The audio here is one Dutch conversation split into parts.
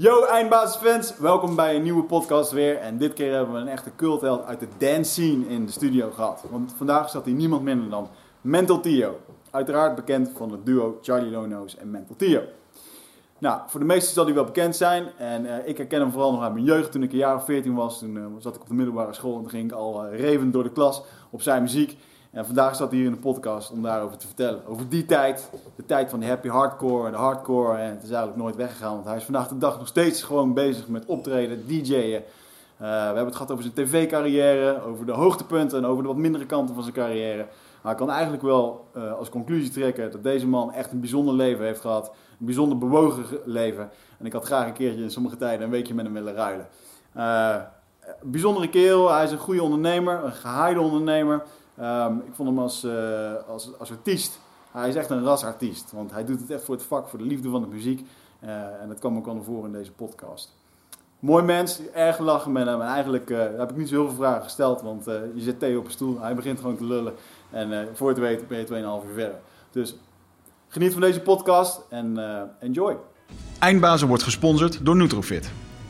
Yo eindbasisfans, welkom bij een nieuwe podcast weer. En dit keer hebben we een echte cultheld uit de dance scene in de studio gehad. Want vandaag zat hier niemand minder dan Mental Tio. Uiteraard bekend van het duo Charlie Lono's en Mental Tio. Nou, voor de meesten zal hij wel bekend zijn. En eh, ik herken hem vooral nog uit mijn jeugd. Toen ik een jaar of 14 was, toen eh, zat ik op de middelbare school. En ging ik al uh, revend door de klas op zijn muziek. En vandaag zat hij hier in de podcast om daarover te vertellen. Over die tijd, de tijd van de happy hardcore en de hardcore. En het is eigenlijk nooit weggegaan, want hij is vandaag de dag nog steeds gewoon bezig met optreden, DJ'en. we hebben het gehad over zijn tv-carrière, over de hoogtepunten en over de wat mindere kanten van zijn carrière. Maar ik kan eigenlijk wel als conclusie trekken dat deze man echt een bijzonder leven heeft gehad. Een bijzonder bewogen leven. En ik had graag een keertje in sommige tijden een weekje met hem willen ruilen. bijzondere kerel, hij is een goede ondernemer, een gehaaide ondernemer. Um, ik vond hem als, uh, als, als artiest, hij is echt een rasartiest. Want hij doet het echt voor het vak, voor de liefde van de muziek. Uh, en dat kwam ook al naar voren in deze podcast. Mooi mens, erg lachen met hem. En eigenlijk uh, heb ik niet zo heel veel vragen gesteld, want je zet Theo op een stoel, hij begint gewoon te lullen. En voor het weten ben je 2,5 uur verder. Dus geniet van deze podcast en enjoy. Eindbazen wordt gesponsord door Nutrofit.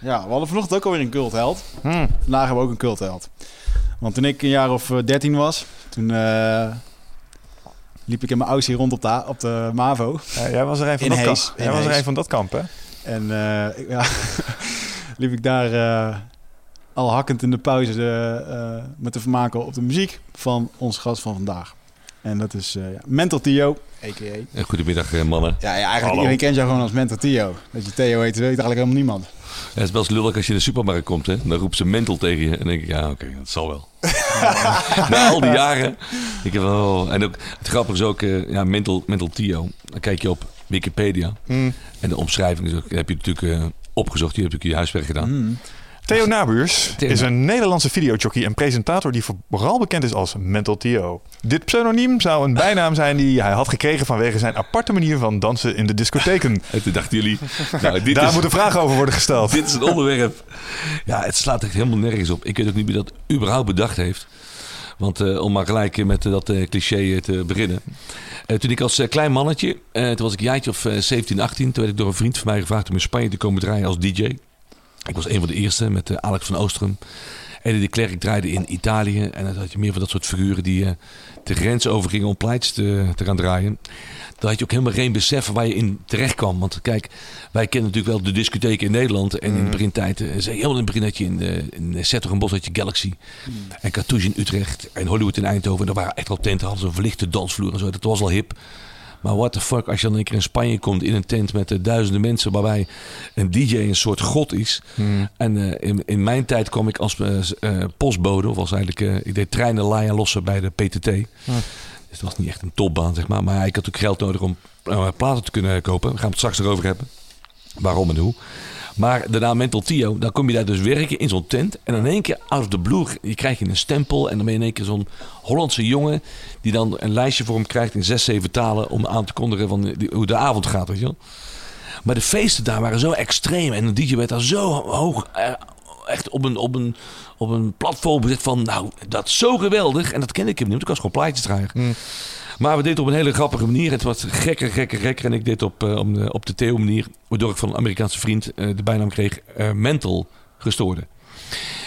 Ja, we hadden vanochtend ook alweer een cultheld. Hmm. Vandaag hebben we ook een cultheld. Want toen ik een jaar of 13 was, toen uh, liep ik in mijn hier rond op de, op de MAVO. Ja, jij was er een van, dat, kamp. Jij was er een van dat kamp, hè? En uh, ja, liep ik daar uh, al hakkend in de pauze met te vermaken op de muziek van ons gast van vandaag. En dat is ja, Mental Tio, a.k.a. Goedemiddag, mannen. Ja, ja eigenlijk Hallo. iedereen kent jou gewoon als Mental Tio. Dat je Theo heet, weet eigenlijk helemaal niemand het is wel eens lullig als je in de supermarkt komt. Hè? Dan roept ze mental tegen je. En dan denk ik, ja, oké, dat zal wel. Na al die jaren. Ik heb wel, en ook, het grappige is ook, uh, ja, mental, mental Tio. Dan kijk je op Wikipedia. Hmm. En de omschrijving is ook, heb je natuurlijk uh, opgezocht. Je hebt natuurlijk je huiswerk gedaan. Hmm. Theo Nabuurs is een Nederlandse videojockey en presentator die vooral bekend is als Mental Theo. Dit pseudoniem zou een bijnaam zijn die hij had gekregen vanwege zijn aparte manier van dansen in de discotheken. En toen dachten jullie, nou, dit Daar is, moeten vragen over worden gesteld. Dit is een onderwerp. Ja, het slaat echt helemaal nergens op. Ik weet ook niet wie dat überhaupt bedacht heeft. Want uh, om maar gelijk met uh, dat uh, cliché te beginnen. toen ik als klein mannetje, toen was ik een jaartje of 17, 18, toen werd ik door een vriend van mij gevraagd om in Spanje te komen draaien als DJ. Ik was een van de eerste met uh, Alex van Oostrum. Eddie de Klerk draaide in Italië. En dan had je meer van dat soort figuren die uh, de grens overgingen om pleitjes te, te gaan draaien. Dan had je ook helemaal geen besef waar je in terecht kwam. Want kijk, wij kennen natuurlijk wel de discotheken in Nederland. En in de mm. begintijd, uh, helemaal in het begin had je in, de, in Bos had je Galaxy. Mm. En Cartouche in Utrecht. En Hollywood in Eindhoven. En daar waren echt wel tenten, hadden ze verlichte dansvloer en zo. Dat was al hip. Maar what the fuck, als je dan een keer in Spanje komt in een tent met uh, duizenden mensen, waarbij een DJ een soort god is. Hmm. En uh, in, in mijn tijd kwam ik als uh, postbode, of was eigenlijk, ik deed treinen laaien lossen bij de PTT. Dus het was niet echt een topbaan, zeg maar. Maar ik had ook geld nodig om platen te kunnen kopen. We gaan het straks erover hebben. Waarom en hoe. Maar daarna Mental Tio, dan kom je daar dus werken in zo'n tent. En in één keer out of the blue, je krijgt je een stempel. En dan ben je in één keer zo'n Hollandse jongen... die dan een lijstje voor hem krijgt in zes, zeven talen... om aan te kondigen van hoe de avond gaat, weet je wel. Maar de feesten daar waren zo extreem. En de DJ werd daar zo hoog... Eh, echt op een, op een, op een platform gezet van... nou, dat is zo geweldig. En dat ken ik hem niet, ik was gewoon plaatjes dragen. Mm. Maar we deden het op een hele grappige manier. Het was gekker, gekker, gekker. En ik deed op, uh, op de Theo manier. Waardoor ik van een Amerikaanse vriend uh, de bijnaam kreeg uh, mental gestoorde.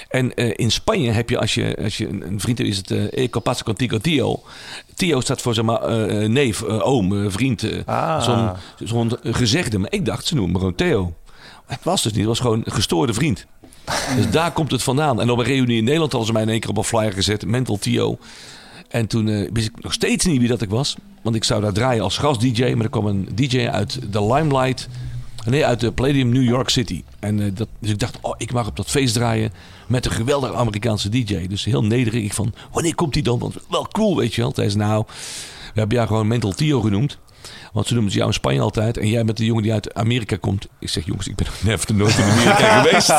En in Spanje heb je, als je, als je een vriend hebt, is het uh, Capazzo Contigo Tio. Tio staat voor zeg maar neef, oom, vriend. Ah. Zo'n zo'n gezegde. Maar ik dacht, ze noemen me gewoon Theo. Het was dus niet, het was gewoon een gestoorde vriend. Dus daar komt het vandaan. En op een reunie in Nederland hadden ze mij in één keer op een flyer gezet. Mental Tio. En toen eh, wist ik nog steeds niet wie dat ik was. Want ik zou daar draaien als gast-dj. Maar er kwam een dj uit de Limelight. Nee, uit de Palladium New York City. En, eh, dat, dus ik dacht, oh, ik mag op dat feest draaien met een geweldige Amerikaanse dj. Dus heel nederig. Ik van, wanneer komt die dan? Want wel cool, weet je wel. Hij zei, nou, we hebben jou gewoon Mental Tio genoemd. Want ze noemen ze jou in Spanje altijd. En jij bent de jongen die uit Amerika komt. Ik zeg, jongens, ik ben nog nooit in Amerika geweest.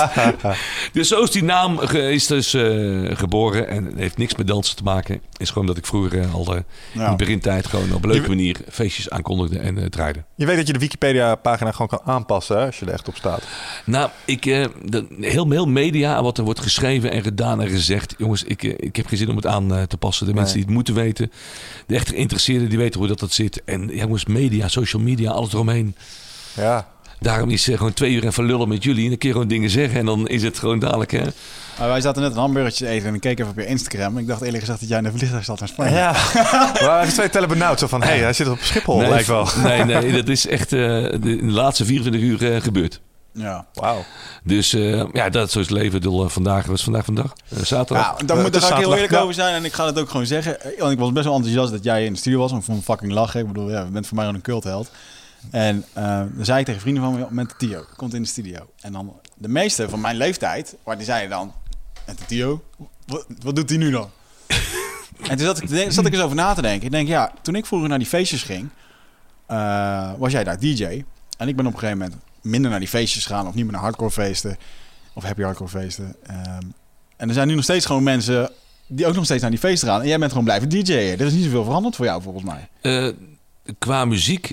dus zo is die naam ge- is dus eh, geboren. En het heeft niks met dansen te maken. Is gewoon dat ik vroeger eh, al eh, in de begintijd gewoon op een leuke manier feestjes aankondigde en draaide. Je weet dat je de Wikipedia-pagina gewoon kan aanpassen hè, als je er echt op staat. Nou, ik, de, heel, heel media, wat er wordt geschreven en gedaan en gezegd. Jongens, ik, ik heb geen zin om het aan te passen. De mensen die het moeten weten. De echt geïnteresseerden, die weten hoe dat, dat zit. En ja, jongens, media, social media, alles eromheen. Ja. Daarom is gewoon twee uur even lullen met jullie. En een keer gewoon dingen zeggen. En dan is het gewoon dadelijk, hè. Maar wij zaten net een hamburgertje te eten en ik keek even op je Instagram. Ik dacht eerlijk gezegd dat jij in de vliegtuig zat naar Spanje. Ja. maar even twee tellen benauwd. Zo van, hé, hey, hij zit op Schiphol, nee, lijkt wel. Nee, nee, dat is echt eh, de, in de laatste 24 uur eh, gebeurd. Ja. Wauw. Dus eh, ja, dat is zo het leven. Eh, vandaag was vandaag vandaag. Eh, zaterdag. Nou, daar, moet, daar ga ik heel eerlijk over zijn en ik ga het ook gewoon zeggen. Want ik was best wel enthousiast dat jij in de studio was. Want ik vond fucking lachen. Ik bedoel, ja, je bent voor mij een cultheld. En dan zei ik tegen vrienden van me, met Tio, komt in de studio. En dan de meeste van mijn leeftijd, waar die zeiden dan, en Tio, wat, wat doet hij nu dan? en toen zat ik, zat ik eens over na te denken. Ik denk, ja, toen ik vroeger naar die feestjes ging, was jij daar DJ. En ik ben op een gegeven moment minder naar die feestjes gegaan of niet meer naar hardcore feesten of happy hardcore feesten. Ehm, en er zijn nu nog steeds gewoon mensen die ook nog steeds naar die feesten gaan. En jij bent gewoon blijven DJ'en. Er is niet zoveel veranderd voor jou volgens mij. Eh, qua muziek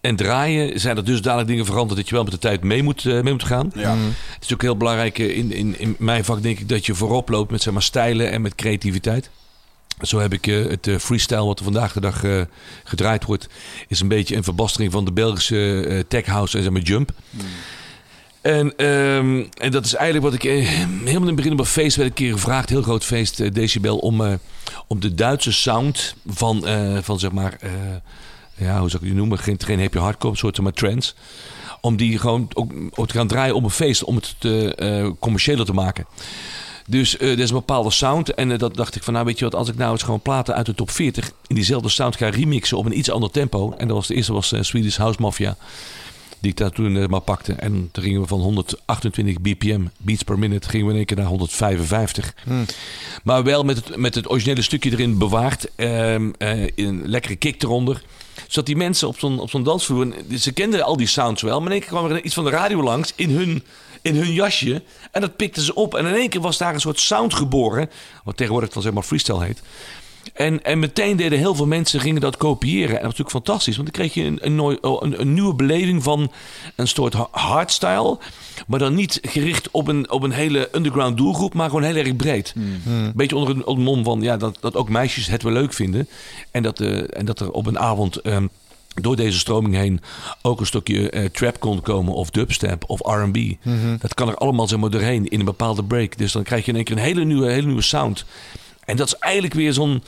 en draaien zijn er dus dadelijk dingen veranderd dat je wel met de tijd mee moet, eh, mee moet gaan. Ja. Het is ook heel belangrijk eh, in, in, in mijn vak denk ik dat je voorop loopt met zeg maar, stijlen en met creativiteit. Zo heb ik eh, het eh, freestyle wat er vandaag de dag eh, gedraaid wordt, is een beetje een verbastering van de Belgische tech house en zeg maar jump. En, ehm, en dat is eigenlijk wat ik eh, helemaal in het begin op een feest werd een keer gevraagd, heel groot feest, Decibel, om, om de Duitse sound van, van zeg maar, ja, hoe zou ik die noemen? Geen, geen happy hardcore, een soort zeg maar trance. Om die gewoon ook, ook te gaan draaien op een feest, om het te, commerciëler te maken. Dus eh er is een bepaalde sound. En eh, dat dacht ik van, nou weet je wat, als ik nou eens gewoon platen uit de top 40 in diezelfde sound ga remixen op een iets ander tempo. En dat was de eerste was eh, Swedish House Mafia. Die ik daar toen maar pakte. En toen gingen we van 128 bpm, beats per minute, gingen we in één keer naar 155. Maar wel met het, met het originele stukje erin bewaard. ehm, eh, een lekkere kick eronder. Zodat die mensen op zo'n, op zo'n dansvloer... Ze kenden al die sounds wel. Maar in één keer kwam er iets van de radio langs in hun, in hun jasje. En dat pikten ze op. En in één keer was daar een soort sound geboren. Wat tegenwoordig dan zeg maar freestyle heet. En, en meteen deden heel veel mensen gingen dat kopiëren. En dat was natuurlijk fantastisch. Want dan kreeg je een, een, oh, een, een nieuwe beleving van een soort ha- hardstyle. Maar dan niet gericht op een, op een hele underground doelgroep. Maar gewoon heel erg breed. Een beetje onder een, onder een mom van ja, dat, dat ook meisjes het wel leuk vinden. En dat, eh, en dat er op een avond... ehm, door deze stroming heen ook een stukje eh, trap kon komen of dubstep of R&B. Dat kan er allemaal zeg maar doorheen in een bepaalde break. Dus dan krijg je in één keer een hele nieuwe, hele nieuwe sound. En dat is eigenlijk weer zo'n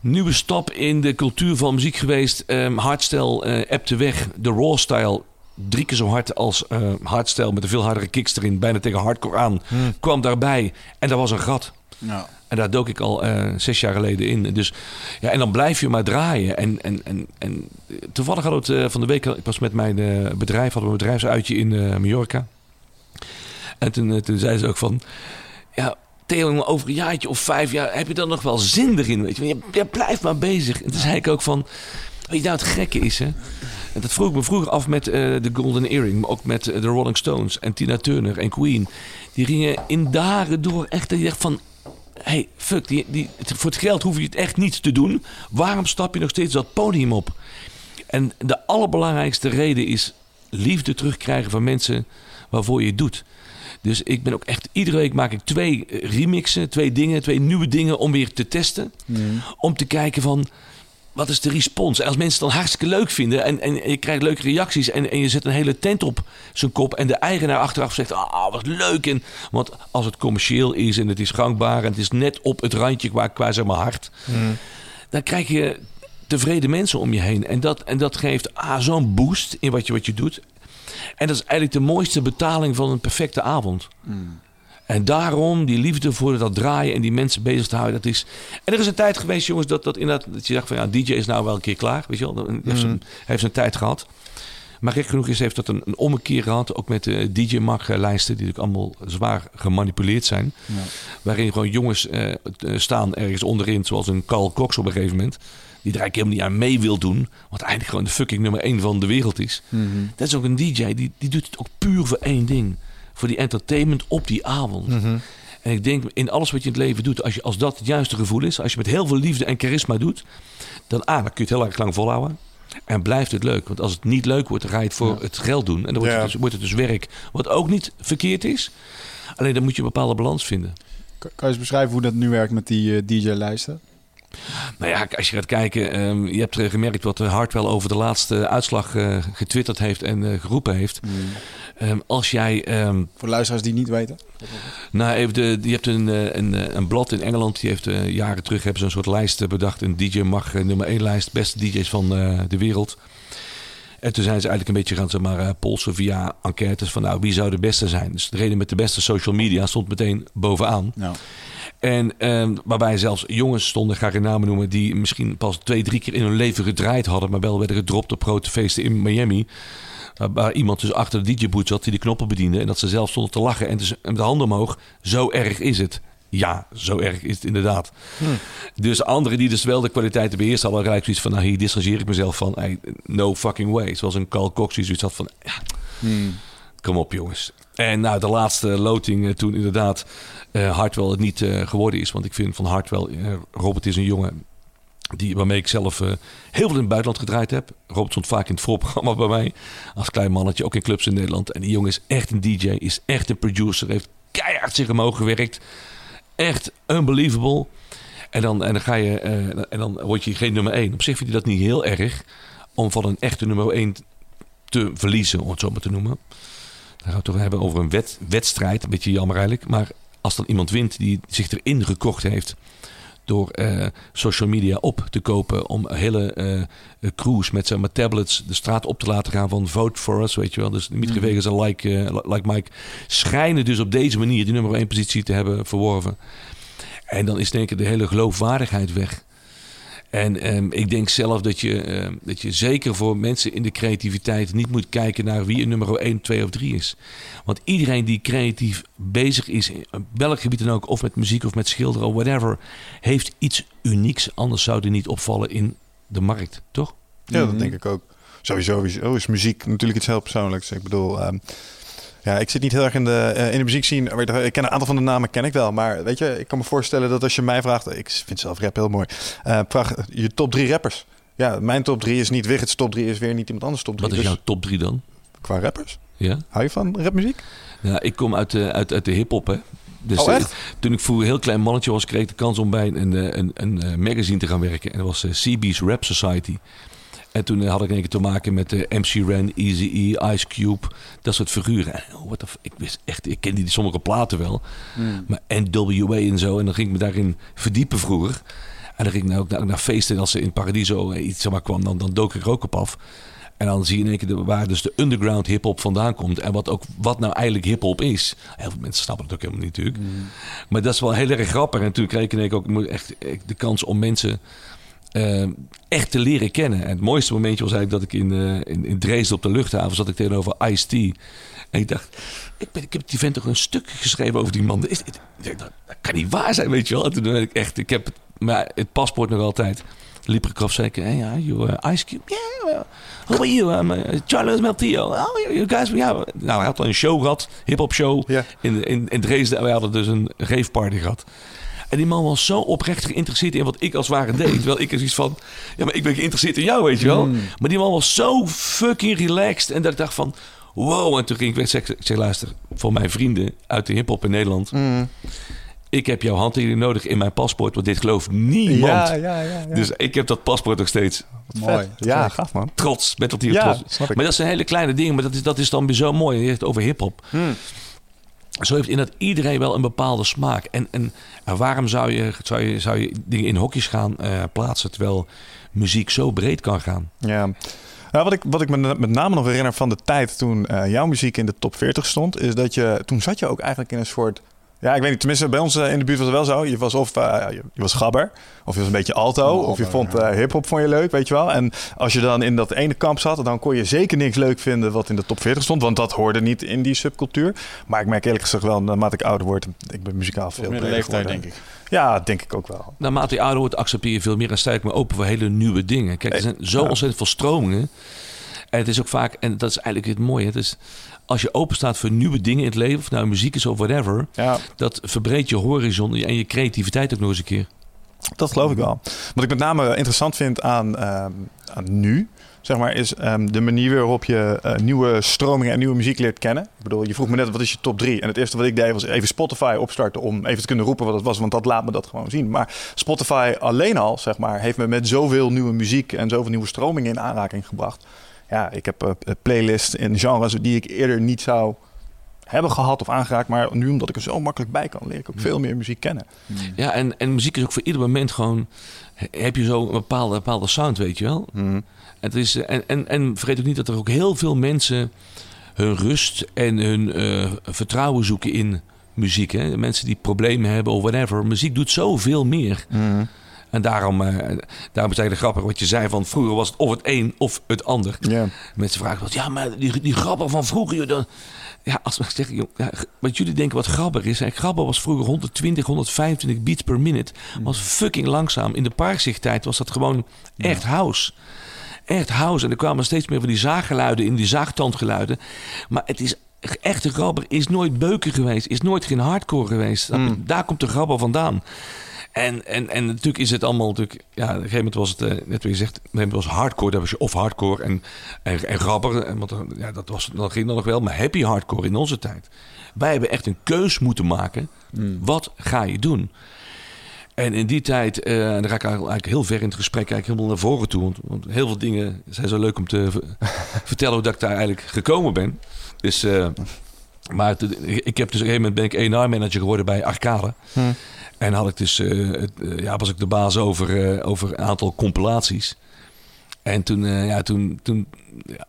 nieuwe stap in de cultuur van muziek geweest. Ehm hardstyle eh appte weg. De raw style drie keer zo hard als eh hardstyle met een veel hardere kicks erin. Bijna tegen hardcore aan. Kwam daarbij en daar was een gat. Ja. En daar dook ik al eh, zes jaar geleden in. Dus ja, en dan blijf je maar draaien. En, en, en, en toevallig had het eh, van de week, ik was met mijn eh, bedrijf, hadden we een bedrijfsuitje in Mallorca. En toen, toen zei ze ook van, ja, Theo, over een jaartje of vijf jaar heb je dan nog wel zin erin? Weet je, je, je blijft maar bezig. En toen zei ik ook van, weet je nou het gekke is, hè? En dat vroeg ik me vroeger af met de Golden Earring, maar ook met de Rolling Stones en Tina Turner en Queen. Die gingen in dagen door echt, dat je van, hey, fuck, die, die, voor het geld hoef je het echt niet te doen. Waarom stap je nog steeds dat podium op? En de allerbelangrijkste reden is liefde terugkrijgen van mensen waarvoor je het doet. Dus ik ben ook echt, iedere week maak ik twee eh, remixen, twee dingen, twee nieuwe dingen om weer te testen. Om te kijken van, wat is de respons? En als mensen het dan hartstikke leuk vinden en, en je krijgt leuke reacties en, en je zet een hele tent op zijn kop en de eigenaar achteraf zegt, ah, wat leuk. En, want als het commercieel is en het is gangbaar en het is net op het randje qua, qua zeg maar hart, dan krijg je tevreden mensen om je heen. En dat, en dat geeft ah, zo'n boost in wat je, wat je doet. En dat is eigenlijk de mooiste betaling van een perfecte avond. En daarom die liefde voor dat draaien en die mensen bezig te houden. Dat is... En er is een tijd geweest, jongens, dat, dat, inderdaad, dat je zegt van ja, DJ is nou wel een keer klaar. Weet je wel, hij heeft, zijn, heeft zijn tijd gehad. Maar gek genoeg is, heeft dat een, een ommekeer gehad. Ook met de DJ-mag-lijsten, die natuurlijk allemaal zwaar gemanipuleerd zijn. Ja. Waarin gewoon jongens eh, eh, staan ergens onderin, zoals een Carl Cox op een gegeven moment. Die er eigenlijk helemaal niet aan mee wil doen. Wat eigenlijk gewoon de fucking nummer één van de wereld is. Mhm. Dat is ook een DJ, die, die doet het ook puur voor één ding. Voor die entertainment op die avond. Mhm. En ik denk, in alles wat je in het leven doet, als, je, als dat het juiste gevoel is, als je met heel veel liefde en charisma doet, dan, ah, dan kun je het heel erg lang volhouden. En blijft het leuk. Want als het niet leuk wordt, dan ga je het voor Ja. het geld doen. En dan wordt, Ja. het dus, wordt het dus werk. Wat ook niet verkeerd is. Alleen dan moet je een bepaalde balans vinden. Kan kan je eens beschrijven hoe dat nu werkt met die eh, DJ-lijsten? Nou ja, als je gaat kijken, ehm, je hebt eh, gemerkt wat Hartwell over de laatste uitslag eh, getwitterd heeft en eh, geroepen heeft. Ehm, als jij ehm, Voor luisteraars die niet weten. Nou, even de, je hebt een, eh, een, eh, een blad in Engeland. Die heeft eh, jaren terug hebben ze een soort lijst eh, bedacht. Een DJ mag eh, nummer 1 lijst. Beste DJ's van eh, de wereld. En toen zijn ze eigenlijk een beetje gaan zeg maar, eh, polsen via enquêtes. Van nou, wie zou de beste zijn? Dus de reden met de beste social media stond meteen bovenaan. Nou, En ehm, waarbij zelfs jongens stonden, ga ik geen namen noemen, die misschien pas twee, drie keer in hun leven gedraaid hadden, maar wel werden gedropt op grote feesten in Miami. Waar, waar iemand dus achter de DJ-boot zat die de knoppen bediende. En dat ze zelf stonden te lachen en dus met de handen omhoog. Zo erg is het. Ja, zo erg is het inderdaad. Dus anderen die dus wel de kwaliteiten beheerst hadden gelijk zoiets van, nou hier distancieer ik mezelf van. Hey, no fucking way. Zoals een Carl Cox die zoiets had van, ja, hmm. Kom op, jongens. En nou, de laatste loting eh, toen inderdaad eh Hartwell het niet eh, geworden is. Want ik vind van Hartwell, eh, Robert is een jongen die, waarmee ik zelf heel veel in het buitenland gedraaid heb. Robert stond vaak in het voorprogramma bij mij. Als klein mannetje, ook in clubs in Nederland. En die jongen is echt een DJ, is echt een producer. Heeft keihard zich omhoog gewerkt. Echt unbelievable. En dan, en dan, ga je, en dan word je geen nummer 1. Op zich vind je dat niet heel erg om van een echte nummer 1 te verliezen, om het zo maar te noemen. Dan gaan we het toch hebben over een wet, wedstrijd. Een beetje jammer eigenlijk. Maar als dan iemand wint die zich erin gekocht heeft door eh, social media op te kopen om hele eh, crews met zeg maar tablets de straat op te laten gaan van vote for us, weet je wel. Dus Dimitri Vegas en like, eh, like Mike schijnen dus op deze manier die nummer 1 positie te hebben verworven. En dan is denk ik de hele geloofwaardigheid weg. En ehm, ik denk zelf dat je, ehm, dat je zeker voor mensen in de creativiteit niet moet kijken naar wie een nummer 1, 2 of 3 is. Want iedereen die creatief bezig is, in welk gebied dan ook, of met muziek of met schilderen of whatever, heeft iets unieks. Anders zou die niet opvallen in de markt, toch? Ja, Mhm. dat denk ik ook. Sowieso sowieso is muziek natuurlijk iets heel persoonlijks. Ik bedoel, ehm, ja, ik zit niet heel erg in de, eh, in de muziek zien. Ik ken een aantal van de namen ken ik wel. Maar weet je, ik kan me voorstellen dat als je mij vraagt... Ik vind zelf rap heel mooi. vraag je top drie rappers. Ja, mijn top drie is niet Wigget's top drie. Is weer niet iemand anders top drie. Wat is Dus jouw top 3 dan? Qua rappers? Ja? Hou je van rapmuziek? Ja, ik kom uit de, uit, uit de hip-hop, hè. Dus Oh, eh, echt? toen ik vroeger een heel klein mannetje was, kreeg ik de kans om bij een, een, een, eh, magazine te gaan werken. En dat was CB's Rap Society. En toen had ik in één keer te maken met eh, MC Ren, Eazy-E, Ice Cube, dat soort figuren. En, oh, what the ik wist echt, ik kende die sommige platen wel. Hmm. Maar NWA en zo. En dan ging ik me daarin verdiepen vroeger. En dan ging ik nou ook naar, naar feesten. En als ze in Paradiso eh, iets zeg maar, kwam, dan, dan dook ik er ook op af. En dan zie je in één keer de- waar dus de underground hip-hop vandaan komt. En wat, ook, wat nou eigenlijk hip-hop is. Heel veel mensen snappen het ook helemaal niet natuurlijk. Maar dat is wel heel erg grappig. En toen kreeg ik in één keer ook echt, echt de kans om mensen eh, echt te leren kennen. En het mooiste momentje was eigenlijk dat ik in, eh, in, in Dresden op de luchthaven zat ik tegenover Ice-T. En ik dacht, ik, ben, ik heb die vent toch een stuk geschreven over die man. Is, dit- ik dat, kan niet waar zijn, weet je wel. En toen ben ik echt, ik heb het, maar het paspoort nog altijd. Liep ik erop zeker, hey, ja, you uh, Ice Cube, yeah, well, how are you? I'm uh, Charles Meltillo. Oh, you, guys, ja. Nou, hij had al een show gehad, hip-hop show in, in, in Dresden. En wij hadden dus een raveparty gehad. En die man was zo oprecht geïnteresseerd in wat ik als ware deed. Terwijl ik er zoiets van, ja, maar ik ben geïnteresseerd in jou, weet je wel. Maar die man was zo fucking relaxed. En dat ik dacht van, wow. En toen ging ik weg. Ik zeg, luister, voor mijn vrienden uit de hiphop in Nederland. Ik heb jouw handtekening nodig in mijn paspoort. Want dit gelooft niemand. Ja, ja, ja. ja. Dus ik heb dat paspoort nog steeds. Mooi. ja, gaaf man. Trots, met dat hier Ja, trots. snap ik. Maar dat zijn hele kleine dingen. Maar dat is, dat is dan weer zo mooi. Je hebt het over hiphop. Hmm. Zo heeft inderdaad iedereen wel een bepaalde smaak. En, en, waarom zou je, zou, je, zou je dingen in hokjes gaan eh, plaatsen... terwijl muziek zo breed kan gaan? Ja. Nou, wat, ik, wat ik me met name nog herinner van de tijd toen eh, jouw muziek in de top 40 stond, is dat je toen zat je ook eigenlijk in een soort Ja, ik weet niet. Tenminste, bij ons eh, in de buurt was het wel zo. Je was of uh, je, je, was gabber, of je was een beetje alto, Oh, of je vond uh, hip-hop vond je leuk, weet je wel. En als je dan in dat ene kamp zat, dan kon je zeker niks leuk vinden wat in de top 40 stond, want dat hoorde niet in die subcultuur. Maar ik merk eerlijk gezegd wel, naarmate ik ouder word, ik ben muzikaal veel Meer de leeftijd, geworden. denk ik. Ja, denk ik ook wel. Naarmate je ouder wordt, accepteer je veel meer en sta ik me open voor hele nieuwe dingen. Kijk, er zijn zo Ja. ontzettend veel stromingen. En het is ook vaak, en dat is eigenlijk het mooie. Het is, als je open staat voor nieuwe dingen in het leven, of nou muziek is of whatever, Ja, dat verbreedt je horizon en je creativiteit ook nog eens een keer. dat geloof ik wel. Wat ik met name interessant vind aan, ehm, aan nu, zeg maar, is ehm, de manier waarop je eh, nieuwe stromingen en nieuwe muziek leert kennen. Ik bedoel, je vroeg me net wat is je top 3? En het eerste wat ik deed was even Spotify opstarten om even te kunnen roepen wat het was, want dat laat me dat gewoon zien. Maar Spotify alleen al, zeg maar, heeft me met zoveel nieuwe muziek en zoveel nieuwe stromingen in aanraking gebracht. Ja, ik heb uh, playlists in genres die ik eerder niet zou hebben gehad of aangeraakt. Maar nu omdat ik er zo makkelijk bij kan, leer ik ook veel meer muziek kennen. Ja, en, en muziek is ook voor ieder moment gewoon, heb je zo een bepaalde, bepaalde sound, weet je wel. Het is, en, en, en vergeet ook niet dat er ook heel veel mensen hun rust en hun uh, vertrouwen zoeken in muziek. Hè? Mensen die problemen hebben of whatever. Muziek doet zoveel meer. Mm. En daarom, uh, daarom het eigenlijk grappig wat je zei van vroeger was het of het een of het ander. Mensen vragen wat, ja, maar die, die grappen van vroeger, joh, dan, ja, als we zeggen, joh, ja, wat jullie denken wat grabber is. Hè? Grabber was vroeger 120, 125 beats per minute. Was fucking langzaam. In de parkzichttijd was dat gewoon echt house. Echt house. En er kwamen steeds meer van die zaaggeluiden in, die zaagtandgeluiden. Maar het is echte grabber is nooit beuken geweest. Is nooit geen hardcore geweest. Mm. Daar komt de grabber vandaan. En, en, en natuurlijk is het allemaal natuurlijk... Ja, op een gegeven moment was het, uh, net wat je zegt... Het was hardcore, dat was je of hardcore en, en, en grabber. Want ja, dat, was, dat ging dan nog wel. Maar happy hardcore in onze tijd. Wij hebben echt een keus moeten maken. Mm. Wat ga je doen? En in die tijd, uh, en dan ga ik eigenlijk heel ver in het gesprek, eigenlijk helemaal naar voren toe. Want, want heel veel dingen zijn zo leuk om te vertellen hoe dat ik daar eigenlijk gekomen ben. Dus, uh, maar ik heb dus op een gegeven moment ben ik A&R-manager geworden bij Arcade. Hm. En had ik dus, uh, het, ja, was ik de baas over, over een aantal compilaties. En toen, ja, toen, toen,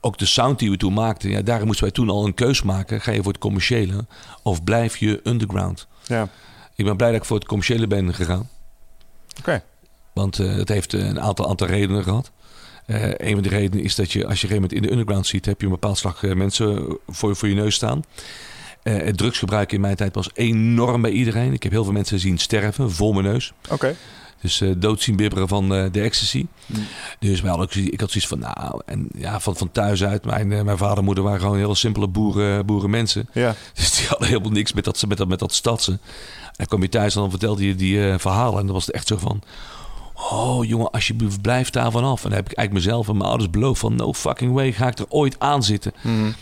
ook de sound die we toen maakten, ja, daar moesten wij toen al een keus maken. Ga je voor het commerciële of blijf je underground? Ja. Ik ben blij dat ik voor het commerciële ben gegaan. Oké. Okay. Want het heeft een aantal, aantal redenen gehad. Uh, een van de redenen is dat je als je een moment in de underground ziet, heb je een bepaald slag mensen voor, voor je neus staan. Uh, het drugsgebruik in mijn tijd was enorm bij iedereen. Ik heb heel veel mensen zien sterven voor mijn neus. Oké. Okay. Dus uh, dood zien bibberen van uh, de ecstasy. Mm. Dus wel, ik, ik had zoiets van, nou, en ja, van, van thuis uit. Mijn, mijn vader en moeder waren gewoon heel simpele boeren, boerenmensen. Ja. Dus die hadden helemaal niks met dat, met dat, met dat stadse. En kwam je thuis en dan vertelde je die uh, verhalen. En dan was het echt zo van, oh jongen, alsjeblieft, blijf daar vanaf. En dan heb ik eigenlijk mezelf en mijn ouders beloofd van, no fucking way, ga ik er ooit aan zitten. Mm.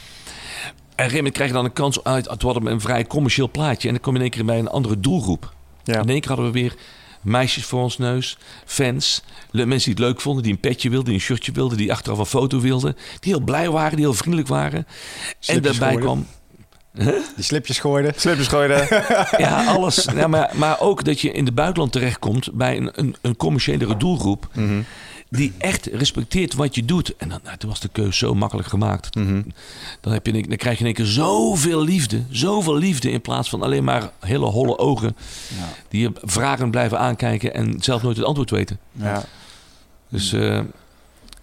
En een gegeven moment krijg je dan een kans uit. Hadden we een vrij commercieel plaatje. En dan kom je in één keer bij een andere doelgroep. Ja. In één keer hadden we weer meisjes voor ons neus, fans, mensen die het leuk vonden, die een petje wilden, die een shirtje wilden, die achteraf een foto wilden, die heel blij waren, die heel vriendelijk waren. Slipjes en daarbij gooiden. kwam. Die slipjes gooiden. Slipjes gooiden. Ja, alles. Ja, maar, maar ook dat je in het buitenland terechtkomt bij een, een, een commerciëlere doelgroep. Mm -hmm. Die echt respecteert wat je doet. En dan, nou, toen was de keuze zo makkelijk gemaakt. Mm -hmm. dan, heb je, dan krijg je in één keer zoveel liefde. Zoveel liefde in plaats van alleen maar hele holle ogen. Ja. Die je vragen blijven aankijken en zelf nooit het antwoord weten. Ja. Dus uh,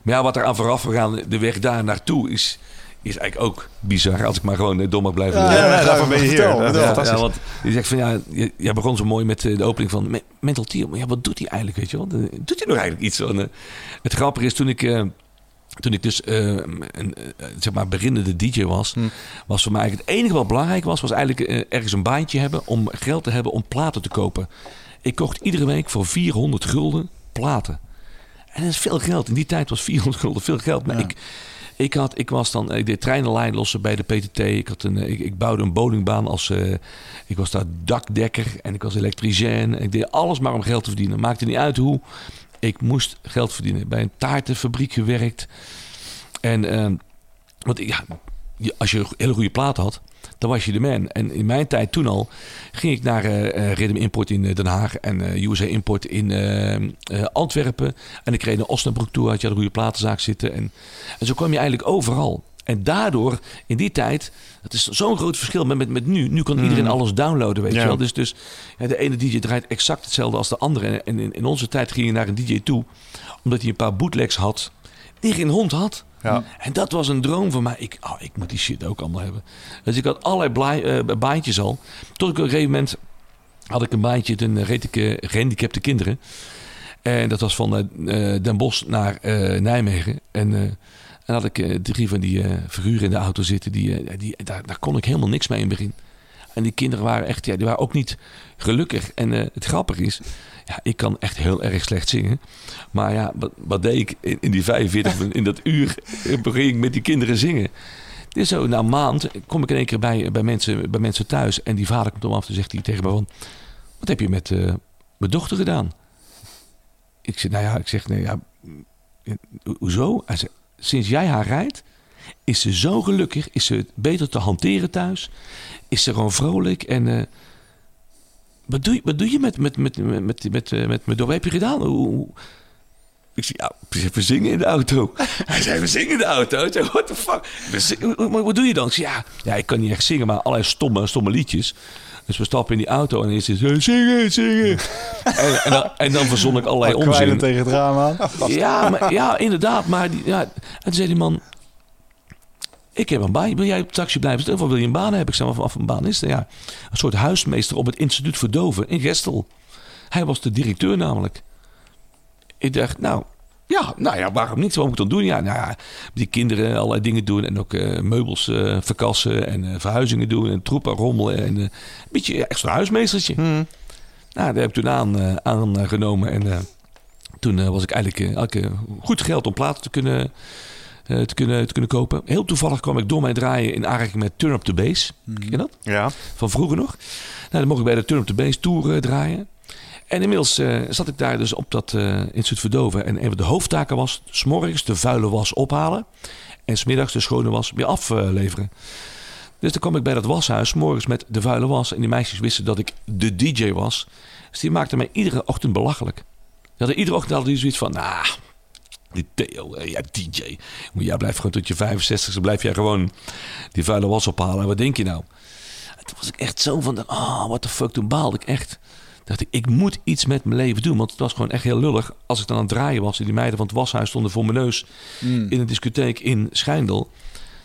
maar ja, wat er aan vooraf gegaan, de weg daar naartoe is, is eigenlijk ook bizar. Als ik maar gewoon dom mag blijven. Ja, ja, ja, daarvoor ben je hier. Ja, want je zegt van ja, je, jij begon zo mooi met eh, de opening van Me- Mental Tier. Maar ja, wat doet hij eigenlijk, weet je wel? Eh, Doet hij nog eigenlijk iets? van, eh, het grappige is, toen ik, eh, toen ik dus eh, een eh, zeg maar beginnende DJ was, Hm. was voor mij eigenlijk het enige wat belangrijk was, was eigenlijk eh, ergens een baantje hebben om geld te hebben om platen te kopen. Ik kocht iedere week voor 400 gulden platen. En dat is veel geld. In die tijd was 400 gulden veel geld. Maar Ja. ik, ik, had, ik was dan, ik deed treinenlijn lossen bij de PTT. Ik, had een, eh, ik, ik bouwde een bowlingbaan als, eh, ik was daar dakdekker en ik was elektricien. Ik deed alles maar om geld te verdienen. Maakte niet uit hoe. Ik moest geld verdienen. Bij een taartenfabriek gewerkt. En, eh, want ja, als je een hele goede plaat had, dan was je de man. En in mijn tijd toen al ging ik naar eh, Rhythm Import in eh, Den Haag en USA Import in Antwerpen. En ik reed naar Osnabrück toe, had je een goede platenzaak zitten. En, en zo kwam je eigenlijk overal. En daardoor, in die tijd, het is zo'n groot verschil met, met, met nu. Nu kan iedereen alles downloaden, weet Ja. je wel. Dus, dus ja, de ene DJ draait exact hetzelfde als de andere. En, en in, in onze tijd ging je naar een DJ toe, omdat hij een paar bootlegs had, die geen hond had. Ja. En dat was een droom van mij. Ik, oh, ik moet die shit ook allemaal hebben. Dus ik had allerlei eh, baantjes al. Tot ik op een gegeven moment had ik een baantje, toen reed ik eh, gehandicapte kinderen. En dat was van eh, eh, Den Bosch naar eh, Nijmegen. En, eh, en had ik eh, drie van die eh, figuren in de auto zitten. Die, eh, die, daar, daar kon ik helemaal niks mee in het begin. En die kinderen waren echt, ja, die waren ook niet gelukkig. En eh, het grappige is, ja, ik kan echt heel erg slecht zingen. Maar ja, wat, deed ik in, die 45, min- in dat uur, begin ik met die kinderen zingen. Dus zo, na een maand kom ik in één keer bij, bij, mensen, bij mensen thuis. En die vader komt om af en zegt tegen me van... Wat heb je met eh, mijn dochter gedaan? Ik zeg, nou ja, ik zeg, nee, ja, ho- hoezo? Hij zegt, sinds jij haar rijdt, is ze zo gelukkig. Is ze beter te hanteren thuis. Is ze gewoon vrolijk. En eh, wat, doe je, wat doe je met, met, met, met, met, met, eh, met, met, wat heb je gedaan? Hoe, ik zei, ja, we zingen in de auto. Hij zei, we zingen in de auto. Ik zei, what the fuck? Zingen- wat, doe je dan? Ik zei, ja, ja, ik kan niet echt zingen, maar allerlei stomme, stomme liedjes. Dus we stappen in die auto en is het zingen, zingen. en, en, dan, en dan verzon ik allerlei onzin. tegen het raam aan. Ja, maar, ja, inderdaad. Maar die, ja, en toen zei die man... Ik heb een baan. Wil jij op taxi blijven zitten? Of wil je een baan hebben? Ik zei, wat voor een baan is? Ja, een soort huismeester op het instituut voor doven in Gestel. Hij was de directeur namelijk. Ik dacht, nou... Ja, nou ja, waarom niet? Wat moet ik dan doen? Ja, nou ja, die kinderen allerlei dingen doen. En ook eh, meubels eh, verkassen. En eh, verhuizingen doen. En troepen rommelen. En een beetje ja, zo'n huismeestertje. Nou, daar heb ik toen aan, aangenomen. En toen was ik eigenlijk eh, goed geld om platen te kunnen, te, kunnen, te kunnen kopen. Heel toevallig kwam ik door mijn draaien in aanraking met Turn Up The Bass. Ken je dat? Ja. Van vroeger nog. Nou, dan mocht ik bij de Turn Up The Bass Tour eh, draaien. En inmiddels eh, zat ik daar dus op dat eh instituut Verdoven. En een van de hoofdtaken was... s'morgens de vuile was ophalen... en smiddags de schone was weer afleveren. Dus dan kwam ik bij dat washuis... 's morgens met de vuile was. En die meisjes wisten dat ik de DJ was. Dus die maakten mij iedere ochtend belachelijk. Die hadden iedere ochtend hadden die zoiets van... Nou, die Theo, eh, ja, DJ. Maar jij blijft gewoon tot je 65 blijf jij gewoon die vuile was ophalen. En wat denk je nou? En toen was ik echt zo van, ah, what the fuck, toen baalde ik echt. Dacht ik, ik moet iets met mijn leven doen. Want het was gewoon echt heel lullig. Als ik dan aan het draaien was en die meiden van het washuis stonden voor mijn neus in een discotheek in Schijndel.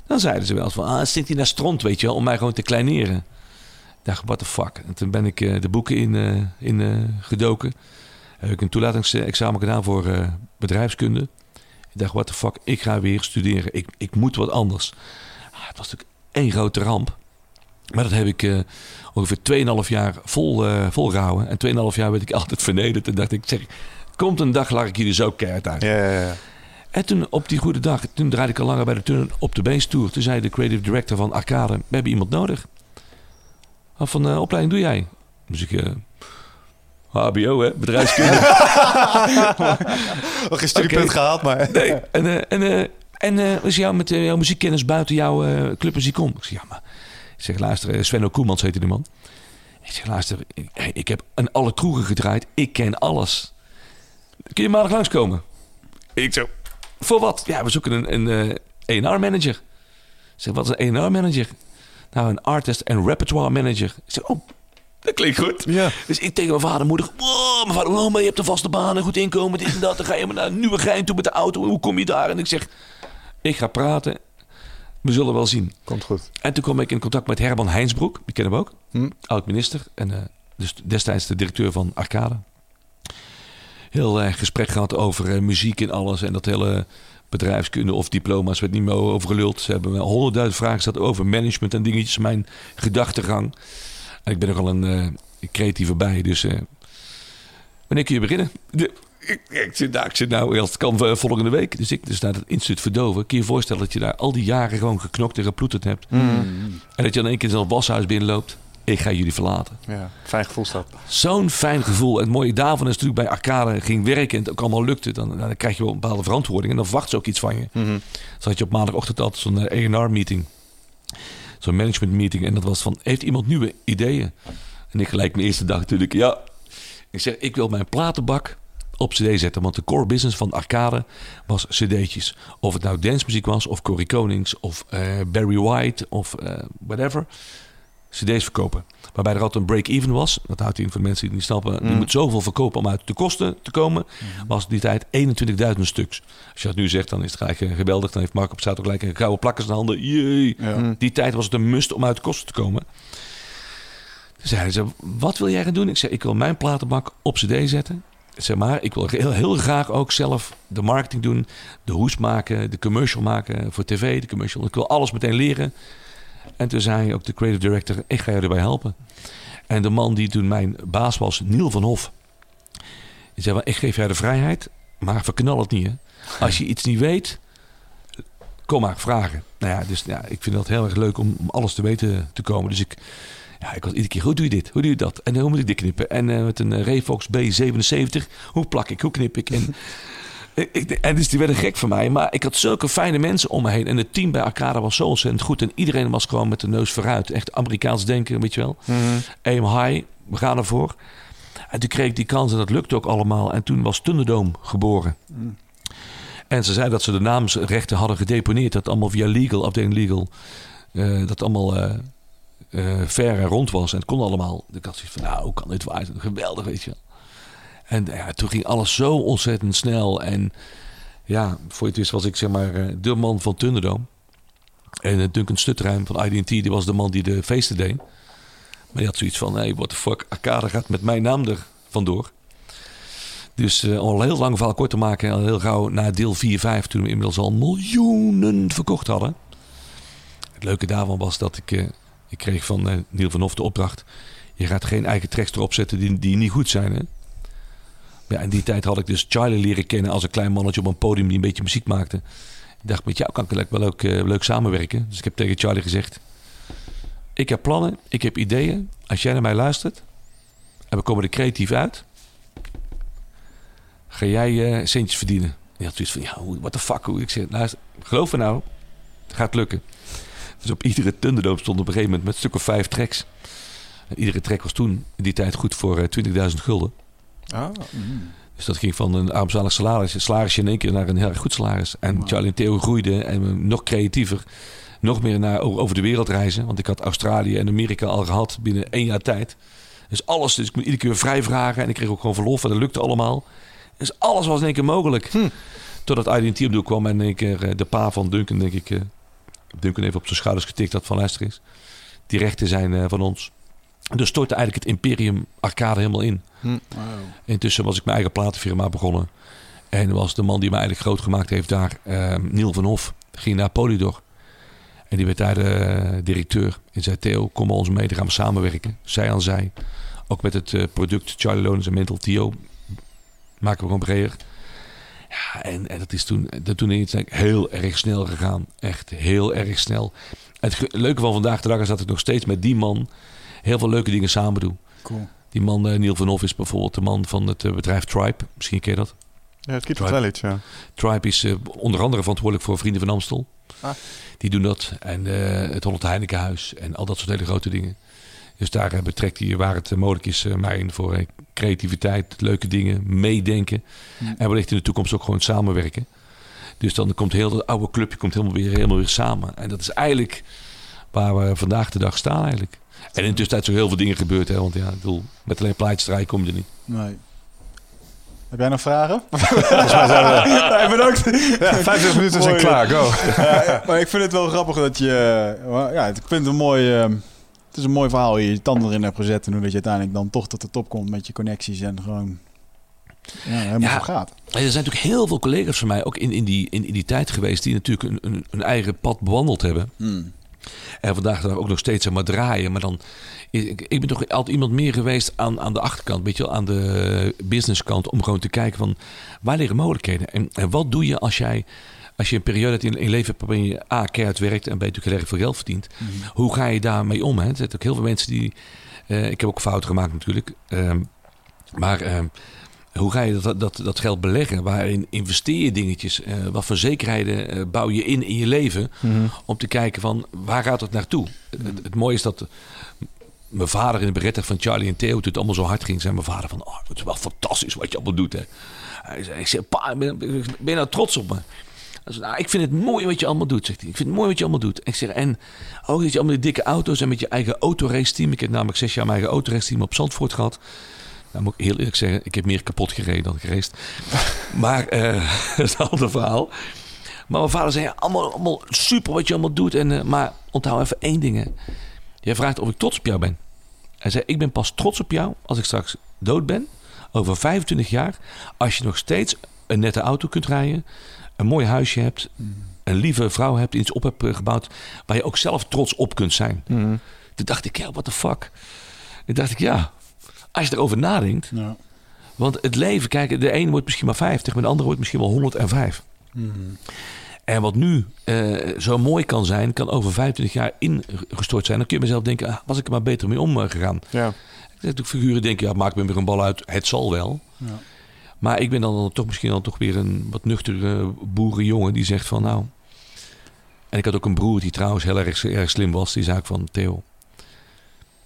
Dan zeiden ze wel eens van, ah, zit hij naar stront, weet je wel, om mij gewoon te kleineren. Ik dacht, what the fuck. En toen ben ik eh, de boeken in, eh, in gedoken. Heb ik een toelatingsexamen gedaan voor bedrijfskunde. Dacht, what the fuck, ik ga weer studeren. Ik, ik moet wat anders. Ah, het was natuurlijk één grote ramp. Maar dat heb ik eh, ongeveer 2,5 jaar vol, eh volgehouden. En 2,5 jaar werd ik altijd vernederd. En dacht ik, zeg, komt een dag, lag ik hier zo keihard uit. Ja, ja, ja. En toen op die goede dag, toen draaide ik al langer bij de turn op de Base Tour. Toen zei de creative director van Arcade, we hebben iemand nodig. Wat van uh, opleiding doe jij? Dus ik, eh, HBO hè, bedrijfskunde. Nog geen studiepunt Oké. gehaald, maar... nee. En, eh, en, eh, en eh, was jou met jouw muziekkennis buiten jouw eh, clubmuziek om? Ik zeg, ja maar... Ik zeg, luister, Sven Koemans heette die man. Ik zeg, luister, ik, heb aan alle kroegen gedraaid. Ik ken alles. Kun je maandag langskomen? Ik zo, voor wat? Ja, we zoeken een, een eh, A&R-manager. Ik zeg, wat is een A&R-manager? Nou, een artist en repertoire manager. Ik zeg, oh, dat klinkt goed. Ja. Dus ik tegen mijn vader en moeder. Wow, mijn vader, oh, maar je hebt een vaste baan, een goed inkomen, dit en dat. Dan ga je maar naar een nieuwe gein toe met de auto. Hoe kom je daar? En ik zeg, ik ga praten. We zullen wel zien. Komt goed. En toen kwam ik in contact met Herman Heinsbroek. Die kennen we ook. Hm. Oud-minister. En eh, dus destijds de directeur van Arcade. Heel erg gesprek gehad over eh, muziek en alles. En dat hele bedrijfskunde of diploma's werd niet meer over geluld. Ze hebben honderdduizend vragen gesteld over management en dingetjes. Mijn gedachtegang. Ik ben nogal een eh, creatieve bij. Dus eh, wanneer kun je beginnen? De, ik, ik, zit, nou, ik zit nou, het kan eh, volgende week. Dus ik dus naar het instituut Verdoven. Kun je je voorstellen dat je daar al die jaren gewoon geknokt en geploeterd hebt. En dat je dan één keer zo'n washuis binnenloopt. Ik ga jullie verlaten. Ja, fijn gevoel staat. Zo'n fijn gevoel. En het mooie daarvan is natuurlijk bij Arcade ging werken en het ook allemaal lukte. Dan, dan krijg je wel een bepaalde verantwoording en dan verwacht ze ook iets van je. Zo had je op maandagochtend altijd zo'n A&R meeting. Zo'n management meeting. En dat was van, heeft iemand nieuwe ideeën? En ik gelijk mijn eerste dag natuurlijk, ja. Ik zeg, ik wil mijn platenbak op cd zetten. Want de core business van arcade was cd'tjes. Of het nou dancemuziek was, of Corey Konings, of eh, Barry White, of eh, whatever. Cd's verkopen. Waarbij er altijd een break-even was. Dat houdt in voor de mensen die het niet snappen. Je moet zoveel verkopen om uit de kosten te komen. Was die tijd 21.000 stuks. Als je dat nu zegt, dan is het gelijk eh, geweldig. Dan heeft Mark op staat ook gelijk een gouden plakkers in de handen. Jee. Ja. Die tijd was het een must om uit de kosten te komen. Toen zeiden ze, wat wil jij gaan doen? Ik zei, ik wil mijn platenbak op cd zetten. Zeg maar, ik wil heel, heel graag ook zelf de marketing doen. De hoes maken, de commercial maken voor tv, de commercial. Ik wil alles meteen leren. En toen zei ook de creative director, ik ga je erbij helpen. En de man die toen mijn baas was, Niel van Hof. Die zei, ik geef jij de vrijheid, maar verknal het niet. Hè? Als je iets niet weet, kom maar vragen. Nou ja, dus ja, ik vind dat heel erg leuk om, alles te weten te komen. Dus ik, ja, ik was iedere keer, hoe doe je dit? Hoe doe je dat? En hoe moet ik dit knippen? En eh, met een eh, Revox B77, hoe plak ik? Hoe knip ik? En, ik- en dus die werden gek van mij. Maar ik had zulke fijne mensen om me heen. En het team bij Arcada was zo ontzettend goed. En iedereen was gewoon met de neus vooruit. Echt Amerikaans denken, weet je wel. Aim high, we gaan ervoor. En toen kreeg ik die kans en dat lukte ook allemaal. En toen was Thunderdome geboren. En ze zei dat ze de naamsrechten hadden gedeponeerd. Dat allemaal via legal, afdeling legal. eh, dat allemaal eh, ver en rond was. En het kon allemaal. Ik had zoiets van, nou, hoe kan dit waar? Geweldig, weet je wel. En ja, toen ging alles zo ontzettend snel. En ja, voor je het wist was ik zeg maar eh, de man van Thunderdome. En eh, Duncan Stutterheim van IDT, die was de man die de feesten deed. Maar die had zoiets van, hey, what the fuck, Arcade gaat met mijn naam er vandoor. Dus eh, om al heel lang verhaal kort te maken, al heel gauw na deel 4, 5, toen we inmiddels al miljoenen verkocht hadden. Het leuke daarvan was dat ik, ik kreeg van eh Neil van Hof de opdracht. Je gaat geen eigen tracks erop zetten die, die niet goed zijn. Hè? Ja, in die tijd had ik dus Charlie leren kennen als een klein mannetje op een podium die een beetje muziek maakte. Ik dacht, met jou kan ik wel leuk, eh, leuk samenwerken. Dus ik heb tegen Charlie gezegd: Ik heb plannen, ik heb ideeën. Als jij naar mij luistert en we komen er creatief uit, ga jij eh, centjes verdienen. Die had zoiets van: Ja, what the fuck? Ik zeg: Luister, geloof me nou, het gaat lukken. Dus op iedere Thunderdome stond op een gegeven moment met stuk of vijf tracks. En iedere track was toen in die tijd goed voor eh, 20.000 gulden. Ah, Dus dat ging van een armzalig salaris, salarisje in één keer naar een heel erg goed salaris. En Charlie en Theo groeiden en nog creatiever. Nog meer naar, over de wereld reizen. Want ik had Australië en Amerika al gehad binnen één jaar tijd. Dus alles, dus ik moet iedere keer vrij vragen. En ik kreeg ook gewoon verlof en dat lukte allemaal. Dus alles was in één keer mogelijk. Totdat IDT op doel kwam en in één keer eh, de pa van Duncan, denk ik... eh, Duncan even op zijn schouders getikt had van luister eens. Die rechten zijn eh, van ons. Dus stortte eigenlijk het Imperium Arcade helemaal in. Intussen was ik mijn eigen platenfirma begonnen. En was de man die me eigenlijk groot gemaakt heeft daar, eh, Niel van Hof, ging naar Polydor. En die werd daar de directeur. En zei Theo, kom ons mee, dan gaan we samenwerken. Zij aan zij. Ook met het eh, product Charlie Lonens en Mental Tio. Maken we gewoon breder. Ja, en, en dat is toen, dat toen is het heel erg snel gegaan. Echt heel erg snel. Het leuke van vandaag de dag is dat ik nog steeds met die man heel veel leuke dingen samen doe. Cool. Die man, eh, Neil van Hof, is bijvoorbeeld de man van het eh, bedrijf Tribe. Misschien ken je dat. ja, het kiet wel iets, ja. Tribe is eh, onder andere verantwoordelijk voor Vrienden van Amstel. Ah. Die doen dat. En eh, het Holland Heinekenhuis en al dat soort hele grote dingen. Dus daar betrekt hij waar het mogelijk is mij in voor creativiteit, leuke dingen, meedenken. En wellicht in de toekomst ook gewoon samenwerken. Dus dan komt heel dat oude clubje komt helemaal weer, helemaal weer samen. En dat is eigenlijk waar we vandaag de dag staan eigenlijk. En in de tussentijd zijn er heel veel dingen gebeurd. Hè? Want ja, ik bedoel, met alleen plaatjes draaien kom je er niet. Nee. Heb jij nog vragen? Nee, bedankt. Ja, 25 minuten zijn klaar, go. Ja, maar ik vind het wel grappig dat je... eh, Ja, ik vind het een mooi... eh, Het is een mooi verhaal hier, je tanden erin hebt gezet... en hoe dat je uiteindelijk dan toch tot de top komt met je connecties... en gewoon ja, helemaal Ja. voor gaat. Er zijn natuurlijk heel veel collega's van mij, ook in, in, die, in, in die tijd geweest, die natuurlijk een, een, een eigen pad bewandeld hebben. En vandaag de dag ook nog steeds zeg maar draaien. Maar dan, ik, ik ben toch altijd iemand meer geweest aan, aan de achterkant, weet je wel, aan de businesskant, om gewoon te kijken van waar liggen mogelijkheden en, en wat doe je als jij als je een periode in, in je leven hebt waarin je A, keihard werkt en B, natuurlijk heel erg veel geld verdient. Hoe ga je daarmee om? Hè? Er zijn ook heel veel mensen die... eh, ik heb ook fouten gemaakt natuurlijk. Ehm, maar ehm, hoe ga je dat, dat, dat geld beleggen? Waarin investeer je dingetjes? Eh, wat voor zekerheden eh, bouw je in in je leven? Om te kijken van waar gaat het naartoe? Het, het, het mooie is dat mijn vader in de beretter van Charlie en Theo... toen het allemaal zo hard ging, zei mijn vader van... Oh, het is wel fantastisch wat je allemaal doet. Hè. Hij zei, ik zeg, pa, ben, ben je nou trots op me? Hij zei, nou, ik vind het mooi wat je allemaal doet, zegt hij. Ik vind het mooi wat je allemaal doet. Ik zeg, en ook dat je allemaal die dikke auto's en met je eigen autoraceteam. Ik heb namelijk zes jaar mijn eigen autoraceteam op Zandvoort gehad. Nou moet ik heel eerlijk zeggen, ik heb meer kapot gereden dan geraced. maar eh, dat is een ander verhaal. Maar mijn vader zei, allemaal, allemaal super wat je allemaal doet. En, eh, maar onthoud even één ding. Hè. Jij vraagt of ik trots op jou ben. Hij zei, ik ben pas trots op jou als ik straks dood ben. Over 25 jaar. Als je nog steeds een nette auto kunt rijden. Een mooi huisje hebt. Een lieve vrouw hebt. Iets op hebt eh, gebouwd. Waar je ook zelf trots op kunt zijn. Toen dacht ik, ja, what the fuck. Toen dacht ik, ja. Als je erover nadenkt. Ja. Want het leven, kijk, de een wordt misschien maar 50. Maar de andere wordt misschien wel 105. En wat nu eh, zo mooi kan zijn, kan over 25 jaar ingestort zijn. Dan kun je mezelf denken, ah, was ik er maar beter mee omgegaan. Ja. Ik heb natuurlijk figuren denken, ja, maak me weer een bal uit. Het zal wel. Ja. Maar ik ben dan toch misschien dan toch weer een wat nuchtere boerenjongen die zegt van nou. En ik had ook een broer die trouwens heel erg, erg slim was. Die zei ook van Theo,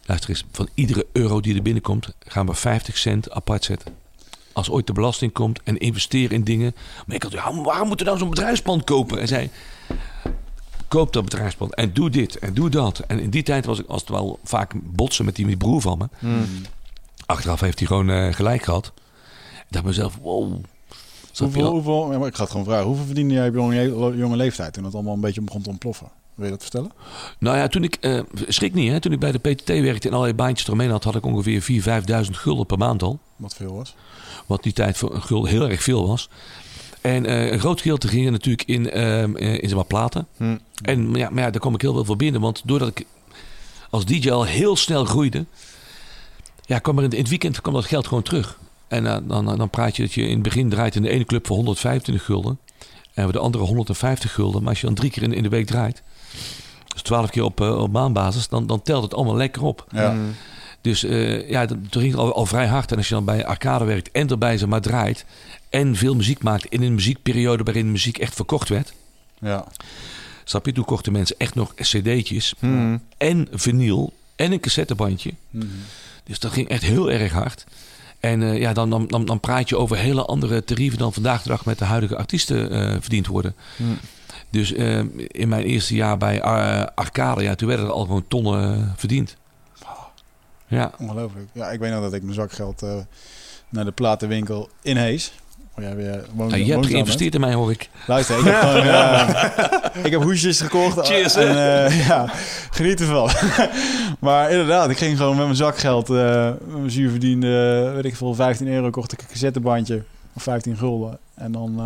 luister eens, van iedere euro die er binnenkomt gaan we 50 cent apart zetten. Als ooit de belasting komt en investeren in dingen. Maar ik had, ja, waarom moeten we nou zo'n bedrijfspand kopen? En zei, koop dat bedrijfspand en doe dit en doe dat. En in die tijd was ik als het wel vaak botsen met die, met die broer van me. Achteraf heeft hij gewoon eh, gelijk gehad. Ik dacht mezelf, wow. Hoeveel, hoeveel, ja, maar ik ga het gewoon vragen. Hoeveel verdiende jij op jonge, jonge leeftijd toen het allemaal een beetje begon te ontploffen? Wil je dat vertellen? Nou ja, toen ik, eh, schrik niet hè, toen ik bij de PTT werkte en allerlei baantjes eromheen had, had ik ongeveer 4.000, 5.000 gulden per maand al. Wat veel was. Wat die tijd voor een gulden heel erg veel was. En eh, een groot gedeelte ging natuurlijk in, ehm, eh, in zeg maar, platen. Hm. En maar ja, maar ja, daar kwam ik heel veel voor binnen. Want doordat ik als DJ al heel snel groeide, ja, kwam er in, het weekend kwam dat geld gewoon terug. En eh, dan, dan praat je dat je in het begin draait in de ene club voor 125 gulden. En de andere 150 gulden. Maar als je dan drie keer in, in de week draait, dus 12 keer op, eh, op maandbasis, dan, dan telt het allemaal lekker op. Ja. Dus eh, ja, dat- toen ging het al, al vrij hard. En als je dan bij arcade werkt en erbij ze maar draait. En veel muziek maakt in een muziekperiode waarin muziek echt verkocht werd. Ja. Snap je? Toen kochten mensen echt nog cd'tjes. Hm. En vinyl. En een cassettebandje. Mhm. Dus dat ging echt heel erg hard. En eh, ja, dan, dan, dan, dan praat je over hele andere tarieven dan vandaag de dag met de huidige artiesten eh, verdiend worden. Dus eh, in mijn eerste jaar bij eh, Arcade, ja, toen werden er al gewoon tonnen eh, verdiend. Ja. Ongelooflijk. Ja, ik weet nog dat ik mijn zakgeld naar de platenwinkel in Hees. Jij weer Nou, je hebt geïnvesteerd in mij, hoor ik. Luister, ik heb, gewoon, ik heb hoesjes gekocht. Cheers, En, ja, geniet ervan. maar inderdaad, ik ging gewoon met mijn zakgeld, met mijn zuurverdiende, weet ik veel, 15 euro kocht ik een cassettebandje. Of 15 gulden. En dan,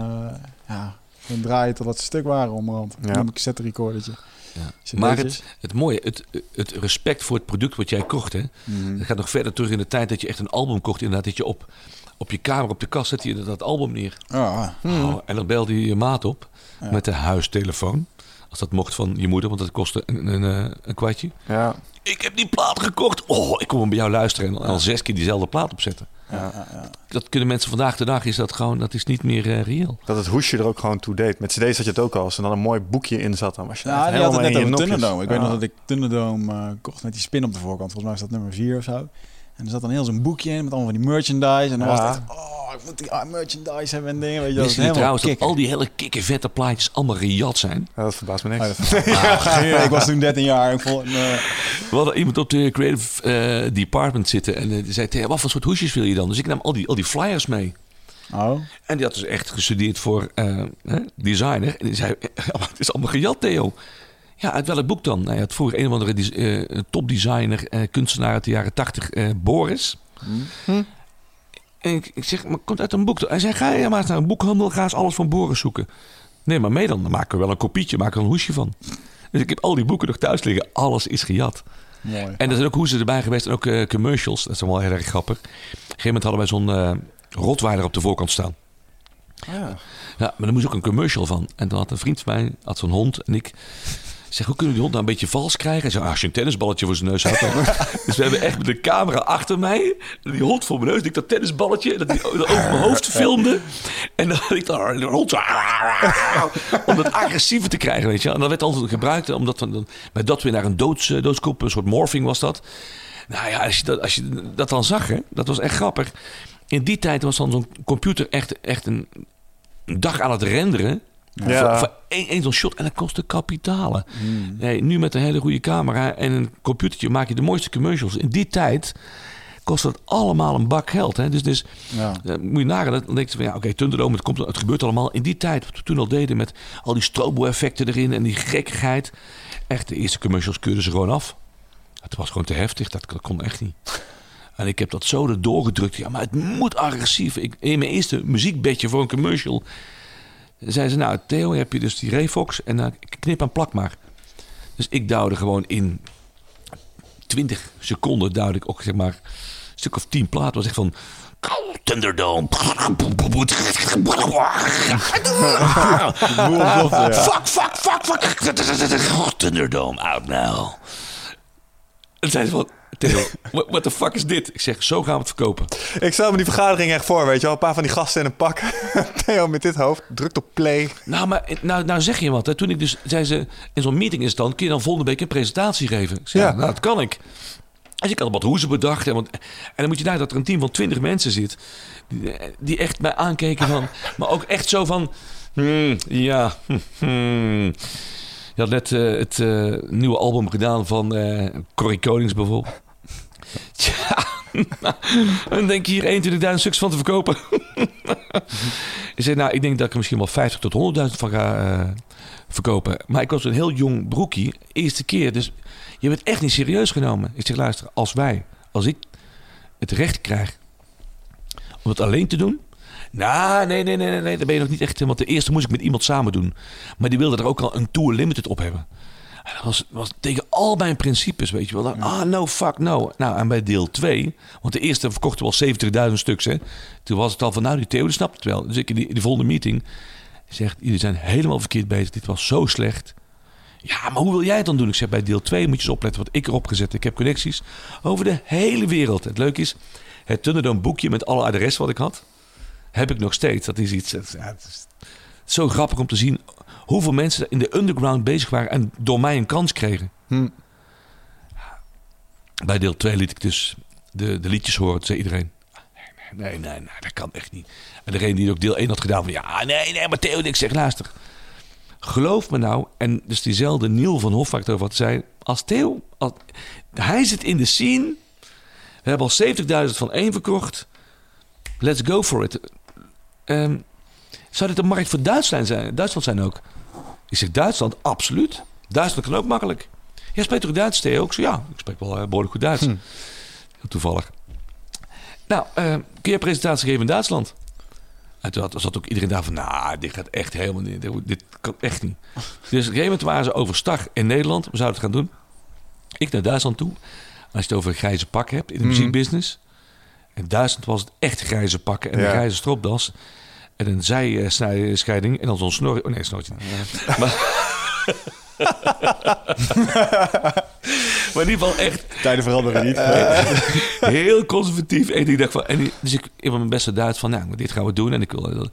ja, dan draai je tot dat ze stuk waren onderhand. Ja. Dan een cassette recordertje. Ja. Maar het, het mooie, het, het respect voor het product wat jij kocht, hè, Mhm. dat gaat nog verder terug in de tijd dat je echt een album kocht. Inderdaad, dat je op, op je kamer, op de kast zette je dat album neer. Ah, Oh, en dan belde je je maat op Ja. met de huistelefoon. Als dat mocht van je moeder, want dat kostte een, een, een kwartje. Ja. Ik heb die plaat gekocht. Oh, ik kom hem bij jou luisteren en al zes keer diezelfde plaat opzetten. Ja, ja, ja. Dat kunnen mensen vandaag de dag, is dat gewoon, dat is niet meer eh, reëel. Dat het hoesje er ook gewoon toe deed. Met cd's had je het ook al. Als er dan een mooi boekje in zat, dan was je Ja, echt die had het net over. Thunderdome. Ik weet nog dat ik Thunderdome eh, kocht met die spin op de voorkant. Volgens mij is dat nummer 4 of zo. En er zat dan heel zo'n boekje in met allemaal van die merchandise. En dan was het echt, oh, ik moet die ah, merchandise hebben en dingen. Weet je, dat helemaal trouwens dat kicken. al die hele kikke vette plaatjes allemaal gejat zijn? Ja, dat verbaast me Oh, niks. dat- Ja, ik was toen 13 jaar. Ik vond, eh, We hadden iemand op de creative eh, department zitten en eh, die zei, "Theo, wat voor soort hoesjes wil je dan? Dus ik nam al die, al die flyers mee. oh, En die had dus echt gestudeerd voor eh, hè, designer. En die zei, "Ja, maar het is allemaal gejat, Theo. Ja, uit welk boek dan? Nou, ja, het vroeger een of andere eh, topdesigner, eh, kunstenaar uit de jaren tachtig, eh, Boris. En ik, ik zeg, maar komt uit een boek. Hij zei, ga je maar eens naar een boekhandel, ga eens alles van Boris zoeken. Nee, maar mee dan. Dan maken we wel een kopietje, maken er een hoesje van. Dus ik heb al die boeken nog thuis liggen. Alles is gejat. mooi. En er zijn ook hoezen erbij geweest en ook commercials. Dat is wel heel erg grappig. Op een gegeven moment hadden wij zo'n rotweiler op de voorkant staan. Ja. Ja, maar daar moest ook een commercial van. En dan had een vriend van mij, had zo'n hond. En ik zeg, hoe kunnen we die hond nou een beetje vals krijgen? Hij ah, als je een tennisballetje voor zijn neus had. Dus we hebben echt met de camera achter mij. Die hond voor mijn neus. Ik dat tennisballetje. Dat die dat over mijn hoofd filmde. En dan had ik daar de hond om dat agressiever te krijgen, weet je. En dat werd altijd gebruikt. Omdat we bij dat weer naar een doods, eh. Een soort morphing was dat. Nou ja, als je dat, als je dat dan zag, hè, dat was echt grappig. in die tijd was dan zo'n computer echt, echt een, een dag aan het renderen. Ja. Voor, één, zo'n shot en dat kostte kapitalen. Nee, nu met een hele goede camera en een computertje maak je de mooiste commercials. In die tijd kostte dat allemaal een bak geld. Hè? Dus, dus Ja. eh, moet je nagaan, dan denk je van ja, oké, Thunderdome, het, komt, het gebeurt allemaal. In die tijd, wat we toen al deden met al die strobo-effecten erin en die gekkigheid. Echt, de eerste commercials keurden ze gewoon af. Het was gewoon te heftig, dat, dat kon echt niet. En ik heb dat zo erdoor gedrukt. Ja, maar het moet agressief. Ik, in mijn eerste muziekbedje voor een commercial zeiden ze, nou Theo, heb je dus die Refox en dan knip en plak maar. Dus ik duwde gewoon in 20 seconden duwde ik ook zeg maar een stuk of 10 platen. was echt van Thunderdome. Fuck, fuck, fuck, fuck. Thunderdome, out now. En zeiden ze van, what, what the fuck is dit? Ik zeg, zo gaan we het verkopen. Ik stel me die vergadering echt voor, weet je wel. Een paar van die gasten in een pak. Theo met dit hoofd, drukt op play. Nou, maar nou, nou zeg je wat. Hè. Toen ik dus, zei ze, in zo'n meeting is dan, kun je dan volgende week een presentatie geven? Ik zei, Ja. nou, dat kan ik. Dus ik had wat hoezen bedacht. Hè, want, en dan moet je daar dat er een team van 20 mensen zit. Die, die echt mij aankeken van, maar ook echt zo van, hmm, ja, hm, hmm. Je had net eh, het eh, nieuwe album gedaan van eh Corrie Konings bijvoorbeeld. Tja, dan denk je hier 21.000 stuks van te verkopen. Ik zei, nou, ik denk dat ik er misschien wel 50 tot 100.000 van ga eh, verkopen. Maar ik was een heel jong broekie, eerste keer. Dus je bent echt niet serieus genomen. Ik zeg, luister, als wij, als ik het recht krijg om het alleen te doen... Nou, nee, nee, nee, nee, daar ben je nog niet echt... Want de eerste moest ik met iemand samen doen. Maar die wilde er ook al een Tour Limited op hebben. En Dat was, was tegen al mijn principes, weet je wel. Dan, Ah, no, fuck, no. Nou, en bij deel 2, want de eerste verkochten wel 70.000 stuks, hè. Toen was het al van, nou, die Theo, die snapt het wel. Dus ik in die, in die volgende meeting zegt, jullie zijn helemaal verkeerd bezig. Dit was zo slecht. Ja, maar hoe wil jij het dan doen? Ik zeg, bij deel 2 moet je eens opletten wat ik erop gezet. Ik heb connecties over de hele wereld. Het leuke is, het Thunderdome boekje met alle adressen wat ik had, heb ik nog steeds. Dat is iets, het, ja, het is zo grappig om te zien hoeveel mensen in de underground bezig waren en door mij een kans kregen. Hm. Bij deel 2 liet ik dus de, de liedjes horen. Toen zei iedereen, nee, nee, nee, nee, dat kan echt niet. En degene die ook deel 1 had gedaan van, ja, nee, nee, maar Theo, ik zeg, luister. Geloof me nou, en dus diezelfde Niel van over wat zei, als Theo, als, hij zit in de scene, we hebben al 70.000 van één verkocht, let's go for it. Ehm, zou dit een markt voor Duitsland zijn, Duitsland zijn ook? Ik zeg, Duitsland, absoluut. Duitsland kan ook makkelijk. Jij spreekt toch Duits, Theo? Ik zeg, ja, ik spreek wel eh, behoorlijk goed Duits. Heel toevallig. Nou, eh, kun je presentatie geven in Duitsland? En toen zat ook iedereen daar van, nou, dit gaat echt helemaal niet. Dit, dit kan echt niet. Dus op een gegeven moment waren ze overstag in Nederland. We zouden het gaan doen. Ik naar Duitsland toe. Als je het over grijze pak hebt in de muziekbusiness. In Duitsland was het echt grijze pakken en Ja. een grijze stropdas. En een zijscheiding en dan zo'n snor. Oh nee, snortje. Maar, maar in ieder geval echt Tijden veranderen niet. heel conservatief. En ik dacht van, en dus ik in mijn beste Duits van, nou, dit gaan we doen. En ik wil.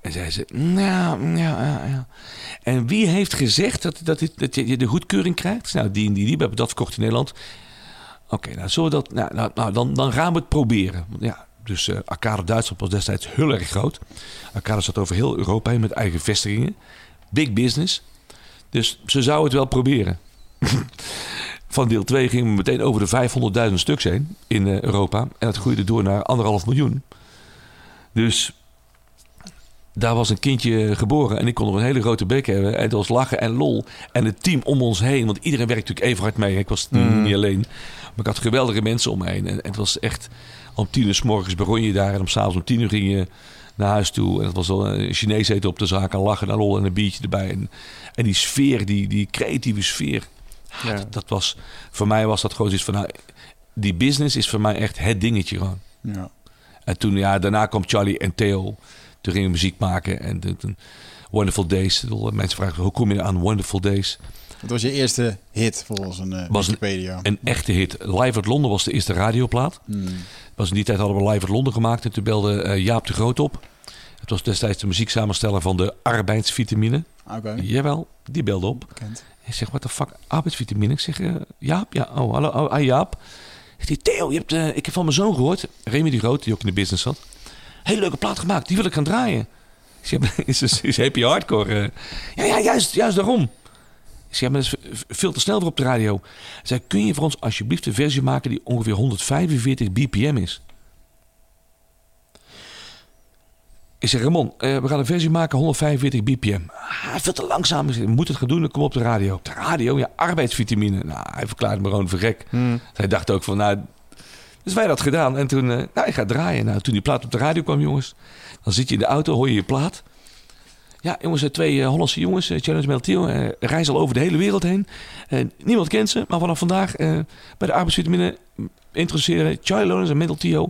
En zei ze, nou, ja, ja, ja. En wie heeft gezegd dat, dat, dit, dat je de goedkeuring krijgt? Nou, die en die, die hebben dat verkocht in Nederland. Oké, nou, zullen we dat, nou, nou, nou, dan, dan gaan we het proberen. Ja, dus eh Arcade Duitsland was destijds heel erg groot. Arcade zat over heel Europa heen met eigen vestigingen. Big business. Dus ze zouden het wel proberen. Van deel 2 gingen we meteen over de 500.000 stuks heen in eh, Europa. En dat groeide door naar anderhalf miljoen. Dus daar was een kindje geboren en ik kon nog een hele grote bek hebben. En het was lachen en lol. En het team om ons heen, want iedereen werkte natuurlijk even hard mee. Ik was niet alleen, maar ik had geweldige mensen om me heen. En, en het was echt, om tien uur s morgens begon je daar en om s'avonds om tien uur ging je naar huis toe. En het was al een Chinees eten op de zaak en lachen en lol en een biertje erbij. En, en die sfeer, die, die creatieve sfeer, Ja. dat, dat was, voor mij was dat gewoon iets van, nou, die business is voor mij echt het dingetje gewoon. Ja. En toen, ja, daarna kwam Charlie en Theo. Toen gingen we muziek maken. En toen, Wonderful Days. Mensen vragen, hoe kom je aan Wonderful Days? Wat was je eerste hit volgens een uh, Was een- Wikipedia? Een echte hit. Live uit Londen was de eerste radioplaat. Hmm. Was in die tijd hadden we Live uit Londen gemaakt. En toen belde eh, Jaap de Groot op. Het was destijds de muzieksamensteller van de arbeidsvitamine. Oké, Jawel, die belde op. bekend. Ik zeg, what the fuck, arbeidsvitamine? Ik zeg, eh, Jaap? Ja, oh, hallo, oh, ah, Jaap. Zegt hij, Theo, je hebt, eh, ik heb van mijn zoon gehoord. Remy die Groot, die ook in de business zat. Hele leuke plaat gemaakt, die wil ik gaan draaien. Ik zeg, is, is, is happy hardcore? ja, ja, juist, juist daarom. Ik zeg, maar dat is veel te snel voor op de radio. Zei, kun je voor ons alsjeblieft een versie maken die ongeveer 145 bpm is? Ik zeg, Ramon, eh, we gaan een versie maken 145 bpm. Ah, veel te langzaam. We moeten het gaan doen, dan kom op de radio. Op de radio, ja, arbeidsvitamine. Nou, hij verklaarde me gewoon voor gek. Hij dacht ook van, nou... Dus wij dat gedaan. En toen, eh, nou, ik ga draaien. Nou, toen die plaat op de radio kwam, jongens. Dan zit je in de auto, hoor je je plaat. Ja, jongens, eh, twee eh, Hollandse jongens, uh, Challenge Meltiel, eh reizen al over de hele wereld heen. Eh, niemand kent ze, maar vanaf vandaag eh, bij de arbeidsvitamine introduceren Charlie Loners en Tio.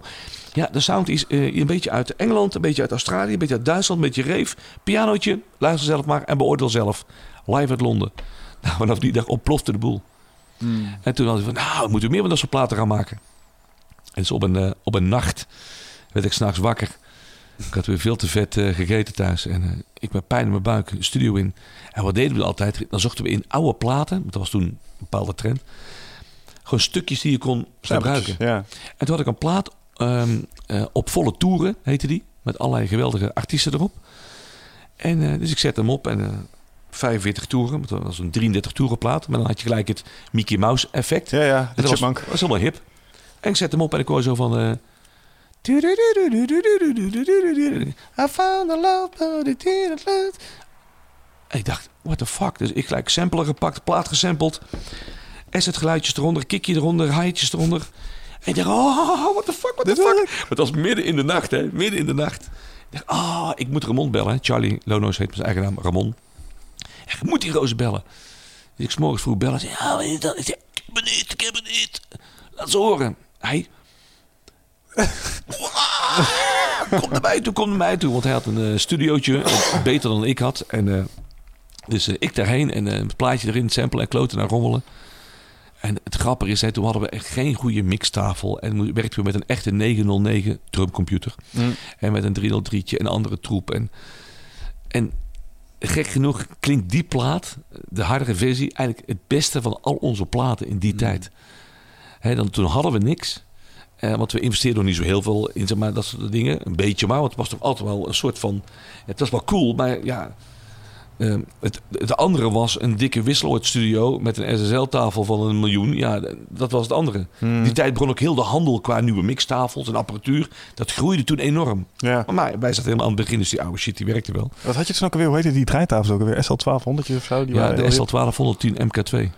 Ja, de sound is eh, een beetje uit Engeland, een beetje uit Australië, een beetje uit Duitsland, een beetje reef. Pianootje, luister zelf maar en beoordeel zelf. Live uit Londen. Nou, vanaf die dag ontplofte de boel. En toen hadden we van, nou, we moeten meer van dat soort platen gaan maken. En dus op een, eh, op een nacht werd ik s'nachts wakker. Ik had weer veel te vet eh, gegeten thuis. En eh, ik met pijn in mijn buik de studio in. En wat deden we altijd? Dan zochten we in oude platen. Dat was toen een bepaalde trend. Gewoon stukjes die je kon gebruiken. Ja. En toen had ik een plaat ehm, eh, op volle toeren, heette die. Met allerlei geweldige artiesten erop. En dus ik zet hem op en eh 45 toeren. Dat was een 33 toeren plaat. Maar dan had je gelijk het Mickey Mouse effect. Ja, ja, dat was, was helemaal hip. En ik zet hem op en ik hoor zo van... I found the love, but it didn't last. En ik dacht, what the fuck? Dus ik gelijk sampler gepakt, plaat gesampled. Asset geluidjes eronder, kickje eronder, haaitjes eronder. En ik dacht, oh, what the fuck, what the fuck? Maar het was midden in de nacht, hè. Midden in de nacht. Ik dacht, ah, ik moet Ramon bellen. Charlie Lono's heet met zijn eigen naam, Ramon. Ik moet die roze bellen. Dus ik 's morgens vroeg bellen. Zei? Ik zei, ik heb het niet, ik heb het niet. Laat ze horen. Hij... kom naar mij toe, kom naar mij toe. Want hij had een eh, studiootje, beter dan ik had. En, eh, dus eh, ik daarheen en het plaatje erin, samplen en kloten naar rommelen. En het grappige is, hè, toen hadden we echt geen goede mixtafel. En werkten we met een echte 909 drumcomputer. En met een 303'tje en andere troep. En, en gek genoeg klinkt die plaat, de hardere versie, eigenlijk het beste van al onze platen in die tijd. Hè, dan, toen hadden we niks. Eh, want we investeerden nog niet zo heel veel in zeg maar, dat soort dingen. Een beetje maar, want het was toch altijd wel een soort van... Het was wel cool, maar ja... eh, het, het andere was een dikke wisseloordstudio met een SSL-tafel van een miljoen. Ja, dat was het andere. Die tijd begon ook heel de handel qua nieuwe mixtafels en apparatuur. Dat groeide toen enorm. Ja. Maar wij zaten helemaal aan het begin, dus die oude shit die werkte wel. Wat had je toen ook alweer? Hoe heette die draaitafels ook alweer? SL1200 of zo? Die Ja, de heel SL1210 MK2.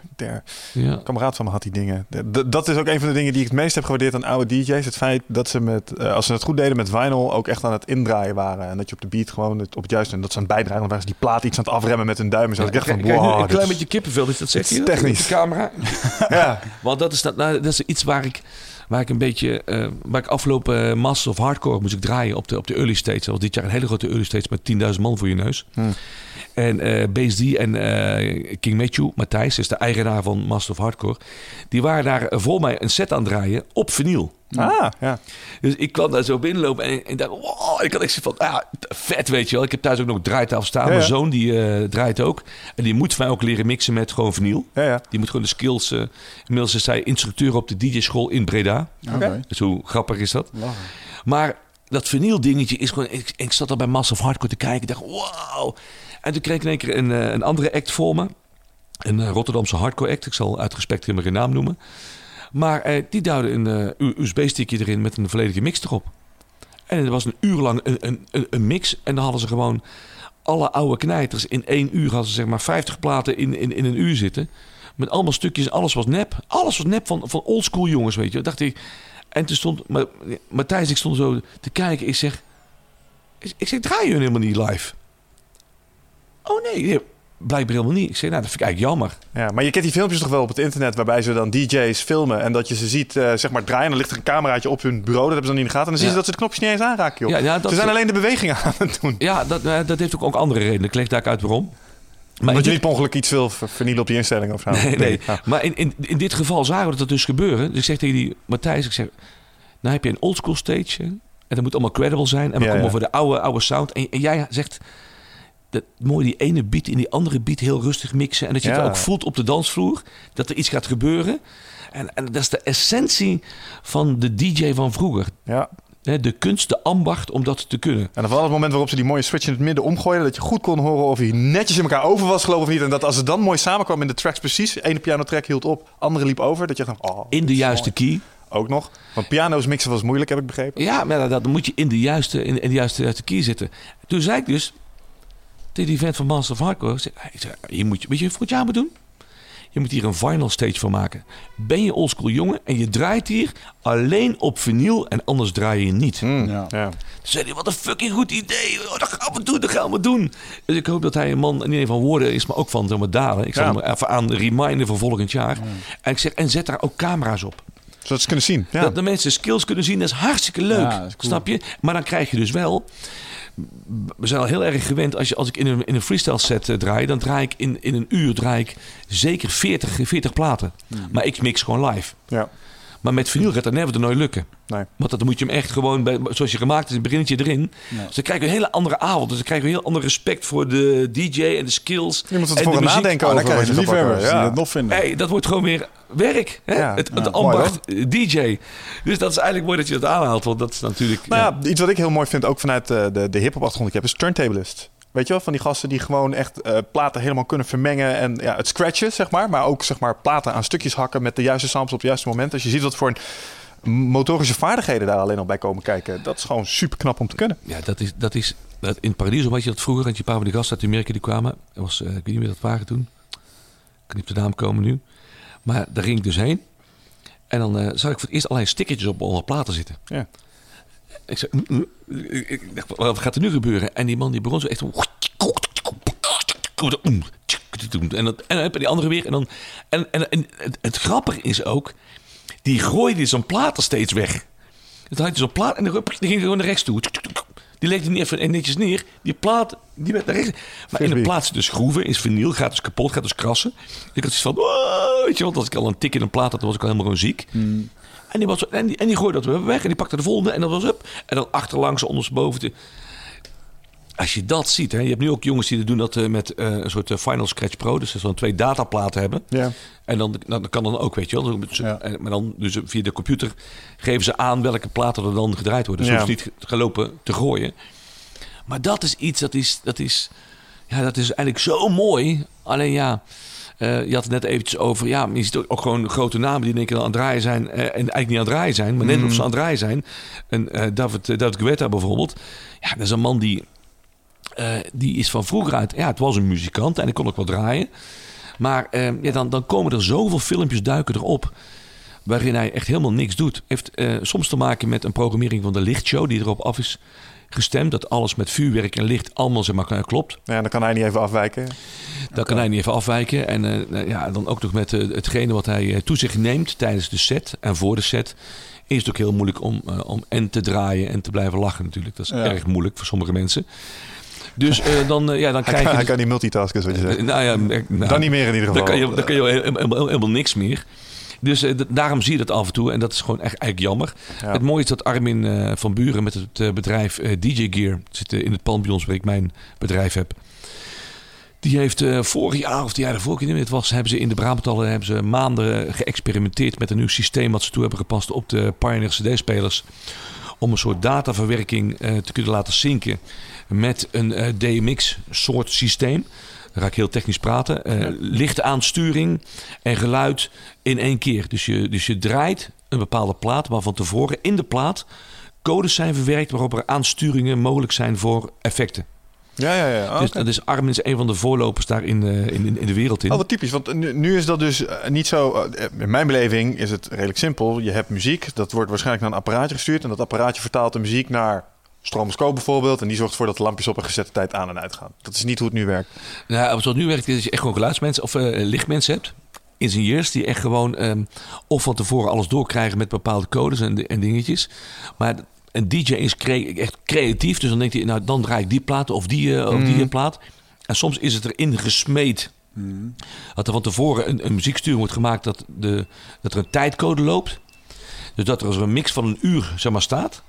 Ja. Een kameraad van me had die dingen. D- dat is ook een van de dingen die ik het meest heb gewaardeerd aan oude DJ's. Het feit dat ze met, eh, als ze het goed deden met vinyl, ook echt aan het indraaien waren. En dat je op de beat gewoon het, op het juiste... En dat ze aan het bijdragen, waren ze die plaat iets aan het afremmen met hun duim. En zo. ik dacht van, wow. een klein is- beetje kippenvel is dat, is hij? technisch. Op de camera. Ja, Want dat is, dat, nou, dat is iets waar ik, waar ik een beetje... eh, waar ik afgelopen uh, Masters of Hardcore moest ik draaien op de, op de early stage. Dat was dit jaar een hele grote early stage met 10.000 man voor je neus. Hmm. En eh Base D en eh, King Matthew, Matthijs, is de eigenaar van Master of Hardcore. Die waren daar eh, voor mij een set aan het draaien op vinyl. Ah, ja. Dus ik kwam daar zo binnenlopen en, en dacht, wow, ik had echt zo van, ah, vet weet je wel. Ik heb thuis ook nog een draaitafel staan. Ja, Mijn zoon die eh, draait ook. En die moet van mij ook leren mixen met gewoon vinyl. ja, ja. Die moet gewoon de skills... eh inmiddels is hij instructeur op de DJ-school in Breda. Oké. Dus hoe grappig is dat? Lachen. Maar dat vinyl dingetje is gewoon... Ik, ik zat al bij Massive Hardcore te kijken. Ik dacht, wow. En toen kreeg ik in één keer een, eh, een andere act voor me. Een Rotterdamse hardcore act. Ik zal uit respect helemaal geen naam noemen. Maar eh, die duwde een eh, USB-stickje erin met een volledige mix erop. En er was een uur lang een, een, een, mix. En dan hadden ze gewoon alle oude knijters. In één uur hadden ze zeg maar 50 platen in, in, in een uur zitten. Met allemaal stukjes. Alles was nep. Alles was nep van, van oldschool jongens, weet je. Dacht ik. En toen stond Ma- Matthijs, ik stond zo te kijken. Ik zeg, ik, zeg, draai je helemaal niet live? Oh nee, blijkbaar helemaal niet. Ik zeg, nou, dat vind ik eigenlijk jammer. Ja, maar je kent die filmpjes toch wel op het internet waarbij ze dan DJ's filmen en dat je ze ziet eh, zeg maar draaien. Dan ligt er een cameraatje op hun bureau, dat hebben ze dan niet in de gaten. En dan zien ze dat ze de knopjes niet eens aanraken, joh. Ja, ja, dat- ze zijn alleen de bewegingen aan het doen. Ja, dat, eh, dat heeft ook, ook andere redenen. Ik leg daar uit waarom. Maar Omdat je niet per ongeluk iets wil ver- vernielen op die instelling of zo. Nee, nee. Ja. Maar in, in, in dit geval zagen we dat dus gebeuren. Dus ik zeg tegen die Matthijs, ik zeg, nou heb je een oldschool stage. En dat moet allemaal credible zijn. En we Ja, komen voor de oude, oude sound. En, en jij zegt, dat, mooi die ene beat in die andere beat heel rustig mixen. En dat je Ja. het ook voelt op de dansvloer. Dat er iets gaat gebeuren. En, en dat is de essentie van de DJ van vroeger. Ja. De kunst, de ambacht om dat te kunnen. En dan vooral het moment waarop ze die mooie switch in het midden omgooiden. Dat je goed kon horen of hij netjes in elkaar over was geloof ik of niet. En dat als het dan mooi samenkwam in de tracks precies. Ene piano track hield op, andere liep over. Dat je dacht, oh, In de juiste mooi. key. Ook nog. Want piano's mixen was moeilijk, heb ik begrepen. Ja, maar dat, dat moet je in de juiste, in, in de juiste, juiste key zitten. Toen zei ik dus die vent van Master of Hardcore... ik ik zei, hier moet je, weet je wat je aan moet doen? Je moet hier een final stage van maken. Ben je oldschool jongen en je draait hier alleen op vinyl en anders draai je niet. Hmm, Ja. ja. Toen zei hij, wat een fucking goed idee. Oh, dat gaan we doen, dat gaan we doen. Dus ik hoop dat hij een man niet alleen van woorden is, maar ook van zeg maar, daden. Ik zal Ja. hem even aan reminden voor volgend jaar. En ik zeg, en zet daar ook camera's op. Zodat ze kunnen zien. Ja. Dat de mensen skills kunnen zien, dat is hartstikke leuk. Ja, dat is cool. Snap je? Maar dan krijg je dus wel... We zijn al heel erg gewend, als, je, als ik in een, in een freestyle set eh, draai... dan draai ik in, in een uur draai ik zeker 40, 40 platen. Hmm. Maar ik mix gewoon live. ja. Maar met vinyl gaat dat never nooit lukken. Nee. Want dan moet je hem echt gewoon, bij, zoals je gemaakt is, een beginnetje erin. Ja. Dus dan krijg je een hele andere avond. Dus dan krijg je een heel ander respect voor de DJ en de skills. Je moet en het voor de nadenken Oh, dan over krijg wat je liefhebbers Ja. het nog vinden. Hey, dat wordt gewoon weer werk. Hè? Ja. Het, het Ja, ambacht eh, DJ. Dus dat is eigenlijk mooi dat je dat aanhaalt. Want dat is natuurlijk... Nou ja. ja, iets wat ik heel mooi vind, ook vanuit eh, de, de hip-hop achtergrond die ik heb, is turntablist. Weet je wel, van die gasten die gewoon echt eh, platen helemaal kunnen vermengen en ja, het scratchen, zeg maar. Maar ook zeg maar platen aan stukjes hakken met de juiste samples op het juiste moment. Als je ziet wat voor een motorische vaardigheden daar alleen al bij komen kijken. Dat is gewoon super knap om te kunnen. Ja, dat is, dat is dat in Paradiso had je dat vroeger. Had je een paar van die gasten uit Amerika die kwamen. Dat was, eh, ik weet niet meer dat waren toen. Op de naam komen nu. Maar daar ging ik dus heen. En dan eh, zag ik voor het eerst allerlei stickertjes op alle platen zitten. Ja. Ik zei. Ik dacht, wat gaat er nu gebeuren? En die man die begon zo echt... En, dat, en dan heb je die andere weer. En, dan, en, en, en het, het grappige is ook... Die gooide zo'n platen steeds weg. Dan had zo'n plaat en dan die ging gewoon naar rechts toe. Die legde hij niet even netjes neer. Die plaat, die werd naar rechts. Maar in de plaats dus schroeven, is vinyl, gaat dus kapot, gaat dus krassen. Ik had zoiets van, weet je, want als ik al een tik in een plaat had, dan was ik al helemaal gewoon ziek. En, die was, en, die, en die gooide dat weer weg en die pakte de volgende en dat was up. En dan achterlangs, ondersteboven. te- Als je dat ziet, hè, je hebt nu ook jongens die doen dat eh, met eh, een soort eh, Final Scratch Pro. Dus dat ze dan twee dataplaten hebben. Ja. En dan, dan kan dan ook, weet je wel. Dan- Ja. en- Maar dan dus via de computer geven ze aan welke platen er dan gedraaid worden. Dus Ja. niet gelopen te gooien. Maar dat is iets, dat is, dat is, ja, dat is eigenlijk zo mooi. Alleen ja, eh, je had het net eventjes over, ja, je ziet ook, gewoon grote namen die keer aan het draaien zijn. eh, en eigenlijk niet aan het draaien zijn, maar net of ze aan het draaien zijn. En eh, David, David Guetta bijvoorbeeld. Ja, dat is een man die, die is van vroeger uit, ja, het was een muzikant en ik kon ook wel draaien. Maar ja, dan, dan komen er zoveel filmpjes duiken erop. Waarin hij echt helemaal niks doet. Heeft soms te maken met een programmering van de lichtshow die erop af is gestemd. Dat alles met vuurwerk en licht allemaal zeg maar, klopt. ja, dan kan hij niet even afwijken. Daar kan hij niet even afwijken. En eh, nou ja, dan ook nog met eh, hetgene wat hij eh, toe zich neemt tijdens de set en voor de set. Is het ook heel moeilijk om, eh, om en te draaien en te blijven lachen natuurlijk. Dat is Ja. erg moeilijk voor sommige mensen. Dus eh, dan, eh, ja, dan Hij krijg kan, je... hij dus- kan niet multitasken, zoals je zegt. eh, nou ja, eh, nou, Dan niet meer in ieder geval. dan kan je, dan kan je helemaal, helemaal, helemaal niks meer. Dus eh, daarom zie je dat af en toe. En dat is gewoon echt eigenlijk jammer. Ja. Het mooie is dat Armin eh, van Buren met het eh, bedrijf DJ Gear... zit in het pand bij ons waar ik mijn bedrijf heb. Die heeft vorig jaar of het jaar daarvoor, ik weet niet het was... hebben ze in de Brabantallen hebben ze maanden geëxperimenteerd... met een nieuw systeem wat ze toe hebben gepast op de Pioneer CD-spelers... om een soort dataverwerking te kunnen laten zinken... met een DMX-soort systeem... Dan ga ik heel technisch praten. Lichte aansturing en geluid in één keer. Dus je, dus je draait een bepaalde plaat, maar van tevoren in de plaat codes zijn verwerkt waarop er aansturingen mogelijk zijn voor effecten. Ja, ja, ja. Oh, Dus oké. dat is Armin is een van de voorlopers daar in, eh, in, in, in de wereld in. Oh, wat typisch. Want nu, nu is dat dus eh, niet zo... in mijn beleving is het redelijk simpel. Je hebt muziek. Dat wordt waarschijnlijk naar een apparaatje gestuurd. En dat apparaatje vertaalt de muziek naar stroboscoop bijvoorbeeld. En die zorgt ervoor dat de lampjes op een gezette tijd aan en uitgaan. Dat is niet hoe het nu werkt. Nou, zoals het nu werkt is dat je echt gewoon geluidsmensen of eh, lichtmensen hebt. Ingenieurs die echt gewoon ehm, of van tevoren alles doorkrijgen met bepaalde codes en, en dingetjes. Maar een DJ is cre- echt creatief. Dus dan denkt hij, nou dan draai ik die plaat of die, eh, of die eh, plaat. En soms is het erin gesmeed. Dat er van tevoren een, een muzieksturing wordt gemaakt dat, de, dat er een tijdcode loopt. Dus dat er als een mix van een uur zeg maar, staat.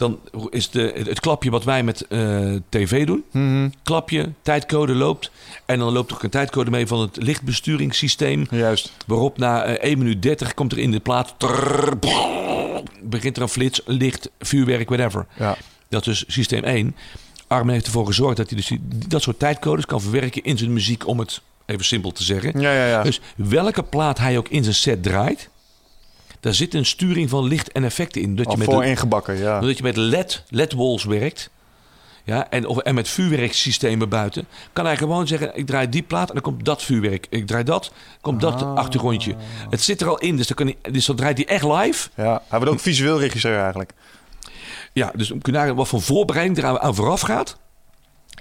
Dan is de, het klapje wat wij met eh, tv doen. Mhm. Klapje, tijdcode loopt. En dan loopt er ook een tijdcode mee van het lichtbesturingssysteem. Juist. Waarop na eh, 1 minuut 30 komt er in de plaat... trrr, brrr, begint er een flits, licht, vuurwerk, whatever. Ja. Dat is systeem 1. Armin heeft ervoor gezorgd dat hij dus die- dat soort tijdcodes kan verwerken in zijn muziek... om het even simpel te zeggen. Ja, ja, ja. Dus welke plaat hij ook in zijn set draait... daar zit een sturing van licht en effecten in. Dat Al je met voor ingebakken, ja. dat je met LED, LED-walls werkt. Ja, en, of, en met vuurwerksystemen buiten. Kan hij gewoon zeggen, ik draai die plaat en dan komt dat vuurwerk. Ik draai dat, komt dat Ah. achtergrondje. Het zit er al in, dus dan, kan hij, dus dan draait hij echt live. Ja, hij wordt ook visueel regisseur eigenlijk. Ja, dus kun je nagaan wat voor voorbereiding er aan, vooraf gaat.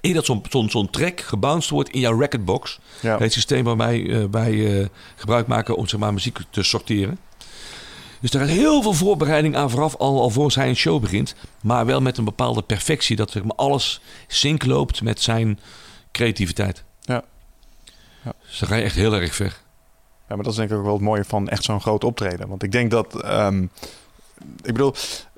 Eer dat zo'n zo'n zo'n track gebounced wordt in jouw recordbox. Ja. Het systeem waar wij, eh, wij eh, gebruik maken om zeg maar, muziek te sorteren. Dus er is heel veel voorbereiding aan vooraf, al alvorens hij een show begint. Maar wel met een bepaalde perfectie, dat zeg maar, alles sync loopt met zijn creativiteit. Ja. Ja. Dus dan ga je echt heel erg ver. Ja, maar dat is denk ik ook wel het mooie van echt zo'n groot optreden. Want ik denk dat... ehm, ik bedoel,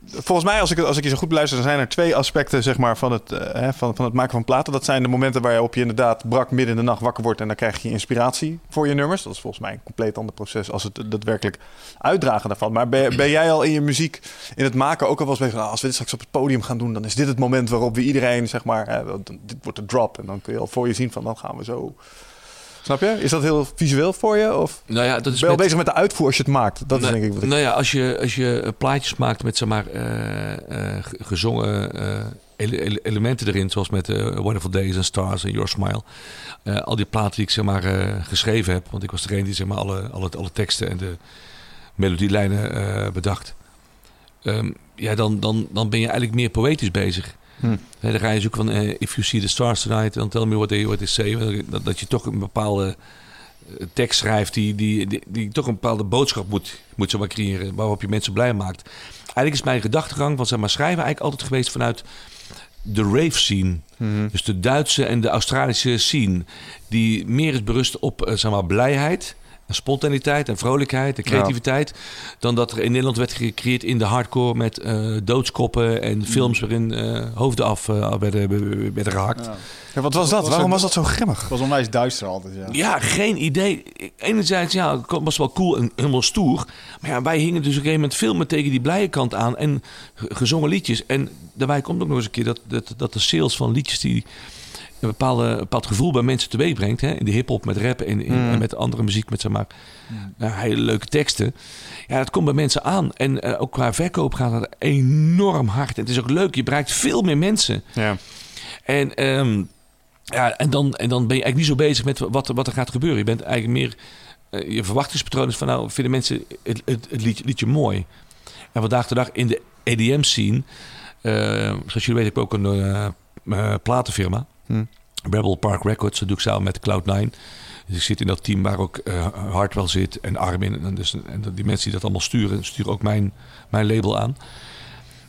volgens mij, als ik, als ik je zo goed beluister... dan zijn er twee aspecten zeg maar, van, het, eh, van, van het maken van platen. Dat zijn de momenten waarop je inderdaad brak midden in de nacht wakker wordt... en dan krijg je inspiratie voor je nummers. Dat is volgens mij een compleet ander proces... als het daadwerkelijk uitdragen daarvan. Maar ben, ben jij al in je muziek, in het maken... ook al was bezig van... ah, als we dit straks op het podium gaan doen... dan is dit het moment waarop we iedereen, zeg maar... dit wordt de drop. En dan kun je al voor je zien van... dan gaan we zo... Snap je? Is dat heel visueel voor je? Of Nou ja, dat ben is je al met- bezig met de uitvoer als je het maakt? Dat is nou, denk ik wat ik... Nou ja, als je, als je eh, plaatjes maakt met zeg maar, eh, eh, ge- gezongen ele- ele- elementen erin, zoals met Wonderful Days and Stars en Your Smile. Al die platen die ik zeg maar, geschreven heb, want ik was degene die zeg maar, alle, alle, alle teksten en de melodielijnen bedacht. Ehm, ja, dan, dan, dan ben je eigenlijk meer poëtisch bezig. Hm. Dan ga je zoeken van eh, If you see the stars tonight, dan tell me what they, what they say. Dat, dat je toch een bepaalde eh, tekst schrijft die, die, die, die toch een bepaalde boodschap moet, moet zeg maar, creëren, waarop je mensen blij maakt. Eigenlijk is mijn gedachtegang van zeg maar, schrijven eigenlijk altijd geweest vanuit de rave scene. Mhm. Dus de Duitse en de Australische scene. Die meer is berust op eh, zeg maar, blijheid. En spontaniteit en vrolijkheid en creativiteit. Dan dat er in Nederland werd gecreëerd in de hardcore met eh, doodskoppen en films waarin eh, hoofden af eh, werden, werden gehakt. Ja. Ja, wat was dat? Was Waarom was dat zo grimmig? Het was onwijs duister altijd, ja. Ja, geen idee. Enerzijds, ja, het was wel cool en helemaal stoer. Maar ja, wij hingen dus op een gegeven moment veel meer tegen die blije kant aan. En ge- gezongen liedjes. En daarbij komt ook nog eens een keer dat, dat, dat de sales van liedjes die een bepaalde, een bepaald gevoel bij mensen teweeg brengt. Hè? In de hip-hop met rap en, in- Mm. en met andere muziek met zeg maar ja, hele leuke teksten. Ja, dat komt bij mensen aan. En eh, ook qua verkoop gaat dat enorm hard. En het is ook leuk, je bereikt veel meer mensen. Ja. En, ehm, ja, en, dan, en dan ben je eigenlijk niet zo bezig met wat, er- wat er gaat gebeuren. Je bent eigenlijk meer... eh, je verwachtingspatroon is van nou, vinden mensen het, het, het liedje, liedje mooi. En vandaag de dag in de EDM-scene... eh, zoals jullie weten heb ik ook een eh, eh, platenfirma. Hm. Rebel Park Records. Dat doe ik samen met Cloud9. Dus ik zit in dat team waar ook eh Hartwell zit en Armin. En, dus, en die mensen die dat allemaal sturen, sturen ook mijn, mijn label aan.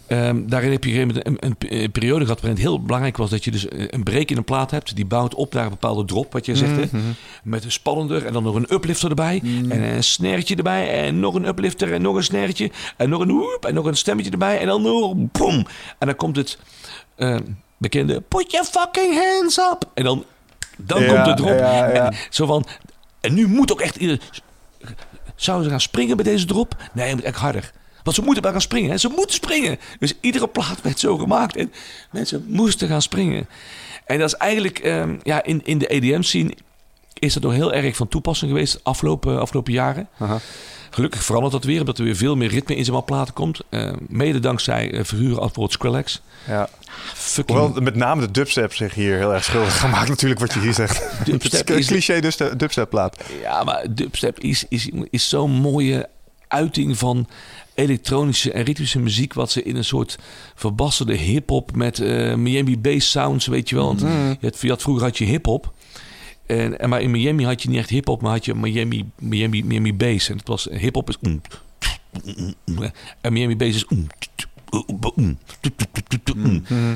Ehm, daarin heb je een een, een, een periode gehad waarin het heel belangrijk was dat je dus een break in een plaat hebt. Die bouwt op naar een bepaalde drop, wat je zegt. Hè? Mhm. Met een spannender en dan nog een uplifter erbij. En een snertje erbij. En nog een uplifter en nog een snertje. En nog een hoep en nog een stemmetje erbij. En dan nog boom. En dan komt het eh, bekende put your fucking hands up. En dan, dan Ja, komt de drop. ja. En, zo van, en nu moet ook echt ieder... Zouden ze gaan springen bij deze drop? Nee, je moet echt harder. Want ze moeten bij gaan springen. Hè? Ze moeten springen. Dus iedere plaat werd zo gemaakt. En mensen moesten gaan springen. En dat is eigenlijk... ehm, ja, in, in de EDM-scene is dat nog heel erg van toepassing geweest afgelopen, afgelopen jaren. Aha. Gelukkig verandert dat weer, omdat er weer veel meer ritme in zijn platen komt. Eh, mede dankzij uh, figuren als bijvoorbeeld Skrillex. Ja. Fucking Hoewel met name de dubstep zich hier heel erg schuldig gemaakt natuurlijk wat je hier zegt. Dubstep Het is- cliché dus de dubstep plaat. Ja, maar dubstep is, is, is zo'n mooie uiting van elektronische en ritmische muziek... wat ze in een soort verbasterde hip-hop met eh, Miami bass sounds, weet je wel. Want je, had, je had, vroeger had je hip-hop. En, en, maar in Miami had je niet echt hip-hop, maar had je Miami, Miami, Miami bass. En het was hip-hop is... mm, en Miami bass is... mm,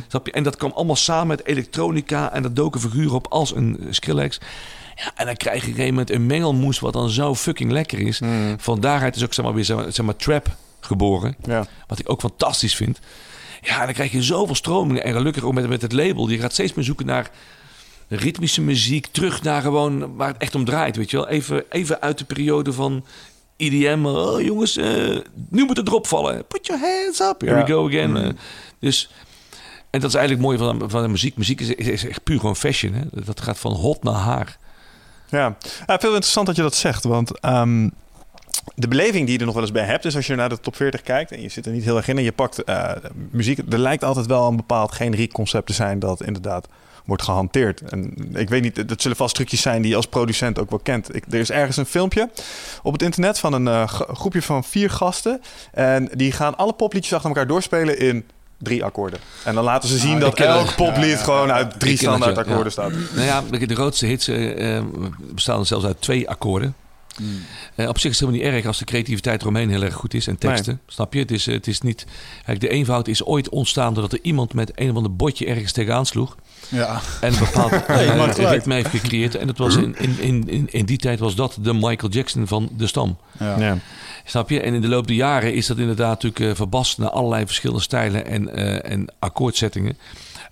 Snap je? En dat kwam allemaal samen met elektronica en dat doken figuren op als een Skrillex. Ja, en dan krijg je op een gegeven moment een mengelmoes wat dan zo fucking lekker is. Van daaruit is ook zeg maar, weer zeg maar, trap geboren. Ja. Wat ik ook fantastisch vind. Ja, dan krijg je zoveel stromingen. En gelukkig ook met, met het label. Je gaat steeds meer zoeken naar ritmische muziek. Terug naar gewoon waar het echt om draait, weet je wel. Even, even uit de periode van IDM. Oh jongens, eh, nu moet het erop vallen. Put your hands up. Here Ja. we go again. Mm. Eh, dus... En dat is eigenlijk mooi van, van de muziek. Muziek is, is, echt puur gewoon fashion. Hè? Dat gaat van hot naar haar. Ja, ja veel interessant dat je dat zegt. Want ehm, de beleving die je er nog wel eens bij hebt, is als je naar de top 40 kijkt en je zit er niet heel erg in en je pakt eh, muziek. Er lijkt altijd wel een bepaald generiek concept te zijn dat inderdaad wordt gehanteerd. En ik weet niet, dat zullen vast trucjes zijn die je als producent ook wel kent. Ik, er is ergens een filmpje op het internet van een eh, groepje van vier gasten. En die gaan alle popliedjes achter elkaar doorspelen in drie akkoorden. En dan laten ze zien Ah, dat ik ken elk poplied gewoon uit drie standaard akkoorden Ja. staat. Nou ja, de, grootste hits eh, eh, bestaan zelfs uit twee akkoorden. Eh, op zich is het helemaal niet erg als de creativiteit eromheen heel erg goed is en teksten. Snap je? Het is, het is niet. Kijk, de eenvoud is ooit ontstaan doordat er iemand met een of ander botje ergens tegenaan sloeg. Ja. En een bepaald gelijk. ritme heeft gecreëerd. En dat was in, in, in, in, in die tijd was dat de Michael Jackson van de stam. Ja. Ja. Snap je? En in de loop der jaren is dat inderdaad natuurlijk eh, verbast naar allerlei verschillende stijlen en, eh, en akkoordzettingen.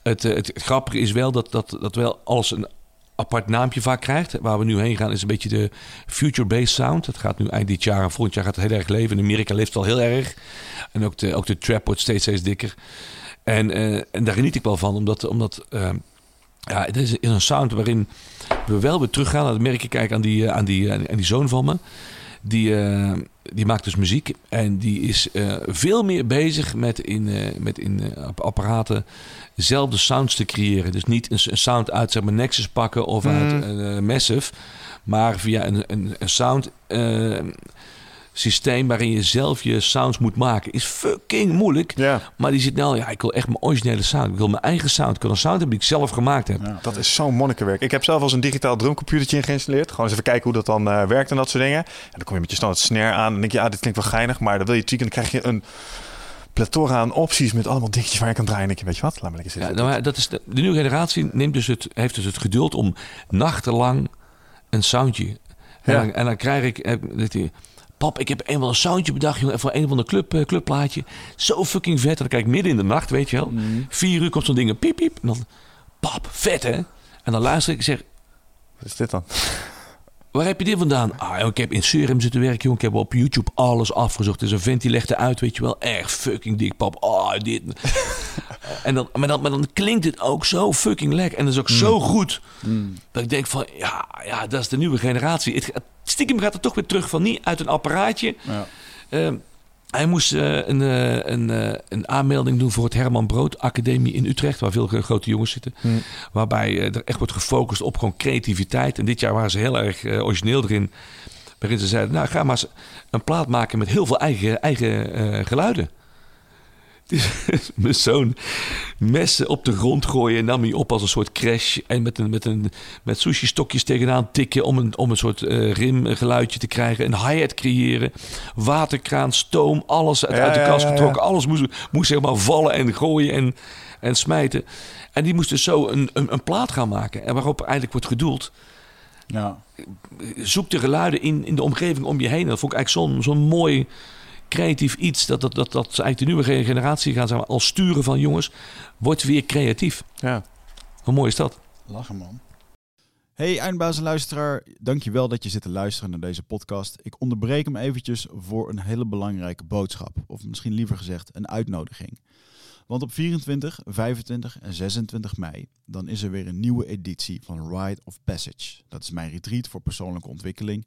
Het, het, het grappige is wel dat, dat, dat wel alles een apart naampje vaak krijgt. Waar we nu heen gaan is een beetje de future-based sound. Dat gaat nu eind dit jaar en volgend jaar gaat het heel erg leven. In Amerika leeft het al heel erg. En ook de, ook de trap wordt steeds, steeds dikker. En, eh, en daar geniet ik wel van, omdat... omdat eh, ja, het is, een sound waarin we wel weer teruggaan. Dat merk ik kijken aan die, eh, aan, die, aan die, aan die zoon van me. Die, eh, die maakt dus muziek. En die is eh, veel meer bezig met in, eh, met in eh, app- apparaten zelf sounds te creëren. Dus niet een, een sound uit zeg maar, Nexus pakken of uit eh, Massive. Maar via een, een, een sound eh, systeem waarin je zelf je sounds moet maken. Is fucking moeilijk. ja. Maar die zit nou, ja, ik wil echt mijn originele sound. Ik wil mijn eigen sound. Ik wil een sound hebben die ik zelf gemaakt heb. Ja. Dat is zo'n monnikenwerk. Ik heb zelf als een digitaal drumcomputertje geïnstalleerd. Gewoon eens even kijken hoe dat dan eh, werkt en dat soort dingen. En dan kom je met je standaard snare aan. En dan denk je, ja, dit klinkt wel geinig. Maar dan wil je tweaken. Dan krijg je een plethora aan opties met allemaal dingetjes waar je kan draaien. En je, weet je wat, laat me lekker Ja, zitten. nou, dat is de, de nieuwe generatie neemt dus het, heeft dus het geduld om nachtenlang een soundje. En, Ja. dan, en dan krijg ik... eh, dat die, Pap, ik heb eenmaal een soundje bedacht, jongen, voor een van de club, eh, clubplaatje. Zo fucking vet. En dan kijk ik midden in de nacht, weet je wel. Vier uur komt zo'n ding, piep, piep. En dan, pap, vet hè? En dan luister ik en zeg, Wat is dit dan? Waar heb je dit vandaan? Ah, ik heb in Serum zitten werken, jongen. Ik heb op YouTube alles afgezocht. Dus een vent die legde uit, weet je wel. Erg fucking dik, pap. Ah, dit. en dan, maar, dan, maar dan klinkt het ook zo fucking lekker. En dat is ook zo goed. Dat ik denk van, ja, ja, dat is de nieuwe generatie. Het, stiekem gaat het toch weer terug van niet uit een apparaatje. Ja. Eh, hij moest eh, een, eh, een, eh, een aanmelding doen voor het Herman Brood Academie in Utrecht, waar veel grote jongens zitten. Waarbij eh, er echt wordt gefocust op gewoon creativiteit. En dit jaar waren ze heel erg origineel erin. Waarin ze zeiden, nou ga maar eens een plaat maken met heel veel eigen, eigen geluiden. Mijn zoon messen op de grond gooien en nam hij op als een soort crash. En met, een, met, een, met sushi stokjes tegenaan tikken om een, om een soort eh rimgeluidje te krijgen. Een hi-hat creëren. Waterkraan, stoom, alles uit, Ja, uit de kast ja, ja. getrokken. Alles moest, moest zeg maar vallen en gooien en, en smijten. En die moest dus zo een, een, een plaat gaan maken. En waarop eigenlijk wordt gedoeld zoek de geluiden in, in de omgeving om je heen. Dat vond ik eigenlijk zo'n zo'n mooi creatief iets. Dat, dat, dat, dat ze eigenlijk de nieuwe ge- generatie gaan zeg maar, al sturen van jongens. Word weer creatief. Ja. Hoe mooi is dat? Lachen, man. Hey eindbaas en luisteraar, dankjewel dat je zit te luisteren naar deze podcast. Ik onderbreek hem eventjes voor een hele belangrijke boodschap. Of misschien liever gezegd een uitnodiging. Want op 24, 25 en 26 mei, dan is er weer een nieuwe editie van Ride of Passage. Dat is mijn retreat voor persoonlijke ontwikkeling.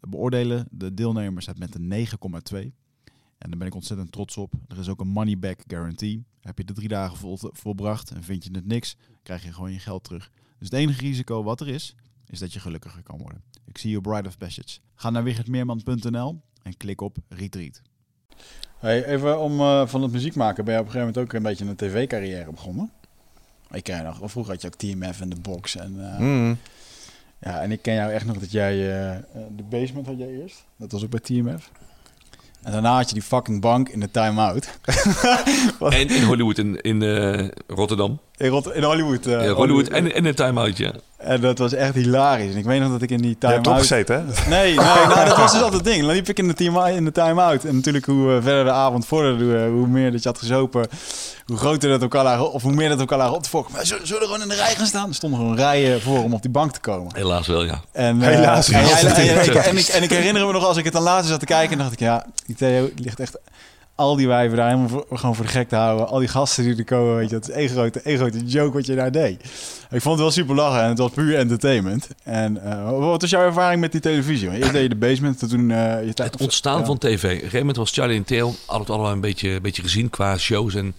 beoordelen de deelnemers het met een 9,2. En daar ben ik ontzettend trots op. Er is ook een money back guarantee. Heb je de drie dagen vol, volbracht en vind je het niks, krijg je gewoon je geld terug. Dus het enige risico wat er is, is dat je gelukkiger kan worden. Ik zie je Bride of Passage. Ga naar wichertmeerman.nl en klik op Retreat. Hey, even om uh, van het muziek maken ben je op een gegeven moment ook een beetje een tv-carrière begonnen. Ik ken je nog, vroeger had je ook TMF en de box. En, uh, mm. Ja, en ik ken jou echt nog dat jij uh, de basement had jij eerst. Dat was ook bij TMF. En daarna had je die fucking bank in de time-out. en in Hollywood in, in uh, Rotterdam. In, Rot in Hollywood. Uh, Hollywood en, en een time-out, ja. En dat was echt hilarisch. En ik weet nog dat ik in die time-out... Je hebt gezeten, hè? Nee, nee nou, dat was dus altijd het ding. Dan liep ik in de, time in de time-out. En natuurlijk hoe uh, verder de avond vorderde, hoe meer dat je had gezopen... hoe groter dat elkaar lagen, of hoe meer dat elkaar lagen op te fokken. Maar zullen, zullen we gewoon in de rij gaan staan? Er stonden gewoon rijen voor om op die bank te komen. Helaas wel, ja. En, Helaas en, en, ik, en ik herinner me nog als ik het dan later zat te kijken... en dacht ik, ja, die Theo ligt echt al die wijven daar helemaal voor, gewoon voor de gek te houden. Al die gasten die er komen, weet je, dat is één grote, één grote joke wat je daar deed. Ik vond het wel super lachen en het was puur entertainment. En uh, wat was jouw ervaring met die televisie? Eerst deed je de basement, toen uh, je Het ontstaan van tv. Op een gegeven moment was Charlie en Theo altijd allemaal een beetje, een beetje gezien qua shows en...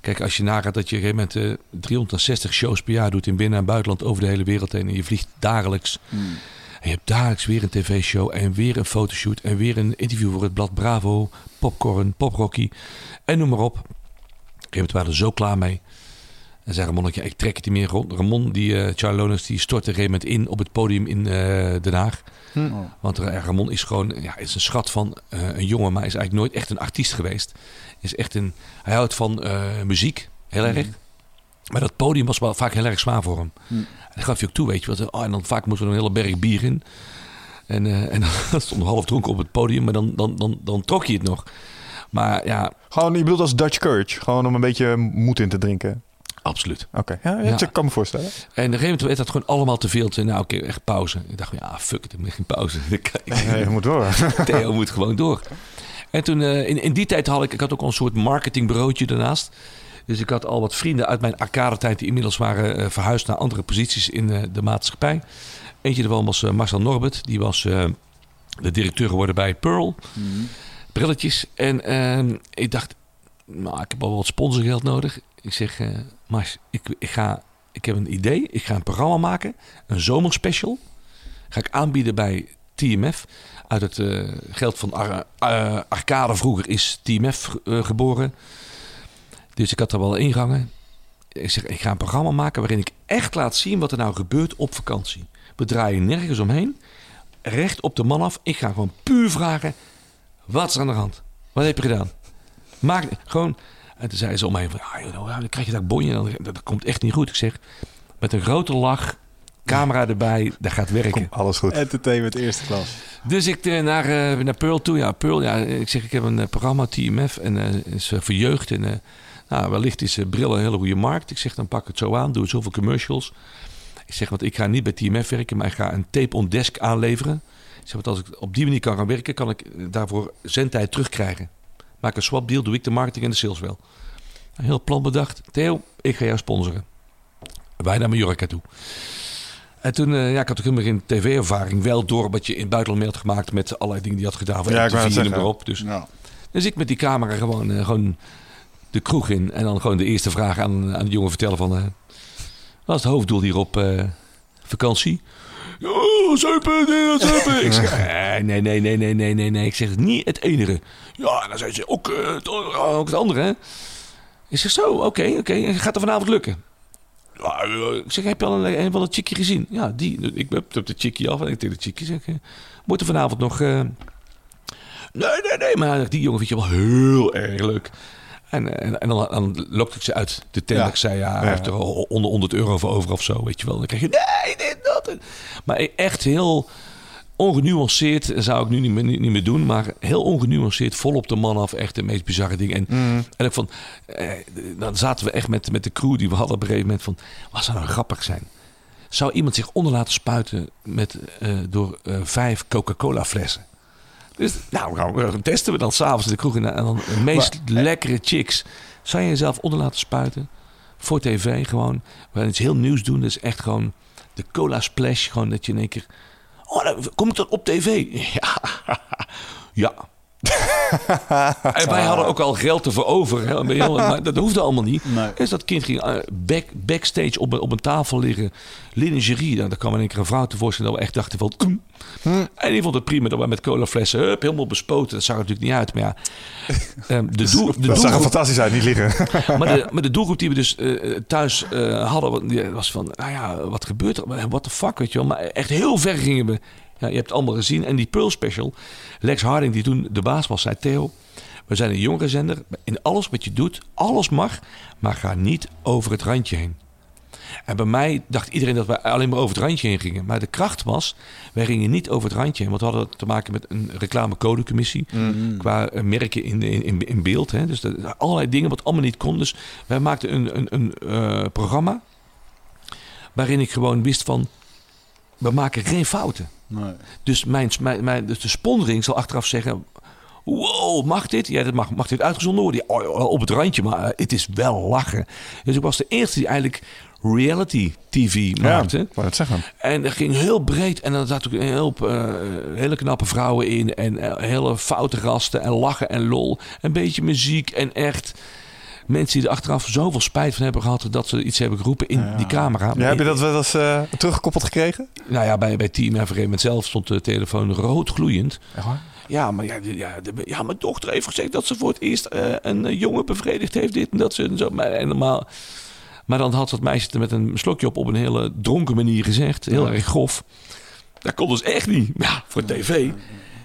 Kijk, als je nagaat dat je op een gegeven moment uh, 360 shows per jaar doet in binnen- en buitenland over de hele wereld heen. En je vliegt dagelijks. Hmm. En je hebt dagelijks weer een tv-show en weer een fotoshoot en weer een interview voor het blad Bravo, Popcorn, Poprocky en noem maar op. Op een gegeven moment waren er zo klaar mee. En zei Ramon, ik trek het niet meer rond. Ramon, die, uh, die stortte een gegeven moment in op het podium in uh, Den Haag. Hm. Want uh, Ramon is gewoon ja, is een schat van een jongen, maar is eigenlijk nooit echt een artiest geweest. Is echt een, hij houdt van muziek, heel erg. Hm. Maar dat podium was wel vaak heel erg zwaar voor hem. Hm. En dat gaf je ook toe, weet je. Wat, oh, en dan vaak moest er een hele berg bier in. En, uh, en dan stond half dronken op het podium, maar dan, dan, dan, dan trok je het nog. Maar ja... Gewoon, je bedoelt als Dutch Courage? Gewoon om een beetje moed in te drinken? Absoluut. Oké, ja, ja, ik kan me voorstellen. En op een gegeven moment werd dat gewoon allemaal te veel. Te, nou, oké, okay, echt pauze. Ik dacht, ja, fuck het, ik heb geen pauze. nee, je moet door. Theo moet gewoon door. En toen, uh, in, in die tijd had ik, ik had ook al een soort marketingbureautje daarnaast. Dus ik had al wat vrienden uit mijn arcade-tijd die inmiddels waren uh, verhuisd naar andere posities in uh, de maatschappij. Eentje ervan was uh, Marcel Norbert, die was de directeur geworden bij Pearl. Mm. Brilletjes. En ehm, ik dacht, nou, ik heb al wat sponsorgeld nodig. Ik zeg, Mars, ik, ik, ga, ik heb een idee. Ik ga een programma maken, een zomerspecial. Ga ik aanbieden bij TMF. Uit het geld van Ar Arcade vroeger is TMF geboren. Dus ik had er wel ingangen. Ik zeg, ik ga een programma maken waarin ik echt laat zien wat er nou gebeurt op vakantie. We draaien nergens omheen. Recht op de man af. Ik ga gewoon puur vragen, wat is er aan de hand? Wat heb je gedaan? Maak gewoon... En toen zei ze om heen van, ah, dan krijg je dat bonje. Dat, dat komt echt niet goed. Ik zeg, met een grote lach, camera erbij, dat gaat werken. Kom, alles goed. Entertainment eerste klas. Dus ik uh, naar, uh, naar Pearl toe. Ja, Pearl, ja, ik zeg, ik heb een uh, programma, TMF, en is voor jeugd. En nou, wellicht is uh, bril een hele goede markt. Ik zeg, dan pak het zo aan, doe zoveel commercials. Ik zeg, want ik ga niet bij TMF werken, maar ik ga een tape on desk aanleveren. Ik zeg, want als ik op die manier kan gaan werken, kan ik eh, daarvoor zendtijd terugkrijgen. Maak een swap deal, doe ik de marketing en de sales wel. Een heel plan bedacht. Theo, ik ga jou sponsoren. Wij naar Mallorca toe. En toen, uh, ja, ik had ook helemaal geen tv-ervaring. Wel door wat je in het buitenland had gemaakt met allerlei dingen die je had gedaan. Van ja, ik TV en erop. Dus, ja. dus ik met die camera gewoon, uh, gewoon de kroeg in. En dan gewoon de eerste vraag aan, aan de jongen vertellen van... Uh, wat is het hoofddoel hier op uh, vakantie? Ja, zuipen, nee, zuipen. ik zeg, nee, nee, nee, nee, nee, nee, nee. Ik zeg, niet het enige. Ja, dan zei ze, ook, uh, het, ook het andere, hè. Ik zeg, zo, oké, okay, oké. Okay. Gaat er vanavond lukken? Ja, ik zeg, heb je al een, een van het chickie gezien? Ja, die. Ik heb de chickie af en ik tegen de chickie zeg, moet er vanavond nog... nee, nee, nee, maar die jongen vind je wel heel erg leuk. En, en, en dan, dan ik ze uit de tent. Ik zei, ja, hij heeft er onder 100 euro voor over of zo, weet je wel. Dan krijg je, nee, dit, dat. Maar echt heel ongenuanceerd, zou ik nu niet meer, niet, meer doen. Maar heel ongenuanceerd, vol op de man af. Echt de meest bizarre dingen. En, mm. en ik van, eh, dan zaten we echt met, met de crew die we hadden op een gegeven moment van... Wat zou nou grappig zijn? Zou iemand zich onder laten spuiten met, uh, door uh, vijf Coca-Cola flessen? Dus nou, gaan testen we dan s'avonds in de kroeg. En dan de meest lekkere chicks. Zou je jezelf onder laten spuiten? voor tv gewoon. We gaan iets heel nieuws doen. Dat is echt gewoon de cola splash. Gewoon dat je in één keer... Oh, dan kom ik dan op tv? Ja. ja. en wij hadden ook al geld ervoor over. Hè, maar dat hoefde allemaal niet. Nee. Dus dat kind ging eh, back, backstage op, een- op een tafel liggen. Lingerie. Nou, daar kwam in één keer een vrouw tevoorschijn dat we echt dachten van... "Koem." En die vond het prima dat we met colaflessen hup, helemaal bespoten. Dat zag er natuurlijk niet uit. Maar ja, ehm, de, doel, de Dat zag er fantastisch uit, niet liggen. maar, de, maar de doelgroep die we dus eh, thuis eh, hadden, was van, nou ja, wat gebeurt er? What the fuck, weet je wel. Maar echt heel ver gingen we. Ja, je hebt het allemaal gezien. En die Pearl Special, Lex Harding, die toen de baas was, zei Theo... We zijn een jongerenzender. In alles wat je doet, alles mag, maar ga niet over het randje heen. En bij mij dacht iedereen dat wij alleen maar over het randje heen gingen. Maar de kracht was, wij gingen niet over het randje heen. Want we hadden te maken met een reclamecodecommissie. Qua eh, merken in, in, in, beeld. Hè. Dus dat- allerlei dingen wat allemaal niet kon. Dus wij maakten een, een, een eh, programma. Waarin ik gewoon wist van, we maken geen fouten. Nee. Dus, mijn, mijn, mijn, dus de sponsoring zal achteraf zeggen... Wow, mag dit? Ja, dat mag, mag dit uitgezonden worden? Ja, oh, op het randje, maar eh, het is wel lachen. Dus ik was de eerste die eigenlijk reality TV Ja, maakte. ik wou het zeggen. En dat ging heel breed. En dan zaten ook een hoop eh, hele knappe vrouwen in. En eh, hele foute gasten. En lachen en lol. Een beetje muziek. En echt mensen die er achteraf zoveel spijt van hebben gehad... dat ze iets hebben geroepen in die camera. Ja, heb je dat wel eens eh, teruggekoppeld gekregen? Nou ja, bij, bij Team moment zelf stond de telefoon rood gloeiend. Ja, maar, ja, ja, de- ja, mijn dochter heeft gezegd dat ze voor het eerst eh, een eh, jongen bevredigd heeft. Dit en dat ze en zo. Maar, en normaal, maar dan had dat meisje het er met een slokje op op een hele dronken manier gezegd. Heel erg grof. Dat kon dus echt niet. Ja, voor tv.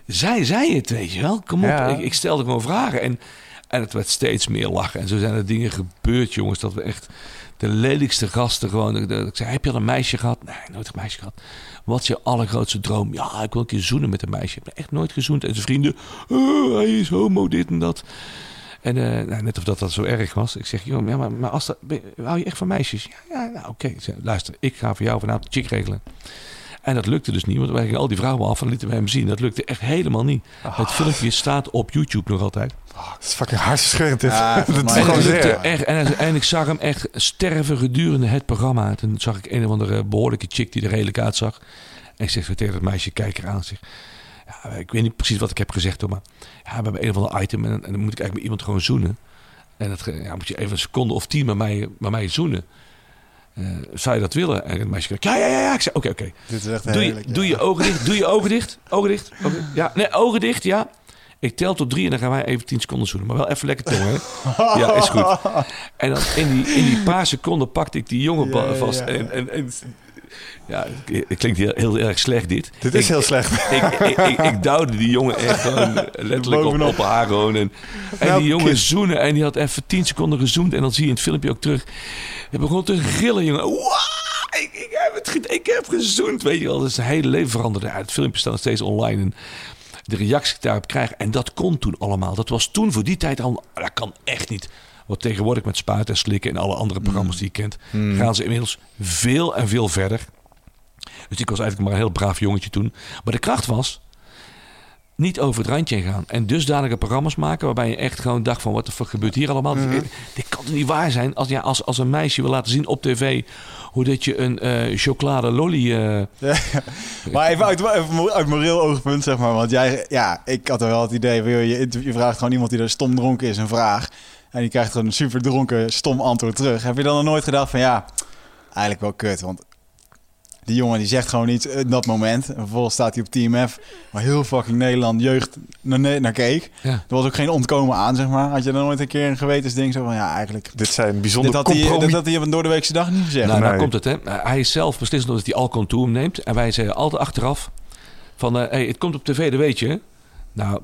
Zij zei het, weet je wel. Kom op, Ja. ik, ik stelde gewoon vragen. En, en het werd steeds meer lachen. En zo zijn er dingen gebeurd, jongens. Dat we echt de lelijkste gasten gewoon... Ik zei, heb je al een meisje gehad? Nee, nooit een meisje gehad. Wat is je allergrootste droom? Ja, ik wil een keer zoenen met een meisje. Ik heb echt nooit gezoend. En zijn vrienden, "Oh, hij is homo, dit en dat. En eh, nou, net of dat dat zo erg was. Ik zeg, joh, ja, maar, maar als dat, hou je echt van meisjes? Ja, ja nou oké. Luister, ik ga voor jou vanavond chick regelen. En dat lukte dus niet, want wij gingen al die vrouwen af en lieten we hem zien. Dat lukte echt helemaal niet. Het filmpje staat op YouTube nog altijd. Dat is fucking hartstikke dit. Ja, dat is gewoon zeer. echt, en, en ik zag hem echt sterven gedurende het programma. Toen zag ik een of andere behoorlijke chick die er redelijk uitzag. En ik zeg zo tegen dat meisje, kijk eraan. Zeg, ja, ik weet niet precies wat ik heb gezegd hoor, maar ja, we hebben een of ander item en, en dan moet ik eigenlijk met iemand gewoon zoenen. En dat ja, moet je even een seconde of tien met mij, met mij zoenen. Eh, zou je dat willen? En het meisje, ja, ja, ja, ja. Ik zei, oké, oké. Dit is echt Doe, je, heerlijk. doe je ogen dicht. Doe je ogen dicht. Ogen dicht. Ogen, ja, nee, ogen dicht, ja. Ik tel tot drie en dan gaan wij even tien seconden zoenen. Maar wel even lekker tongen, hè? Ja, is goed. En dan in die, in die paar seconden pakte ik die jongen Ja, ja, vast. ja. En, en, en, ja, het- klinkt heel, heel erg slecht dit. Dit is Ik- heel slecht. ik, ik, ik, ik duwde die jongen echt gewoon letterlijk op, Bovenop. op haar gewoon. En, en Nou, die jongen kind. zoenen en die had even 10 seconden gezoend. En dan zie je in het filmpje ook terug. Hij begon te gillen, jongen. Wow, ik, ik, heb het, ik heb gezoend. Weet je wel, dat is zijn hele leven veranderd. Ja, het filmpje staat nog steeds online. En de reacties die ik daarop krijg. En dat kon toen allemaal. Dat was toen voor die tijd al. Dat kan echt niet. Wat tegenwoordig met spuiten en slikken en alle andere programma's die je kent. Gaan ze inmiddels veel en veel verder. Dus ik was eigenlijk maar een heel braaf jongetje toen. Maar de kracht was niet over het randje heen gaan. En dusdanige programma's maken waarbij je echt gewoon dacht van... wat de fuck gebeurt hier allemaal? Dit, dit kan toch niet waar zijn? Als, ja, als, als een meisje wil laten zien op tv... hoe dat je een eh chocolade lolly... eh, Maar even uit, even uit moreel oogpunt, zeg maar. Want jij, ja, ik had er wel het idee je, interview- je vraagt gewoon iemand die er stom dronken is een vraag. En die krijgt gewoon een super dronken, stom antwoord terug. Heb je dan nog nooit gedacht van, ja, eigenlijk wel kut. Want die jongen die zegt gewoon iets in dat moment. En vervolgens staat hij op Team F, waar heel fucking Nederland jeugd naar, ne- naar keek. ja. Er was ook geen ontkomen aan, zeg maar. Had je dan nooit een keer een gewetensding zo van, ja, eigenlijk... Dit zijn Dit bijzonder had, hij, compromis. dit had hij op een doordeweekse dag niet gezegd. Nou, nou Nee. komt het, hè. Hij is zelf beslist dat hij alcohol toe hem neemt. En wij zeggen altijd achteraf van... eh, hey, het komt op tv, dat weet je. Nou,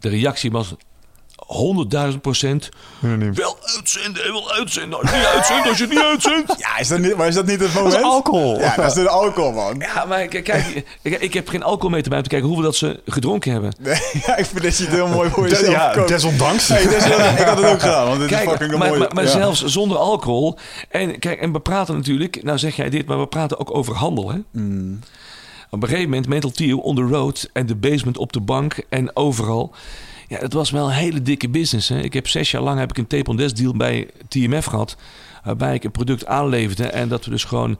de reactie was 100.000 procent... Unaniem. Wel uitzenden, wel uitzenden. Als je niet uitzendt, als je het niet uitzendt. Ja, is dat niet, maar is dat niet het moment? Dat is alcohol. Ja, dat is de alcohol, man. Ja, maar kijk, kijk ik, ik heb geen alcoholmeter bij om te kijken hoeveel dat ze gedronken hebben. Nee, ja, ik vind dat je het heel mooi voor jezelf ja, koopt. desondanks. Hey, dus, eh, ik had het ook gedaan, want dit is Kijk, fucking maar, mooi. maar, maar Ja. zelfs zonder alcohol. En, kijk, en we praten natuurlijk, nou zeg jij dit, maar we praten ook over handel. Hè? Mm. Op een gegeven moment, Mental Tio on the road en de basement op de bank en overal. Ja, het was wel een hele dikke business. Hè? Ik heb zes jaar lang heb ik een tape on desk deal bij TMF gehad. Waarbij ik een product aanleverde en dat we dus gewoon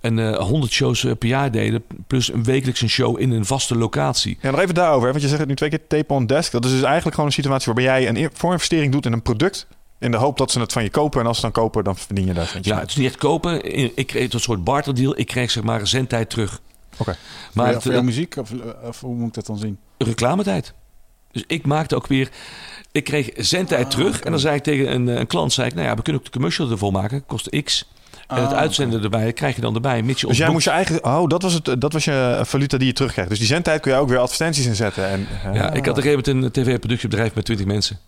een eh 100 shows eh, per jaar deden. Plus een wekelijks een show in een vaste locatie. Ja, nog even daarover. hè, Want je zegt het nu twee keer tape on desk. Dat is dus eigenlijk gewoon een situatie waarbij jij een in- voorinvestering doet in een product. In de hoop dat ze het van je kopen. En als ze dan kopen, dan verdien je daar Ja, mee. het is niet echt kopen. Ik kreeg een soort barterdeal. Ik kreeg zeg maar een zendtijd terug. Oké. Maar Maar voor, het, jouw muziek? Of, of hoe moet ik dat dan zien? reclametijd. Dus ik maakte ook weer... Ik kreeg zendtijd terug. En dan zei ik tegen een, eh, een klant... Zei ik, nou ja, we kunnen ook de commercial ervoor maken. Kost x. En het Ah, uitzenden erbij krijg je dan erbij. Mits je Dus jij moest je eigen... Oh, dat was, het, dat was je valuta die je terugkrijgt. Dus die zendtijd kun je ook weer advertenties inzetten. En, boekt. Ja, ik had op een gegeven moment een tv-productiebedrijf met 20 mensen.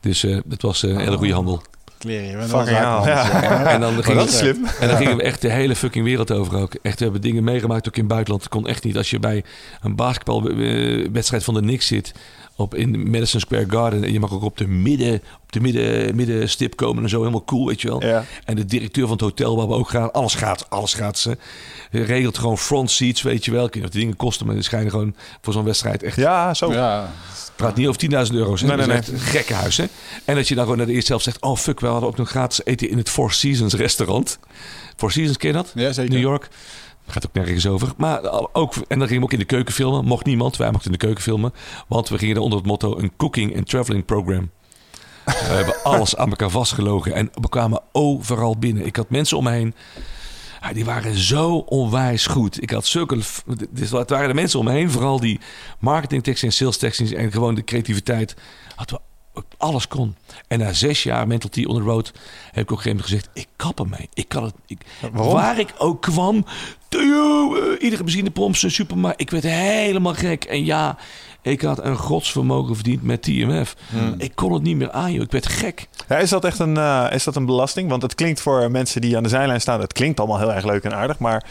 Dus eh het was eh, een hele goede handel. Kleren, Fucking ja. En dan dat slim. En dan gingen we echt de hele fucking wereld over ook. Echt, we hebben dingen meegemaakt ook in het buitenland. Het kon echt niet. Als je bij een basketbalwedstrijd van de Knicks zit... Op in Madison Square Garden. En je mag ook op de, midden, op de midden, middenstip komen en zo. Helemaal cool, weet je wel. Ja. En de directeur van het hotel waar we ook gaan. Alles gaat, alles gaat ze. Regelt gewoon front seats, weet je wel. Ik weet niet of die dingen kosten, maar die schijnen gewoon voor zo'n wedstrijd echt... Ja, zo. Ja, praat niet over 10.000 euro's. Hè? Nee, nee, echt een gekke huis. Hè? En dat je dan gewoon naar de eerste helft zegt... Oh fuck, we hadden ook nog gratis eten in het Four Seasons restaurant. Four Seasons, ken je dat? ja zeker. New York. Gaat ook nergens over. Maar ook, en dan gingen we ook in de keuken filmen. Mocht niemand, wij mochten in de keuken filmen. Want we gingen er onder het motto een cooking and traveling program. We hebben alles aan elkaar vastgelogen. En we kwamen overal binnen. Ik had mensen om me heen. ja, die waren zo onwijs goed. Ik had zulke... Dus het waren de mensen om me heen. Vooral die marketingtechnisch en sales technisch. En gewoon de creativiteit. Hadden we alles kon. En na zes jaar Mental T on the road heb ik op een gegeven moment gezegd: ik kap ermee. Ik kan het. Ik, Waarom? Waar ik ook kwam, Theo, eh, iedere benzinepomp, zijn supermarkt. Ik werd helemaal gek. En ja, ik had een godsvermogen verdiend met TMF. Ik kon het niet meer aan, joh. Ik werd gek. Ja, is dat echt een, eh, is dat een belasting? Want het klinkt voor mensen die aan de zijlijn staan... het klinkt allemaal heel erg leuk en aardig. Maar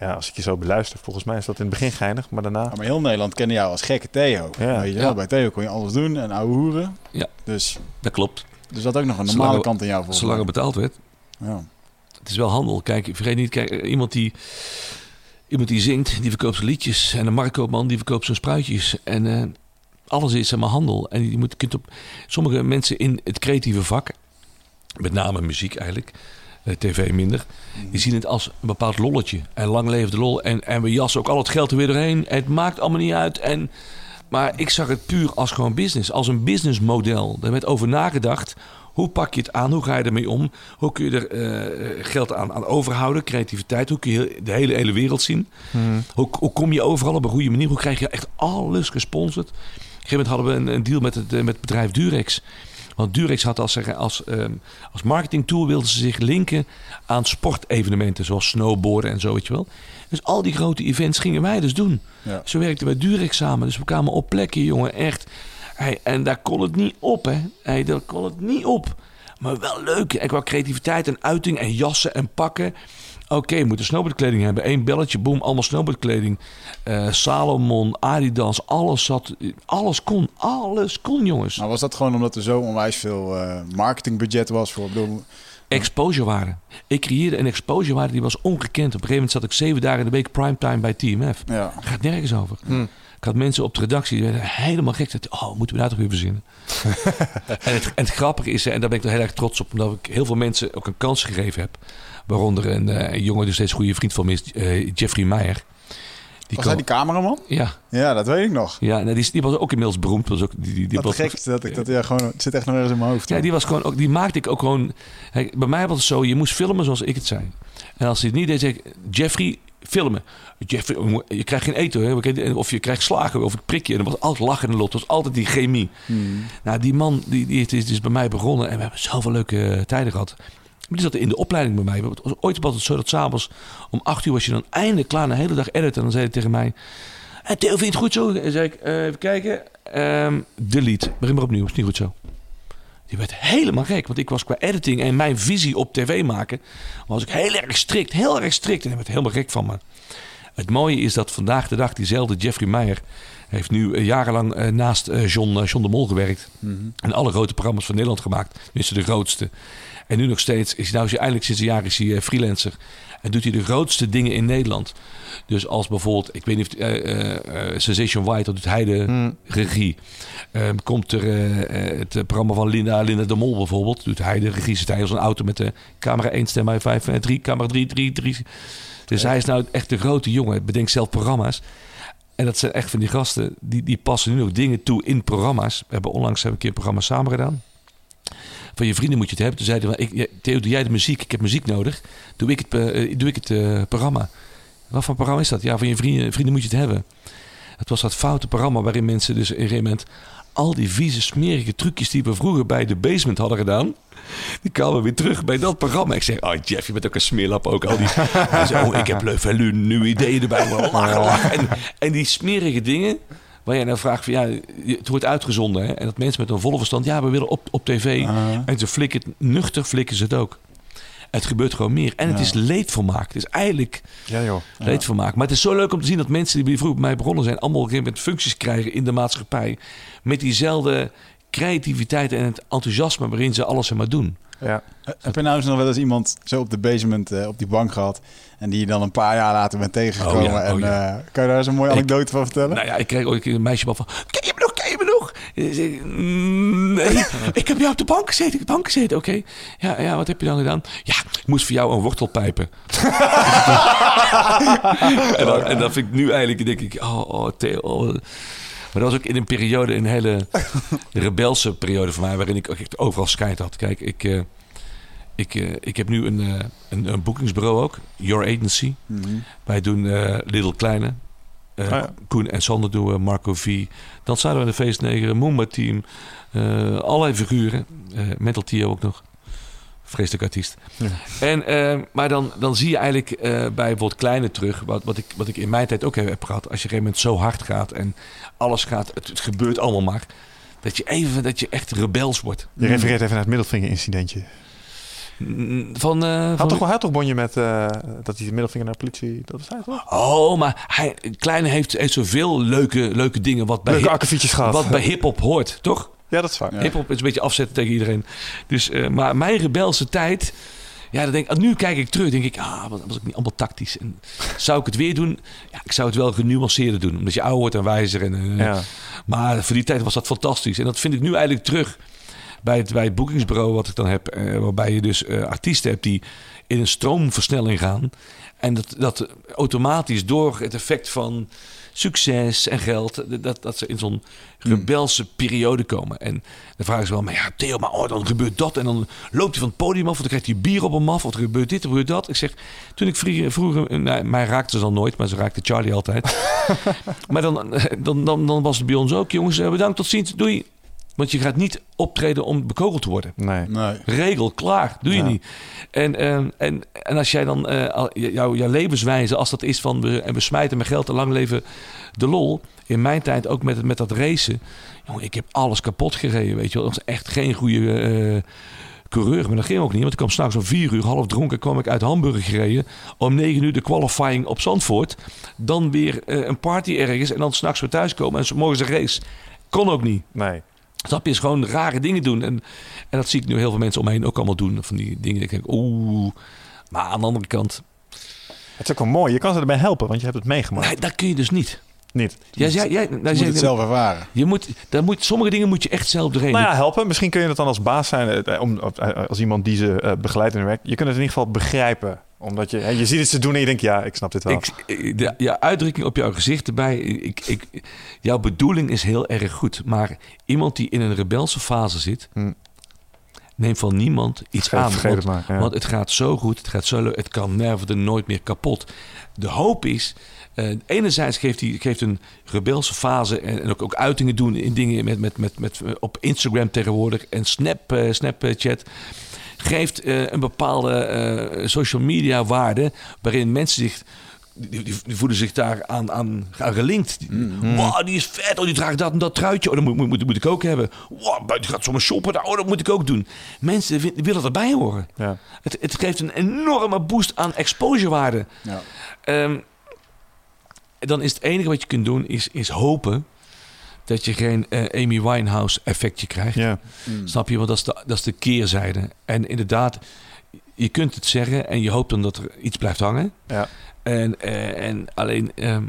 ja, als ik je zo beluister... volgens mij is dat in het begin geinig. Maar daarna... Ja, maar heel Nederland kende jou als gekke Theo. Ja. Weet je? Ja. Bij Theo kon je alles doen en ouwe hoeren. Ja. Dus Dat klopt. er zat ook nog een normale kant in jou volgens Zolang er betaald werd. Ja. Het is wel handel. Kijk, vergeet niet, kijk, iemand die, iemand die zingt, die verkoopt zijn liedjes. En een marktkoopman, die verkoopt zijn spruitjes. En eh, alles is zeg maar handel. En je moet, kunt op, sommige mensen in het creatieve vak, met name muziek eigenlijk, eh, tv minder, die zien het als een bepaald lolletje. En lang leefde lol. En, en we jassen ook al het geld er weer doorheen. Het maakt allemaal niet uit. En, maar ik zag het puur als gewoon business. Als een businessmodel. Daar werd over nagedacht. Hoe pak je het aan? Hoe ga je ermee om? Hoe kun je er eh, geld aan, aan overhouden? Creativiteit. Hoe kun je de hele, hele wereld zien? Hoe, hoe kom je overal op een goede manier? Hoe krijg je echt alles gesponsord? Op een gegeven moment hadden we een, een deal met het, eh, met het bedrijf Durex. Want Durex had als, zeggen, als, ehm, als marketingtool wilden ze zich linken aan sportevenementen. Zoals snowboarden en zo, weet je wel. Dus al die grote events gingen wij dus doen. Ja. Zo werkten wij Durex samen. Dus we kwamen op plekken, jongen, echt. Hey, en daar kon het niet op, hè. Hey, daar kon het niet op. Maar wel leuk. En qua creativiteit en uiting en jassen en pakken. Oké, we moeten snowboardkleding hebben. Eén belletje, boom, allemaal snowboardkleding. Eh, Salomon, Adidas, alles zat. Alles kon, alles kon, jongens. Maar was dat gewoon omdat er zo onwijs veel eh, marketingbudget was voor? Bedoel, Exposure waarde. Ik creëerde een exposure waarde die was ongekend. Op een gegeven moment zat ik zeven dagen in de week primetime bij TMF. ja. Gaat nergens over. Ik had mensen op de redactie die werden helemaal gek. Zeiden, Oh, moeten we daar toch weer verzinnen? en, het, en het grappige is, en daar ben ik er heel erg trots op, omdat ik heel veel mensen ook een kans gegeven heb. Waaronder een, eh, een jongen die steeds goede vriend van me is, eh, Jeffrey Meijer. Die Was hij die cameraman? Ja, Ja, dat weet ik nog. ja nou, die, is- die was ook inmiddels beroemd. Was ook, die, die, die was- gek dat ik dat ja, gewoon het zit echt nog ergens in mijn hoofd. Ja, die was gewoon ook, die maakte ik ook gewoon. Hey, bij mij was het zo, je moest filmen zoals ik het zei. En als hij het niet deed, zei ik, Jeffrey, filmen. Jeffrey, je krijgt geen eten, hè? of je krijgt slagen of ik prik je. En dat was altijd lachen en lot, dat was altijd die chemie. Hmm. Nou, die man die, die is dus bij mij begonnen en we hebben zoveel leuke eh, tijden gehad. Maar die zat in de opleiding bij mij. Het was ooit was het zo dat s'avonds om acht uur was je dan eindelijk klaar, een hele dag editen. En dan zei hij tegen mij, hey, Theo, vind je het goed zo? En zei ik, eh, even kijken, Ehm, delete, begin maar opnieuw, is niet goed zo. Die werd helemaal gek, want ik was qua editing en mijn visie op tv maken, was ik heel erg strikt, heel erg strikt. En hij werd helemaal gek van me. Het mooie is dat vandaag de dag diezelfde Jeffrey Meyer heeft nu eh, jarenlang eh, naast John, John de Mol gewerkt. En alle grote programma's van Nederland gemaakt. Tenminste de grootste. En nu nog steeds is hij nou is hij eigenlijk sinds een jaar is hij eh, freelancer. En doet hij de grootste dingen in Nederland. Dus als bijvoorbeeld, ik weet niet of eh, Sensation White, dat doet hij de Hmm. regie. Ehm, komt er het programma van Linda, Linda de Mol bijvoorbeeld, doet hij de regie. Zit hij als een auto met de camera 1, stem bij 5, 3, camera 3, 3, 3. Dus hij is nou echt de grote jongen. Bedenkt zelf programma's. En dat zijn echt van die gasten, die, die passen nu nog dingen toe in programma's. We hebben onlangs hebben we een keer een programma samen gedaan. Van je vrienden moet je het hebben. Toen zeiden ik, Theo, doe jij de muziek? Ik heb muziek nodig. Doe ik het, eh, doe ik het eh, programma. Wat voor programma is dat? Ja, van je vrienden, vrienden moet je het hebben. Het was dat foute programma waarin mensen dus in een gegeven moment... al die vieze, smerige trucjes die we vroeger bij de basement hadden gedaan... die kwamen weer terug bij dat programma. Ik zeg, oh Jeff, je bent ook een smeerlap. Ook al die... Hij zei, oh, ik heb leuk nieuwe ideeën erbij. Lachen. En, en die smerige dingen... Waar jij nou vraagt van ja, het wordt uitgezonden. Hè? En dat mensen met een volle verstand, ja, we willen op, op tv. En ze flikken nuchter, flikken ze het ook. Het gebeurt gewoon meer. En het is leedvermaak. Het is eigenlijk Ja, joh. leedvermaak. Maar het is zo leuk om te zien dat mensen die vroeger bij mij begonnen zijn... allemaal op een gegeven moment functies krijgen in de maatschappij. Met diezelfde creativiteit en het enthousiasme waarin ze alles maar doen. Ja. Heb je nou eens nog wel eens iemand zo op de basement, eh, op die bank gehad... en die je dan een paar jaar later bent tegengekomen? Oh ja, en oh ja. eh, kan je daar eens een mooie Ik- anekdote van vertellen? Nou ja, ik kreeg ooit een meisje van... Ken je me nog? Ken je me nog? Ik zeg, "Mm, nee, ik heb jou op de bank gezeten. Op de bank gezeten, oké. Ja, ja, wat heb je dan gedaan? Ja, ik moest voor jou een wortel pijpen. en, dan, en dan vind ik nu eigenlijk, denk ik... Oh, oh Theo, oh. Maar dat was ook in een periode, een hele rebelse periode voor mij... waarin ik echt overal scheid had. Kijk, ik... eh, ik, eh, ik heb nu een, eh, een, een boekingsbureau ook, Your Agency. Mhm. Wij doen eh Little Kleine. Eh, Ah, ja. Koen en Sander doen we, Marco V. Dan zouden we de feestneger, Moomba Team. eh, allerlei figuren. eh Mental Tio ook nog. Vreselijk artiest. Ja. En, eh, maar dan, dan zie je eigenlijk eh, bij bijvoorbeeld Kleine terug... Wat, wat, ik, wat ik in mijn tijd ook heb gehad. Als je op een gegeven moment zo hard gaat en alles gaat... Het, het gebeurt allemaal maar. Dat je even, dat je echt rebels wordt. Je refereert even naar het middelvinger-incidentje. Van, eh, Had van toch wel had toch bonje met eh, dat hij de middelvinger naar de politie... Dat was hij toch? Oh, maar hij, Kleine heeft, heeft zoveel leuke, leuke dingen wat bij, Leuke hip- akkefietjes gehad. wat bij hip-hop hoort, toch? Ja, dat is waar. Ja. Hip-hop is een beetje afzetten tegen iedereen. Dus, eh, maar mijn rebelse tijd. Ja, dan denk ik, nu kijk ik terug, denk ik, ah, wat was ik niet allemaal tactisch. En zou ik het weer doen? Ja, ik zou het wel genuanceerder doen, omdat je ouder wordt en wijzer. En, Ja. Maar voor die tijd was dat fantastisch. En dat vind ik nu eigenlijk terug bij het, bij het boekingsbureau wat ik dan heb. eh, waarbij je dus eh, artiesten hebt die in een stroomversnelling gaan. En dat, dat automatisch door het effect van succes en geld... dat, dat ze in zo'n rebelse periode komen. En dan vragen ze wel, maar ja Theo, maar oh, dan gebeurt dat. En dan loopt hij van het podium af, of dan krijgt hij bier op hem af... of er gebeurt dit, of gebeurt dat. Ik zeg, toen ik vroeger... vroeger nou, mij raakte ze dan nooit, maar ze raakte Charlie altijd. maar dan, dan, dan, dan was het bij ons ook, jongens, eh, bedankt, tot ziens, doei. Want je gaat niet optreden om bekogeld te worden. Nee. Nee. Regel, klaar, doe je Ja. niet. En, ehm, en, en als jij dan, eh, jouw jouw levenswijze, als dat is van we, en we smijten met geld en lang leven de lol. In mijn tijd ook met, met dat racen. Jongen, ik heb alles kapot gereden, weet je wel. Dat was echt geen goede eh, coureur. Maar dat ging ook niet, want ik kwam s'nachts om vier uur, half dronken, kwam ik uit Hamburg gereden. Om negen uur de qualifying op Zandvoort. Dan weer eh, een party ergens en dan s'nachts weer thuiskomen en 's morgens een race. Kon ook niet. Nee. Snap je? Is gewoon rare dingen doen. En, en dat zie ik nu heel veel mensen om me heen ook allemaal doen. Van die dingen. Dat ik denk, oeh. Maar aan de andere kant, Het is ook wel mooi. Je kan ze erbij helpen, want je hebt het meegemaakt. nee, dat kun je dus niet. Niet. Jij, jij, jij, Je jij, moet het zelf ervaren. je moet, daar moet, sommige dingen moet je echt zelf doorheen. Nou ja, helpen. Misschien kun je het dan als baas zijn, eh, om, als iemand die ze eh, begeleidt in hun werk. Je kunt het in ieder geval begrijpen. Omdat je, hè, je ziet het ze doen en je denkt, ja, ik snap dit wel. Ik, de, ja, uitdrukking op jouw gezicht erbij. Ik, ik, jouw bedoeling is heel erg goed. Maar iemand die in een rebelse fase zit... Hm. neemt van niemand iets aan. vergeet want, het maar, ja. want het gaat zo goed, het gaat zo leuk. Het kan nerven nooit meer kapot. De hoop is... eh, enerzijds geeft hij geeft een rebelse fase... en, en ook, ook uitingen doen in dingen met, met, met, met, op Instagram tegenwoordig... en Snap, eh, Snapchat geeft eh, een bepaalde eh, social media waarde... waarin mensen zich die, voelen zich daar aan, aan, aan gelinkt. Die, Wow, die is vet. Oh, die draagt dat en dat truitje. Oh, dat moet, moet, moet, moet ik ook hebben. Wow, die gaat zomaar shoppen. Nou, Oh, dat moet ik ook doen. Mensen willen erbij horen. Ja. Het, het geeft een enorme boost aan exposurewaarde. Ja. Ehm, dan is het enige wat je kunt doen, is, is hopen dat je geen eh, Amy Winehouse effectje krijgt. Ja. Mm. Snap je? Want dat is, de, dat is de keerzijde. En inderdaad, je kunt het zeggen en je hoopt dan dat er iets blijft hangen. Ja. En, eh, en alleen ehm,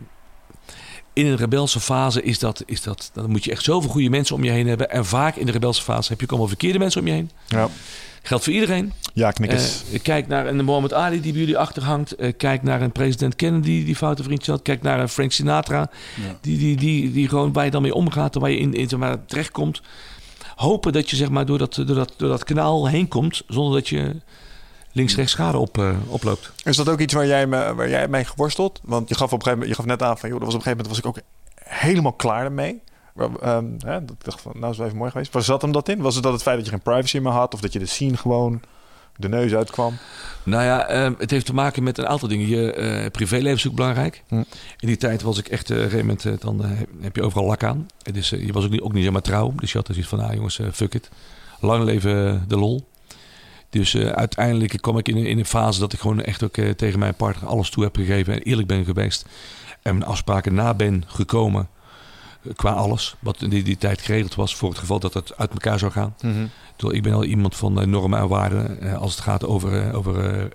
in een rebelse fase is dat, is dat, dan moet je echt zoveel goede mensen om je heen hebben. En vaak in de rebelse fase heb je ook allemaal verkeerde mensen om je heen. Ja. Geldt voor iedereen. Ja, knikkers. Eh, kijk naar een Muhammad Ali die bij jullie achterhangt. Eh, kijk naar een president Kennedy die foute vriendje had. Kijk naar een Frank Sinatra Ja. die, die, die, die gewoon waar je dan mee omgaat en waar je in, in zeg maar, terechtkomt. Hopen dat je zeg maar, door, dat, door, dat, door dat kanaal heen komt zonder dat je links-rechts schade op, eh, oploopt. Is dat ook iets waar jij, me, waar jij mee geworsteld? Want je gaf, op een gegeven moment, je gaf net aan van, joh, dat was op een gegeven moment was ik ook helemaal klaar ermee. Hè, dat ik dacht van, nou is het even mooi geweest. Waar zat hem dat in? Was het dat het feit dat je geen privacy meer had? Of dat je de scene gewoon de neus uitkwam? Nou ja, ehm, het heeft te maken met een aantal dingen. Je eh, privéleven is ook belangrijk. Hm. In die tijd was ik echt, op een moment, eh, dan heb je overal lak aan. Het is, eh, je was ook niet, ook niet helemaal trouw. Dus je had zoiets van, nou jongens, eh, fuck it. Lang leven de lol. Dus uiteindelijk kwam ik in, een- in een fase dat ik gewoon echt ook tegen mijn partner alles toe heb gegeven. En eerlijk ben geweest. En mijn afspraken na ben gekomen. Qua alles. Wat in die, die tijd geregeld was voor het geval dat het uit elkaar zou gaan. Ik bedoel, Ik ben al iemand van eh, normen en waarden eh, als het gaat over, eh, over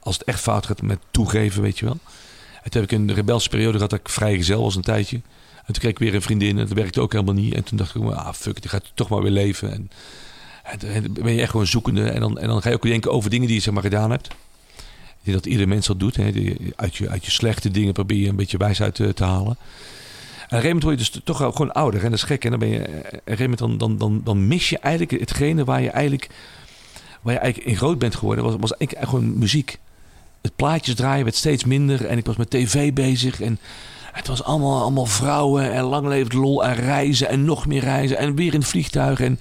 als het echt fout gaat met toegeven, weet je wel. En toen heb ik een rebelse periode gehad dat ik vrijgezel was een tijdje. En toen kreeg ik weer een vriendin en dat werkte ook helemaal niet. En toen dacht ik, ah fuck, die gaat toch maar weer leven. En, en ben je echt gewoon zoekende. En dan, en dan ga je ook denken over dingen die je zeg maar gedaan hebt. Denk dat ieder mens dat doet. Hè. Die- Uit, je, uit je slechte dingen probeer je een beetje wijsheid te, te halen. Een gegeven moment word je dus toch gewoon ouder. En dat is gek. En dan, ben je, eh, dan, dan, dan, mis je eigenlijk hetgene waar je eigenlijk, waar je eigenlijk in groot bent geworden. Was, was eigenlijk gewoon muziek. Het plaatjes draaien werd steeds minder. En ik was met tv bezig. En het was allemaal, allemaal vrouwen. En lang leeft lol. En reizen. En nog meer reizen. En weer in het vliegtuig. En,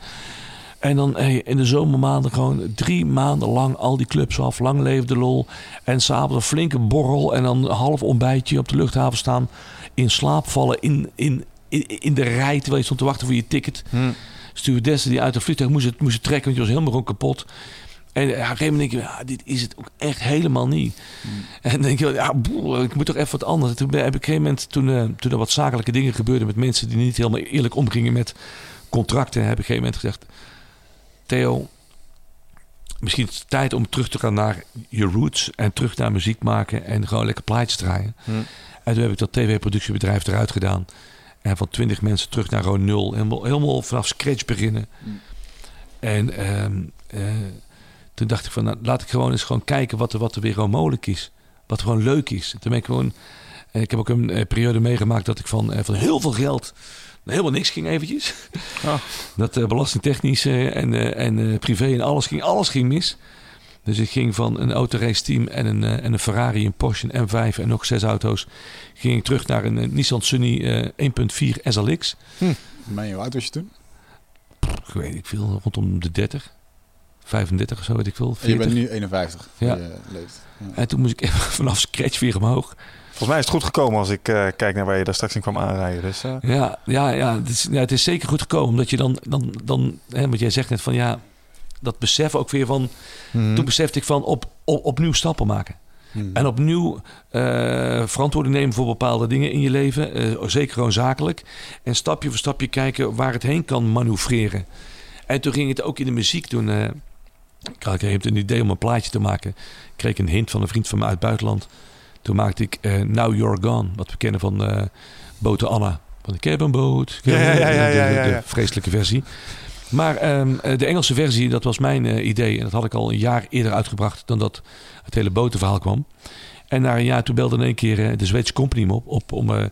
en dan in de zomermaanden gewoon drie maanden lang al die clubs af. Lang leefde lol. En s'avonds een flinke borrel. En dan een half ontbijtje op de luchthaven staan. In slaap vallen. In, in, in, in de rij terwijl je stond te wachten voor je ticket. Stewardessen die uit het vliegtuig moesten, moesten trekken. Want je was helemaal gewoon kapot. En ja, op een gegeven moment denk je, ja, dit is het ook echt helemaal niet. En dan denk je, ja, ik moet toch even wat anders. Toen heb ik op een gegeven moment, toen, eh, toen er wat zakelijke dingen gebeurden met mensen die niet helemaal eerlijk omgingen met contracten, heb ik op een gegeven moment gezegd, Theo, misschien is het tijd om terug te gaan naar je roots en terug naar muziek maken en gewoon lekker plaatjes draaien. Hm. En toen heb ik dat tv-productiebedrijf eruit gedaan. En van twintig mensen terug naar gewoon nul. Helemaal, helemaal vanaf scratch beginnen. Mm. En ehm, eh, toen dacht ik van, nou, laat ik gewoon eens gewoon kijken wat er, wat er weer gewoon mogelijk is. Wat gewoon leuk is. Toen ben ik gewoon... eh, ik heb ook een eh, periode meegemaakt dat ik van, van heel veel geld naar helemaal niks ging eventjes. Ah. Dat belastingtechnisch en, en privé en alles ging, alles ging mis. Dus ik ging van een autorace team en een, eh, en een Ferrari, een Porsche, een M5 en nog zes auto's. Ging ik terug naar een eh, Nissan Sunny eh, 1.4 SLX. Mijn, hoe oud was je toen? Ik weet ik veel, rondom de 30. 35 of zo, weet ik veel. Je 40. bent nu 51. Ja. Ja. Je leeft. Ja. En toen moest ik even vanaf scratch weer omhoog. Volgens mij is het goed gekomen als ik eh, kijk naar waar je daar straks in kwam aanrijden. Dus, eh, Ja, ja, ja, het is, ja, het is zeker goed gekomen. Omdat je dan, dan, dan hè, wat jij zegt net van ja, dat besef ook weer van. mhm. Toen besefte ik van op, op, opnieuw stappen maken. Hmm. En opnieuw eh, verantwoording nemen voor bepaalde dingen in je leven. eh, zeker gewoon zakelijk. En stapje voor stapje kijken waar het heen kan manoeuvreren. En toen ging het ook in de muziek doen. eh ik had een idee om een plaatje te maken. Ik kreeg een hint van een vriend van me uit het buitenland. Toen maakte ik Now You're Gone. Wat we kennen van Bote Anna. Van ik heb een boot. ik Ja, ja, ja, de- ja, de- ja, de ja. vreselijke versie. Maar ehm, eh, de Engelse versie, dat was mijn eh, idee. En dat had ik al een jaar eerder uitgebracht dan dat het hele botenverhaal kwam. En na een jaar toen belde in één keer eh, de Zweedse company me op, op om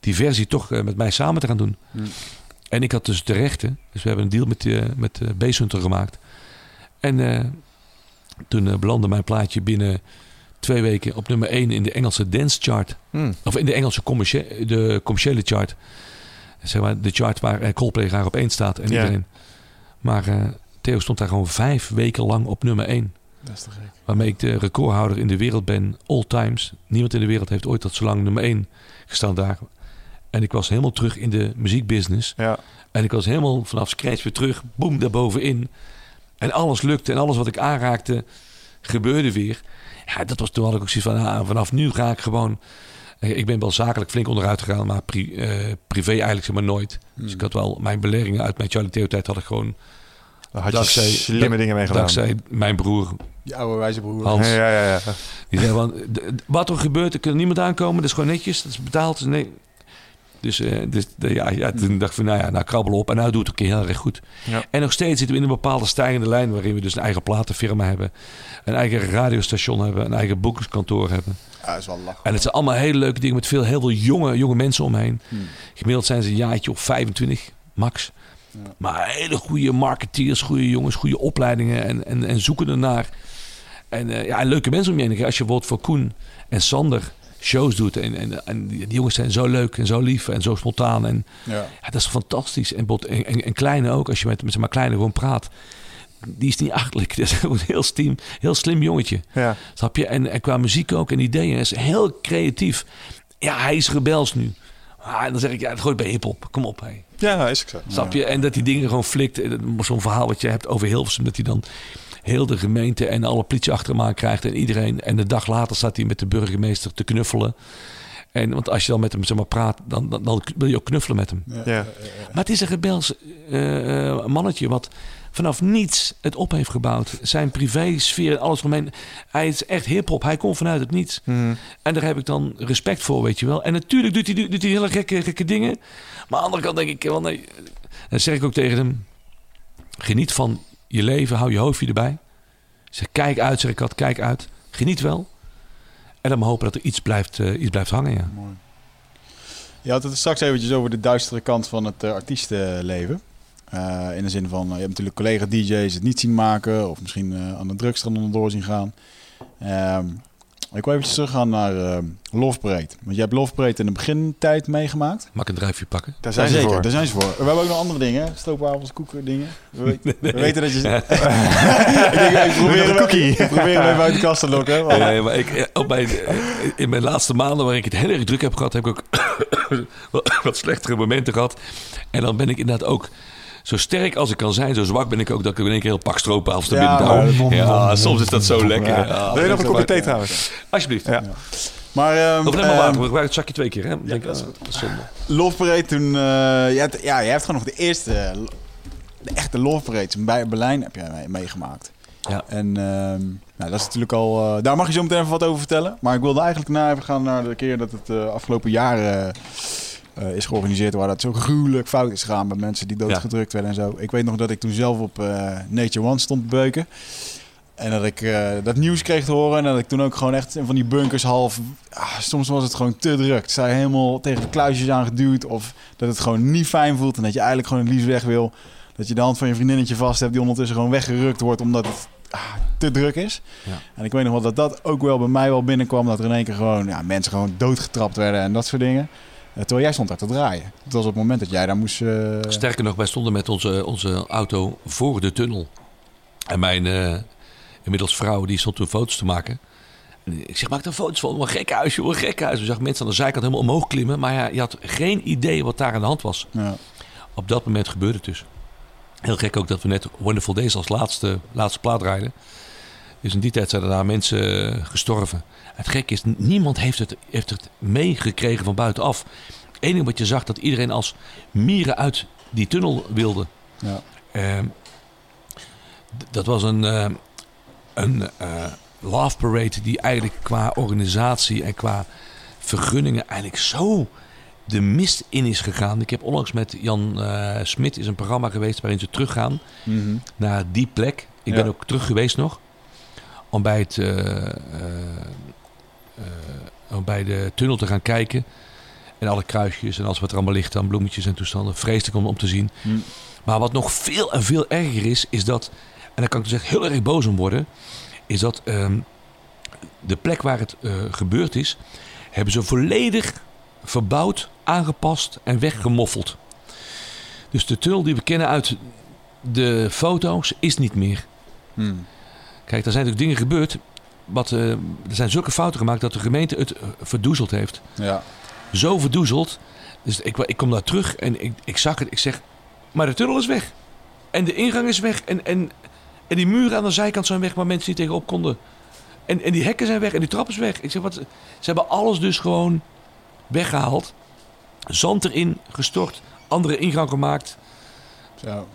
die versie toch met mij samen te gaan doen. Hmm. En ik had dus de rechten. Dus we hebben een deal met, met Basehunter gemaakt. En toen belandde mijn plaatje binnen twee weken op nummer 1 in de Engelse dance chart. hm. Of in de Engelse commercie- de commerciële chart. Zeg maar de chart waar Coldplay graag op één staat en Ja. iedereen. Maar eh, Theo stond daar gewoon vijf weken lang op nummer 1. Dat is te gek. Waarmee ik de recordhouder in de wereld ben, all times. Niemand in de wereld heeft ooit tot zo lang nummer 1 gestaan daar. En ik was helemaal terug in de muziekbusiness. Ja. En ik was helemaal vanaf scratch weer terug, boem, daarbovenin. En alles lukte en alles wat ik aanraakte gebeurde weer. Ja, dat was toen had ik ook zoiets van, ah, vanaf nu ga ik gewoon Ik ben wel zakelijk flink onderuit gegaan, maar pri- eh, privé eigenlijk zeg maar nooit. Dus ik had wel mijn beleggingen uit mijn Charlie Theo tijd had ik gewoon Daar had je Dankzij- slimme dingen mee gedaan. dankzij mijn broer Je oude wijze broer. Hans. Ja, ja, ja. Die zei d- wat er gebeurt, er kan niemand aankomen. Dat is gewoon netjes, dat is betaald. Dus nee. Dus, eh, dus de- ja, ja, toen dacht ik van, nou ja, nou krabbel op. En nou doet het ook een keer heel erg goed. Ja. En nog steeds zitten we in een bepaalde stijgende lijn... waarin we dus een eigen platenfirma hebben. Een eigen radiostation hebben. Een eigen boekingskantoor hebben. Ja, is wel lachen. En het zijn allemaal hele leuke dingen met veel, heel veel jonge, jonge mensen omheen. Hmm. Gemiddeld zijn ze een jaartje of 25, max. Ja. Maar hele goede marketeers, goede jongens, goede opleidingen en, en, en zoeken ernaar. En eh, ja, leuke mensen om je heen. Als je bijvoorbeeld voor Koen en Sander shows doet. En, en, en die jongens zijn zo leuk en zo lief en zo spontaan. En Ja. ja, dat is fantastisch. En, bijvoorbeeld- en, en, en kleine ook, als je met, met zeg maar kleine gewoon praat. Die is niet achterlijk. Dat is een heel, slim, heel slim jongetje. ja. Snap je? En, en qua muziek ook en ideeën. Hij is heel creatief. Ja, hij is rebels nu. Ah, en dan zeg ik, ja, het gooit bij hiphop. Kom op, hé. Ja, is ook zo. Snap je? En dat die dingen gewoon flikt. Zo'n verhaal wat je hebt over Hilversum. Dat hij dan heel de gemeente en alle politie achter hem aan krijgt. En iedereen. En de dag later staat hij met de burgemeester te knuffelen. En, want als je dan met hem zeg maar, praat, dan, dan, dan wil je ook knuffelen met hem. Ja. Maar het is een rebels eh, eh, mannetje wat vanaf niets het op heeft gebouwd. Zijn privésfeer en alles omheen. Hij is echt hip-hop. Hij komt vanuit het niets. Mhm. En daar heb ik dan respect voor, weet je wel. En natuurlijk doet hij, doet hij hele gekke, gekke dingen. Maar aan de andere kant denk ik, wel nee. Dan zeg ik ook tegen hem: geniet van je leven, hou je hoofdje erbij. Zeg, kijk uit, zeg ik had, kijk uit. Geniet wel. En dan hopen dat er iets blijft, eh, iets blijft hangen, ja. Mooi. Je had het straks eventjes over de duistere kant van het eh, artiestenleven. Eh, in de zin van, je hebt natuurlijk collega-dj's het niet zien maken. Of misschien aan de drugs er onderdoor zien gaan. Ehm, ik wil eventjes teruggaan naar eh Love Parade. Want jij hebt Love Parade in de begintijd meegemaakt. Mag ik een drijfje pakken? Daar zijn ze zeker, voor. daar zijn ze voor. We hebben ook nog andere dingen. Stroopwafels, koeken, dingen. We, we- we weten dat je... ik, denk, ik, probeer een cookie. ik probeer hem even uit de kast te lokken. want- Nee, maar ik, eh, op mijn, eh, in mijn laatste maanden waarin ik het heel erg druk heb gehad, heb ik ook wat slechtere momenten gehad. En dan ben ik inderdaad ook zo sterk als ik kan zijn, zo zwak ben ik ook dat ik in één keer een pak stroopwafels naar Ja, binnen Ja, bom, soms is dat zo lekker. Ja. Ja, Wil je nog een kopje thee trouwens? Alsjeblieft. Ja. Maar, ehm, Of neem maar ehm, water, we gebruiken het zakje twee keer. Hè? Denk, dat is zonde. Love toen... eh, je, hebt, ja, je hebt gewoon nog de eerste... De echte Love Parade Bij- Berlijn heb jij mee- meegemaakt. Ja. En ehm, nou, dat is natuurlijk al... eh, daar mag je zo meteen even wat over vertellen. Maar ik wilde eigenlijk naar even gaan naar de keer dat het eh, afgelopen jaar... eh, is georganiseerd waar dat zo gruwelijk fout is gegaan met mensen die doodgedrukt werden en zo. Ik weet nog dat ik toen zelf op eh, Nature One stond te beuken. En dat ik eh, dat nieuws kreeg te horen. En dat ik toen ook gewoon echt in van die bunkers half... ah, soms was het gewoon te druk. Zij helemaal tegen de kluisjes aangeduwd. Of dat het gewoon niet fijn voelt. En dat je eigenlijk gewoon het liefst weg wil. Dat je de hand van je vriendinnetje vast hebt. Die ondertussen gewoon weggerukt wordt omdat het ah, te druk is. Ja. En ik weet nog wel dat dat ook wel bij mij wel binnenkwam. Dat er in één keer gewoon ja, mensen gewoon doodgetrapt werden en dat soort dingen. Eh, terwijl jij stond daar te draaien. Dat was op het moment dat jij daar moest... eh, Sterker nog, wij stonden met onze, onze auto voor de tunnel. En mijn eh, inmiddels vrouw, die stond toen foto's te maken. En ik zeg, maak er foto's van. Een gek huis, joh, een gek huis. We zag mensen aan de zijkant helemaal omhoog klimmen. Maar ja, je had geen idee wat daar aan de hand was. ja. Op dat moment gebeurde het dus. Heel gek ook dat we net Wonderful Days als laatste, laatste plaat rijden. Dus in die tijd zijn er daar mensen eh, gestorven. Het gekke is, niemand heeft het, heeft het meegekregen van buitenaf. Het enige wat je zag, dat iedereen als mieren uit die tunnel wilde. Ja. Ehm, dat was een, eh, een eh, love parade die eigenlijk qua organisatie en qua vergunningen eigenlijk zo de mist in is gegaan. Ik heb onlangs met Jan Smit is een programma geweest waarin ze teruggaan Mhm. naar die plek. Ik Ja. ben ook terug geweest nog. Om bij, het, eh, eh, eh, om bij de tunnel te gaan kijken. En alle kruisjes en alles wat er allemaal ligt aan bloemetjes en toestanden. Vreselijk om, om te zien. Hm. Maar wat nog veel en veel erger is, is dat... En daar kan ik dus echt heel erg boos om worden. Is dat ehm, de plek waar het gebeurd is... hebben ze volledig verbouwd, aangepast en weggemoffeld. Dus de tunnel die we kennen uit de foto's is niet meer. Hm. Kijk, er zijn natuurlijk dingen gebeurd. Wat, eh, er zijn zulke fouten gemaakt dat de gemeente het eh, verdoezeld heeft. Ja. Zo verdoezeld. Dus ik, ik kom daar terug en ik, ik zag het. Ik zeg, maar de tunnel is weg. En de ingang is weg. En, en, en die muren aan de zijkant zijn weg waar mensen niet tegenop konden. En, en die hekken zijn weg en die trap is weg. Ik zeg, wat, ze hebben alles dus gewoon weggehaald. Zand erin gestort. Andere ingang gemaakt. Zo.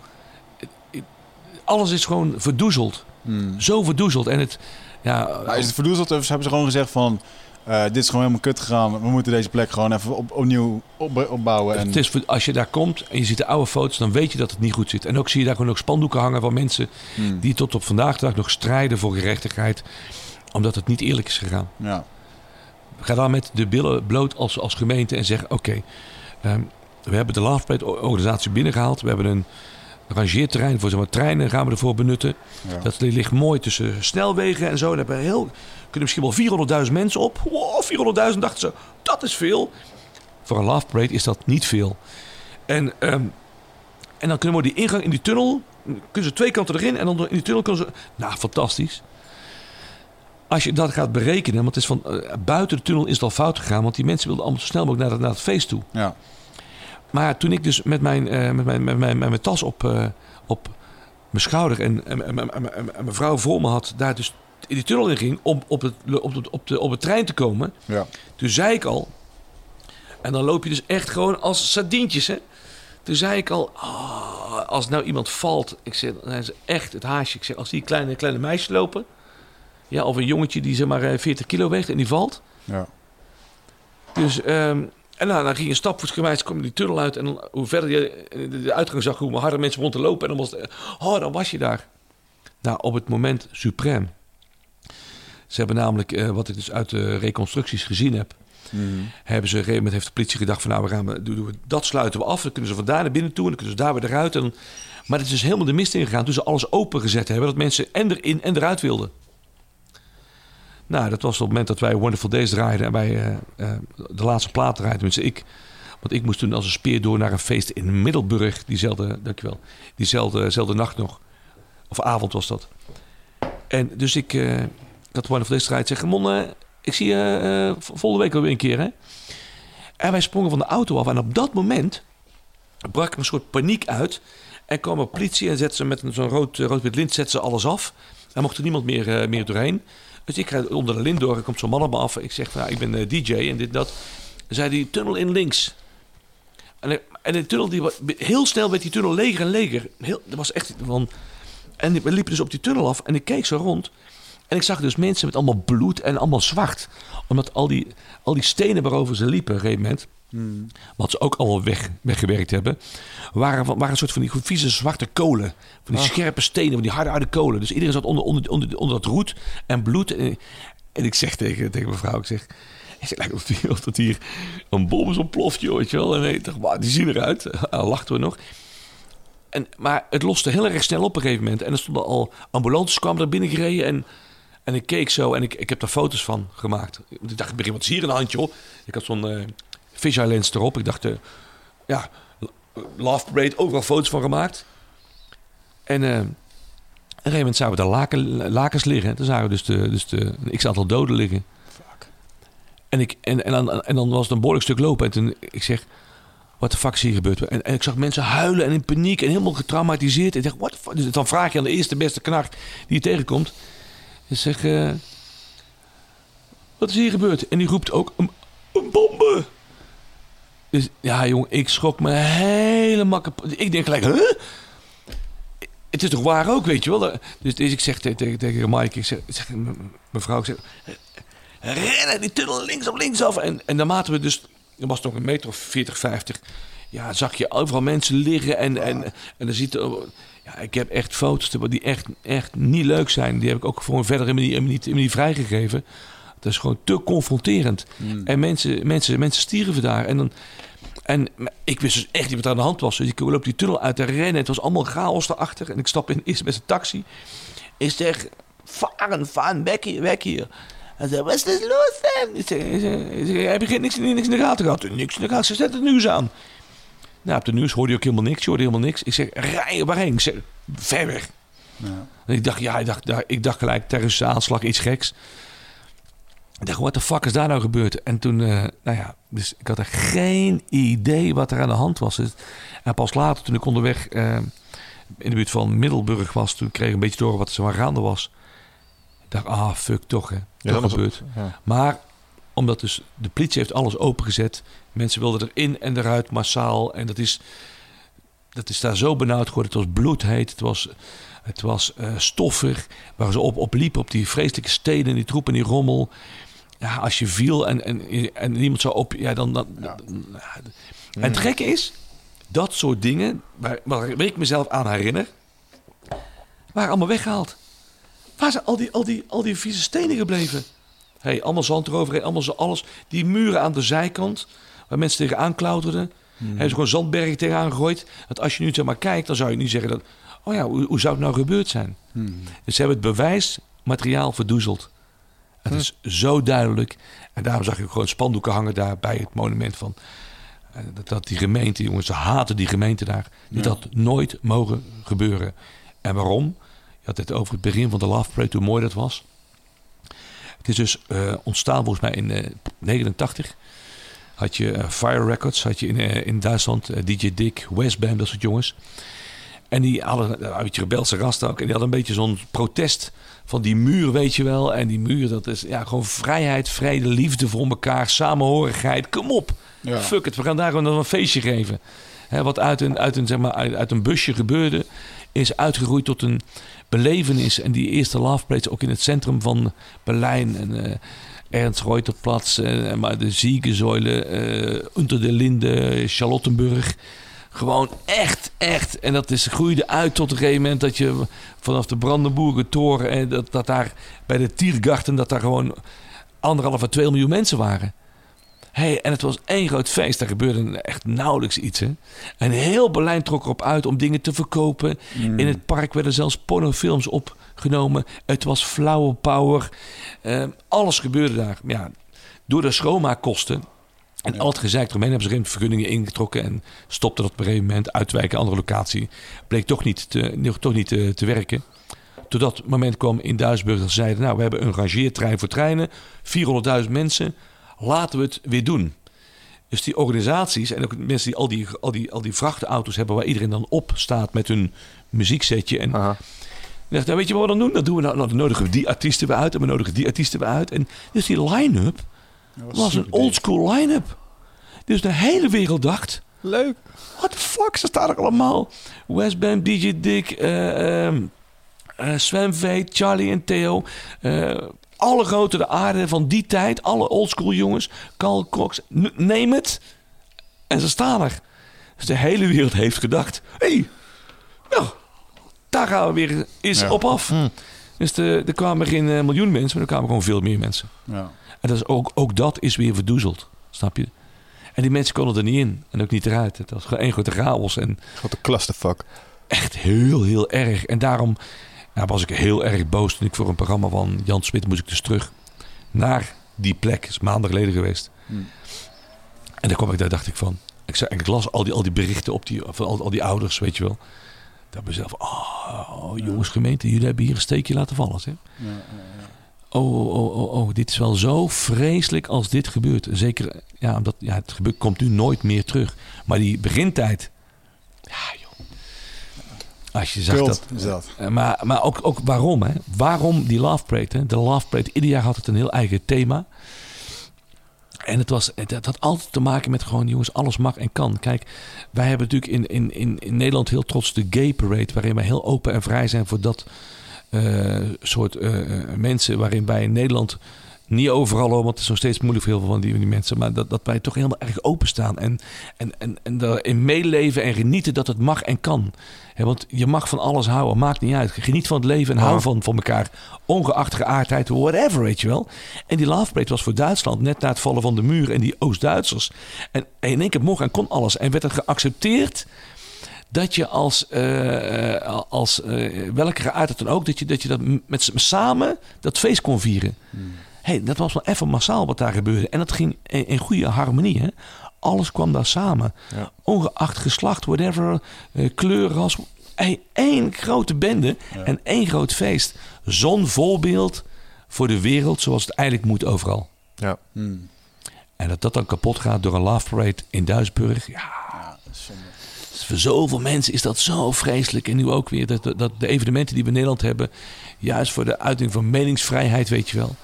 Alles is gewoon verdoezeld. Hmm. Zo verdoezeld. En het... Ja, Maar is het verdoezeld of hebben ze gewoon gezegd van... eh, dit is gewoon helemaal kut gegaan. We moeten deze plek gewoon even op, opnieuw op, opbouwen. En... Het is, als je daar komt en je ziet de oude foto's, dan weet je dat het niet goed zit. En ook zie je daar gewoon ook spandoeken hangen van mensen Hmm. die tot op vandaag de dag nog strijden voor gerechtigheid. Omdat het niet eerlijk is gegaan. Ja. Ga dan met de billen bloot als, als gemeente en zeg: Oké, ehm, we hebben de Loveplate organisatie binnengehaald. We hebben een rangeerterrein voor zeg maar, treinen gaan we ervoor benutten. Ja. Dat ligt mooi tussen snelwegen en zo. Daar hebben heel, kunnen misschien wel 400.000 mensen op. Wow, 400.000 dachten ze, dat is veel. Voor een Love Parade is dat niet veel. En, ehm, en dan kunnen we die ingang in die tunnel... kunnen ze twee kanten erin en dan in die tunnel kunnen ze... Nou, fantastisch. Als je dat gaat berekenen, want het is van, eh, buiten de tunnel is het al fout gegaan... want die mensen wilden allemaal zo snel mogelijk naar, het- naar het feest toe. Ja. Maar toen ik dus met mijn, eh, met mijn, met mijn, met mijn tas op, eh, op mijn schouder en, en, mijn vrouw voor me had, daar dus in die tunnel in ging om op het, op, het, op, de, op het trein te komen. Ja. Toen zei ik al, en dan loop je dus echt gewoon als sardientjes, hè. Toen zei ik al, ah, als nou iemand valt, ik zeg, dan zijn ze echt het haasje. Ik zeg, als die kleine, kleine meisjes lopen, ja, of een jongetje die zeg maar eh, 40 kilo weegt en die valt, Ja. dus, ehm, en nou, dan ging je stapvoetsgewijs, kom je die tunnel uit. En dan, hoe verder je de, uitgang zag, hoe harder mensen rond te lopen. En dan was het, oh, dan was je daar. Nou, op het moment suprem. Ze hebben namelijk, eh, wat ik dus uit de reconstructies gezien heb... Hmm. hebben ze op een gegeven moment heeft de politie gedacht van... nou, we gaan, doen doen we, dat sluiten we af. Dan kunnen ze van daar naar binnen toe en dan kunnen ze daar weer eruit. En, maar het is dus helemaal de mist ingegaan toen ze alles opengezet hebben... dat mensen en erin en eruit wilden. Nou, dat was op het moment dat wij Wonderful Days draaiden... en wij eh, eh, de laatste plaat draaiden, tenminste ik... Want ik moest toen als een speer door naar een feest in Middelburg. Diezelfde, dankjewel, diezelfde, nacht nog. Of avond was dat. En dus ik, eh, ik had Wonderful Days gedraaid. Zeg, Ramon, eh, ik zie je volgende week wel weer een keer, hè? En wij sprongen van de auto af. En op dat moment brak een soort paniek uit. En kwam er politie en zette ze met zo'n rood, rood-wit lint zette ze alles af. En mocht er niemand meer, meer doorheen. Dus ik ga onder de lint door. Er komt zo'n man op me af. Ik zeg, van, nou, ik ben eh, DJ en dit dat. Dan zei die tunnel in links. En, de- en de tunnel, die, heel snel werd die tunnel leger en leger. Heel, dat was echt van... En we liepen dus op die tunnel af en ik keek zo rond. En ik zag dus mensen met allemaal bloed en allemaal zwart. Omdat al die, al die stenen waarover ze liepen, op een gegeven moment... wat ze ook allemaal weg, weggewerkt hebben... waren, van- waren een soort van die vieze zwarte kolen. Van die scherpe stenen, van die harde, harde kolen. Dus iedereen zat onder, onder, onder, onder dat roet en bloed. En, en ik zeg tegen, tegen mijn vrouw, ik zeg... Ik zeg, lijkt of, dat hier een bom is ontploft, joh, weet je wel. En dacht, "Wauw, die zien eruit. Lachten we nog. En, maar het loste heel erg snel op een gegeven moment. En er stonden al ambulances kwamen er binnen gereden. En, en ik keek zo en ik, ik heb daar foto's van gemaakt. Ik dacht, begin wat is hier in de hand, joh? Ik had zo'n eh fisheye lens erop. Ik dacht, eh, ja, Love Parade, overal foto's van gemaakt. En eh, op een gegeven moment zagen we daar laken, lakens liggen. Toen zagen we dus, de, dus de, een x-aantal doden liggen. En, ik, en, en, dan, en dan was het een behoorlijk stuk lopen. En toen, ik zeg, wat de fuck is hier gebeurd? En, en ik zag mensen huilen en in paniek en helemaal getraumatiseerd. En ik dacht, fuck? Dus dan vraag je aan de eerste beste knacht die je tegenkomt. Ik zeg, wat is hier gebeurd? En die roept ook, een, een bombe. Dus ja, jongen, ik schrok me helemaal kapot. Ik denk gelijk, huh? Het is toch waar ook, weet je wel? Dus, dus ik zeg tegen, tegen, Mike, ik zeg, zeg mevrouw, ik zeg, rennen die tunnel links op links af. En, en naarmate we dus, er was nog een meter of 40, 50, ja, zag je overal mensen liggen. En, en, en dan ziet er, ja, ik heb echt foto's die echt, echt niet leuk zijn. Die heb ik ook voor een verdere manier niet, niet vrijgegeven. Dat is gewoon te confronterend. En mensen, mensen, mensen stierven daar. En dan, en ik wist dus echt niet wat er aan de hand was. Dus ik loop die tunnel uit te rennen. Het was allemaal chaos erachter. En ik stap in eerst met zijn taxi. Ik zeg, varen, varen, weg hier, weg hier. Hij zei, wat is er los, Sam? Ik zeg, heb je niks, niks in de gaten gehad? Niks in de gaten. Ze zet het nieuws aan. Nou, op de nieuws hoorde je ook helemaal niks. Je hoorde helemaal niks. Ik zeg, rij waarheen? Ik zeg, ver weg. En ik dacht, ja, ik dacht, ik dacht gelijk, terroristische aanslag, iets geks. Ik dacht, wat de fuck is daar nou gebeurd? En toen, eh, nou ja, dus ik had er geen idee wat er aan de hand was. En pas later, toen ik onderweg eh, in de buurt van Middelburg was, toen kreeg ik een beetje door wat er zo aan gaande was. Ik dacht, ah, fuck, toch hè. Ja, toch gebeurd. ja. Maar Omdat dus de politie heeft alles opengezet. Mensen wilden erin en eruit massaal. En dat is, dat is daar zo benauwd geworden. Het was bloedheet. Het was, het was eh, stoffig. Waar ze op, op liepen op die vreselijke steden. Die troepen, die rommel. Ja, als je viel en, en, en niemand zou op... Ja, dan... dan, dan- en het gekke is... Dat soort dingen, waar, waar ik mezelf aan herinner... waren allemaal weggehaald. Waar zijn al die, al die, al die vieze stenen gebleven? Hey, allemaal zand eroverheen, allemaal zo alles. Die muren aan de zijkant, waar mensen tegenaan klauterden. Hebben ze gewoon zandbergen tegenaan gegooid. Want als je nu zeg maar kijkt, dan zou je nu zeggen dat... Oh ja, hoe, hoe zou het nou gebeurd zijn? Dus ze hebben het bewijsmateriaal verdoezeld. Het is zo duidelijk. En daarom zag je gewoon spandoeken hangen daar bij het monument van... eh, Dat, dat die gemeente, jongens, ze haten die gemeente daar. Dit had nooit mogen gebeuren. En waarom? Je had het over het begin van de Love Parade, hoe mooi dat was. Het is dus eh, ontstaan volgens mij in eh 89. Had je eh, Fire Records, had je in, eh, in Duitsland, eh, DJ Dick, Westbam, dat soort jongens. En die hadden een beetje rebelse rast ook. En die hadden een beetje zo'n protest van die muur, weet je wel. En die muur, dat is ja, gewoon vrijheid, vrede, liefde voor elkaar, samenhorigheid. Kom op. Ja. Fuck it, we gaan daar gewoon nog een feestje geven. Hè, wat uit een, uit, een, zeg maar, uit, uit een busje gebeurde, is uitgegroeid tot een belevenis. En die eerste Love Parade ook in het centrum van Berlijn. En, eh Ernst Reuterplatz, eh, maar de Ziegesäule, eh Unter de Linde, Charlottenburg. Gewoon echt, echt. En dat is, groeide uit tot een gegeven moment dat je vanaf de Brandenburger Toren... en dat, dat daar bij de Tiergarten, dat daar gewoon anderhalf à twee miljoen mensen waren. Hey, en het was één groot feest. Daar gebeurde echt nauwelijks iets. Hè? En heel Berlijn trok erop uit om dingen te verkopen. In het park werden zelfs pornofilms opgenomen. Het was flower power. Eh, alles gebeurde daar. Ja, door de schoonmaakkosten en al het gezeik eromheen hebben ze geen vergunningen ingetrokken. En stopte dat op een gegeven moment uitwijken, andere locatie. Bleek toch niet te, toch niet te, te werken. Totdat het moment kwam in Duisburg dat ze zeiden... nou, we hebben een rangeertrein voor treinen. 400.000 mensen. Laten we het weer doen. Dus die organisaties en ook mensen die al die, al die, al die vrachtauto's hebben... waar iedereen dan op staat met hun muzieksetje. En Aha. dacht, nou, weet je wat we dan doen? Dan doen we nou, nou, dan nodigen we die artiesten weer uit en we nodigen die artiesten weer uit. En dus die line-up was een oldschool line-up. Dus de hele wereld dacht, Leuk. what the fuck, ze staan er allemaal. Westbam, DJ Dick, eh, Sven V, Charlie en Theo. eh, alle grote de aarde van die tijd, alle oldschool jongens. Carl Cox, neem het. En ze staan er. Dus de hele wereld heeft gedacht, hé, hey, nou, daar gaan we weer eens Ja. op af. Dus de, er kwamen geen miljoen mensen, maar er kwamen gewoon veel meer mensen. Ja. En dat is ook, ook dat is weer verdoezeld, snap je? En die mensen konden er niet in en ook niet eruit. Het was gewoon één grote chaos en Wat een clusterfuck. echt heel, heel erg. En daarom ja, was ik heel erg boos toen ik voor een programma van Jan Smit moest ik dus terug naar die plek. Dat is maanden geleden geweest. Hmm. En daar kwam ik, daar dacht ik van. Ik, zei, en ik las al die, al die berichten op die, van al, al die ouders, weet je wel. Dat mezelf, oh, jongens gemeente, jullie hebben hier een steekje laten vallen. Zeg. Ja, ja, ja. Oh, oh, oh, oh, oh, dit is wel zo vreselijk als dit gebeurt. Zeker, ja, omdat ja, het gebeurt, komt nu nooit meer terug. Maar die begintijd, ja joh. Als je zag Kult dat. is dat. Eh, Maar, maar ook, ook waarom, hè? Waarom die Love Parade? Hè? De Love Parade, ieder jaar had het een heel eigen thema. En het, was, het, had altijd te maken met gewoon, jongens, alles mag en kan. Kijk, wij hebben natuurlijk in, in, in, in Nederland heel trots de Gay Parade, waarin wij heel open en vrij zijn voor dat soort eh, eh, mensen. Waarin wij in Nederland niet overal, hoor, want het is nog steeds moeilijk voor heel veel van die, mensen. Maar dat, dat wij toch helemaal erg openstaan. En, en, en, en daarin meeleven en genieten dat het mag en kan. Hè, want je mag van alles houden, maakt niet uit. Geniet van het leven en hou van, van elkaar. Ongeacht geaardheid, whatever, weet je wel. En die Love Parade was voor Duitsland net na het vallen van de muur en die Oost-Duitsers. En in één keer mocht en kon alles. En werd het geaccepteerd dat je als, eh, eh, als eh, welke geaardheid dan ook, dat je, dat je dat met z'n- samen dat feest kon vieren. hey, dat was wel even massaal wat daar gebeurde. En dat ging in, in goede harmonie. Hè? Alles kwam daar samen. Ja. Ongeacht geslacht, whatever, eh, kleur, ras. Hey, één grote bende en één groot feest. Zo'n voorbeeld voor de wereld zoals het eigenlijk moet overal. Ja. Hmm. En dat dat dan kapot gaat door een love parade in Duisburg. Ja, Ja, dat is zonde. Voor zoveel mensen is dat zo vreselijk. En nu ook weer dat, dat de evenementen die we in Nederland hebben, juist voor de uiting van meningsvrijheid, weet je wel.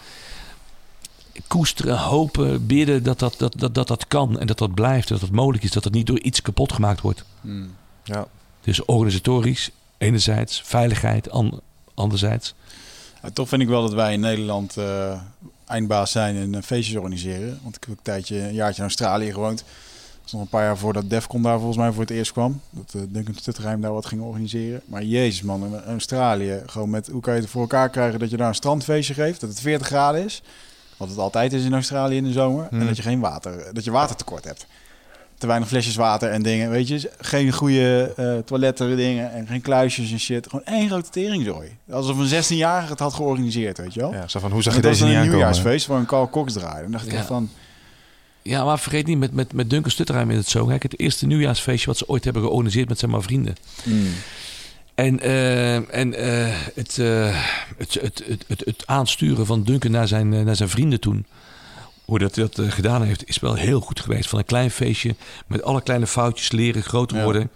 koesteren, hopen, bidden dat dat, dat, dat, dat dat kan en dat dat blijft, dat dat mogelijk is, dat het niet door iets kapot gemaakt wordt. Hmm. Ja. Dus organisatorisch, enerzijds, veiligheid, an, anderzijds. Ja, toch vind ik wel dat wij in Nederland eh, eindbaas zijn en feestjes organiseren. Want ik heb ook een tijdje, een jaartje in Australië gewoond. Dat is nog een paar jaar voordat Defcon daar volgens mij voor het eerst kwam. Dat uh, Duncan Stutterheim daar wat ging organiseren. Maar jezus man, in Australië, gewoon met hoe kan je het voor elkaar krijgen dat je daar een strandfeestje geeft, dat het 40 graden is. Wat het altijd is in Australië in de zomer. En Hmm. dat je geen water, dat je watertekort hebt. Te weinig flesjes water en dingen, weet je. Geen goede eh, toiletten dingen en geen kluisjes en shit. Gewoon één grote teringzooi. Alsof een 16-jarige het had georganiseerd, weet je wel. ja, zo van hoe zag je dat was deze een niet aankomen? nieuwjaarsfeest waar een Carl Cox draaide. En dacht ik Ja. echt van... Ja, maar vergeet niet, met, met, met Duncan Stutterheim is het zo. Het eerste nieuwjaarsfeestje wat ze ooit hebben georganiseerd met zijn maar vrienden. En, eh, en eh, het, eh, het, het, het, het, het aansturen van Duncan naar zijn, naar zijn vrienden toen. Hoe dat hij dat gedaan heeft, is wel heel goed geweest. Van een klein feestje met alle kleine foutjes leren, groter Ja. worden.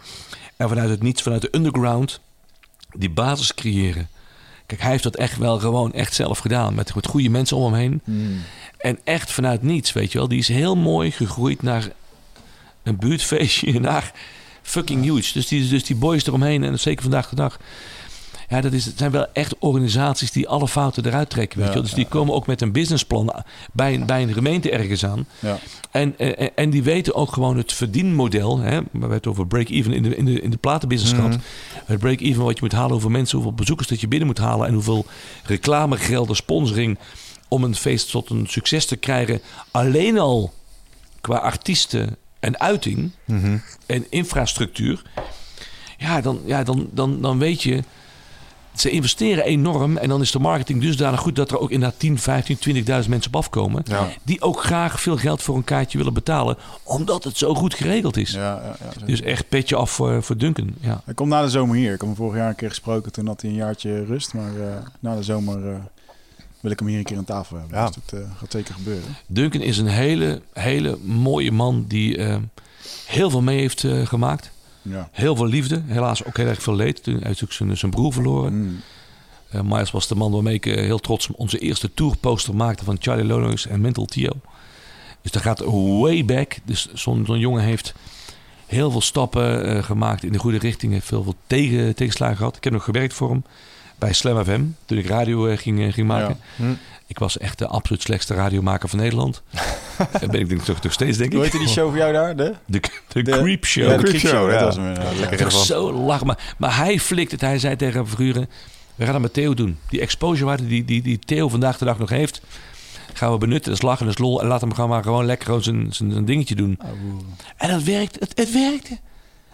En vanuit het niets, vanuit de underground, die basis creëren. Kijk, hij heeft dat echt wel gewoon echt zelf gedaan. Met, met goede mensen om hem heen. En echt vanuit niets, weet je wel. Die is heel mooi gegroeid naar een buurtfeestje, naar fucking huge. Dus die, dus die boys eromheen, en zeker vandaag de dag. Ja, dat is, het zijn wel echt organisaties die alle fouten eruit trekken. Weet je. Dus die komen ook met een businessplan bij een, bij een gemeente ergens aan. Ja. En, eh, en die weten ook gewoon het verdienmodel. Hè? We hebben het over break-even in de, in de, in de platenbusiness gehad. Het break-even wat je moet halen, hoeveel mensen, hoeveel bezoekers dat je binnen moet halen. En hoeveel reclamegelden, sponsoring om een feest tot een succes te krijgen. Alleen al qua artiesten en uiting Mhm. en infrastructuur. Ja, dan, ja dan, dan, dan weet je. Ze investeren enorm en dan is de marketing dusdanig goed dat er ook inderdaad 10, 15, 20.000 mensen op afkomen. Ja. Die ook graag veel geld voor een kaartje willen betalen, omdat het zo goed geregeld is. Ja, ja, ja, zeker. Dus echt petje af voor, voor Duncan. Ja. Hij komt na de zomer hier. Ik heb hem vorig jaar een keer gesproken. Toen had hij een jaartje rust. Maar eh, na de zomer eh, wil ik hem hier een keer aan tafel hebben. Ja. Dus dat eh, gaat zeker gebeuren. Duncan is een hele, hele mooie man die heel veel mee heeft eh, gemaakt. Ja. Heel veel liefde, helaas ook heel erg veel leed. Toen heeft ook zijn, zijn broer verloren. Mm. Eh, Miles was de man waarmee ik eh, heel trots onze eerste tourposter maakte van Charlie Lono's en Mental Tio. Dus dat gaat way back. Dus zo'n jongen heeft heel veel stappen eh, gemaakt in de goede richting. Heeft veel, veel tegen, tegenslagen gehad. Ik heb nog gewerkt voor hem bij Slam FM toen ik radio ging, ging maken. Ja. Hm. Ik was echt de absoluut slechtste radiomaker van Nederland. Dat ben ik denk, ik toch, nog steeds, denk Hoe ik. heette die show voor jou daar? De? De, de, De- Creep Show. Ja, de Creep Show. Dat was hem ja. Lekker. Zo lachen. Maar, maar hij flikt het. Hij zei tegen Verguren... We gaan dat met Theo doen. Die exposure waarde die, die, die Theo vandaag de dag nog heeft... gaan we benutten. Dat is lachen, dat is lol. En laat hem gewoon maar gewoon lekker gewoon zijn, zijn, zijn dingetje doen. Boe. En dat werkt. Het, het werkte.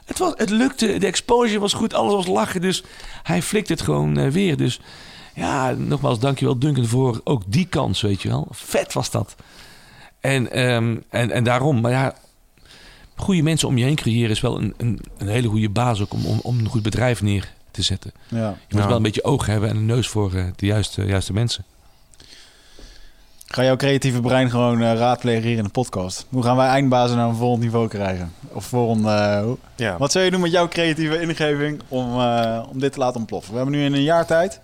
Het, was, het lukte. De exposure was goed. Alles was lachen. Dus hij flikt het gewoon eh, weer. Dus ja, nogmaals dankjewel Duncan voor ook die kans, weet je wel. Vet was dat. En, ehm, en, en daarom, maar ja... Goede mensen om je heen creëren is wel een, een, een hele goede basis ook om, om, om een goed bedrijf neer te zetten. Ja. Je moet Ja. wel een beetje oog hebben en een neus voor eh, de juiste, juiste mensen. Ga jouw creatieve brein gewoon eh, raadplegen hier in de podcast. Hoe gaan wij eindbazen naar een volgend niveau krijgen? Of voor een, eh, hoe- Ja. Wat zou je doen met jouw creatieve ingeving om, eh, om dit te laten ontploffen? We hebben nu in een jaar tijd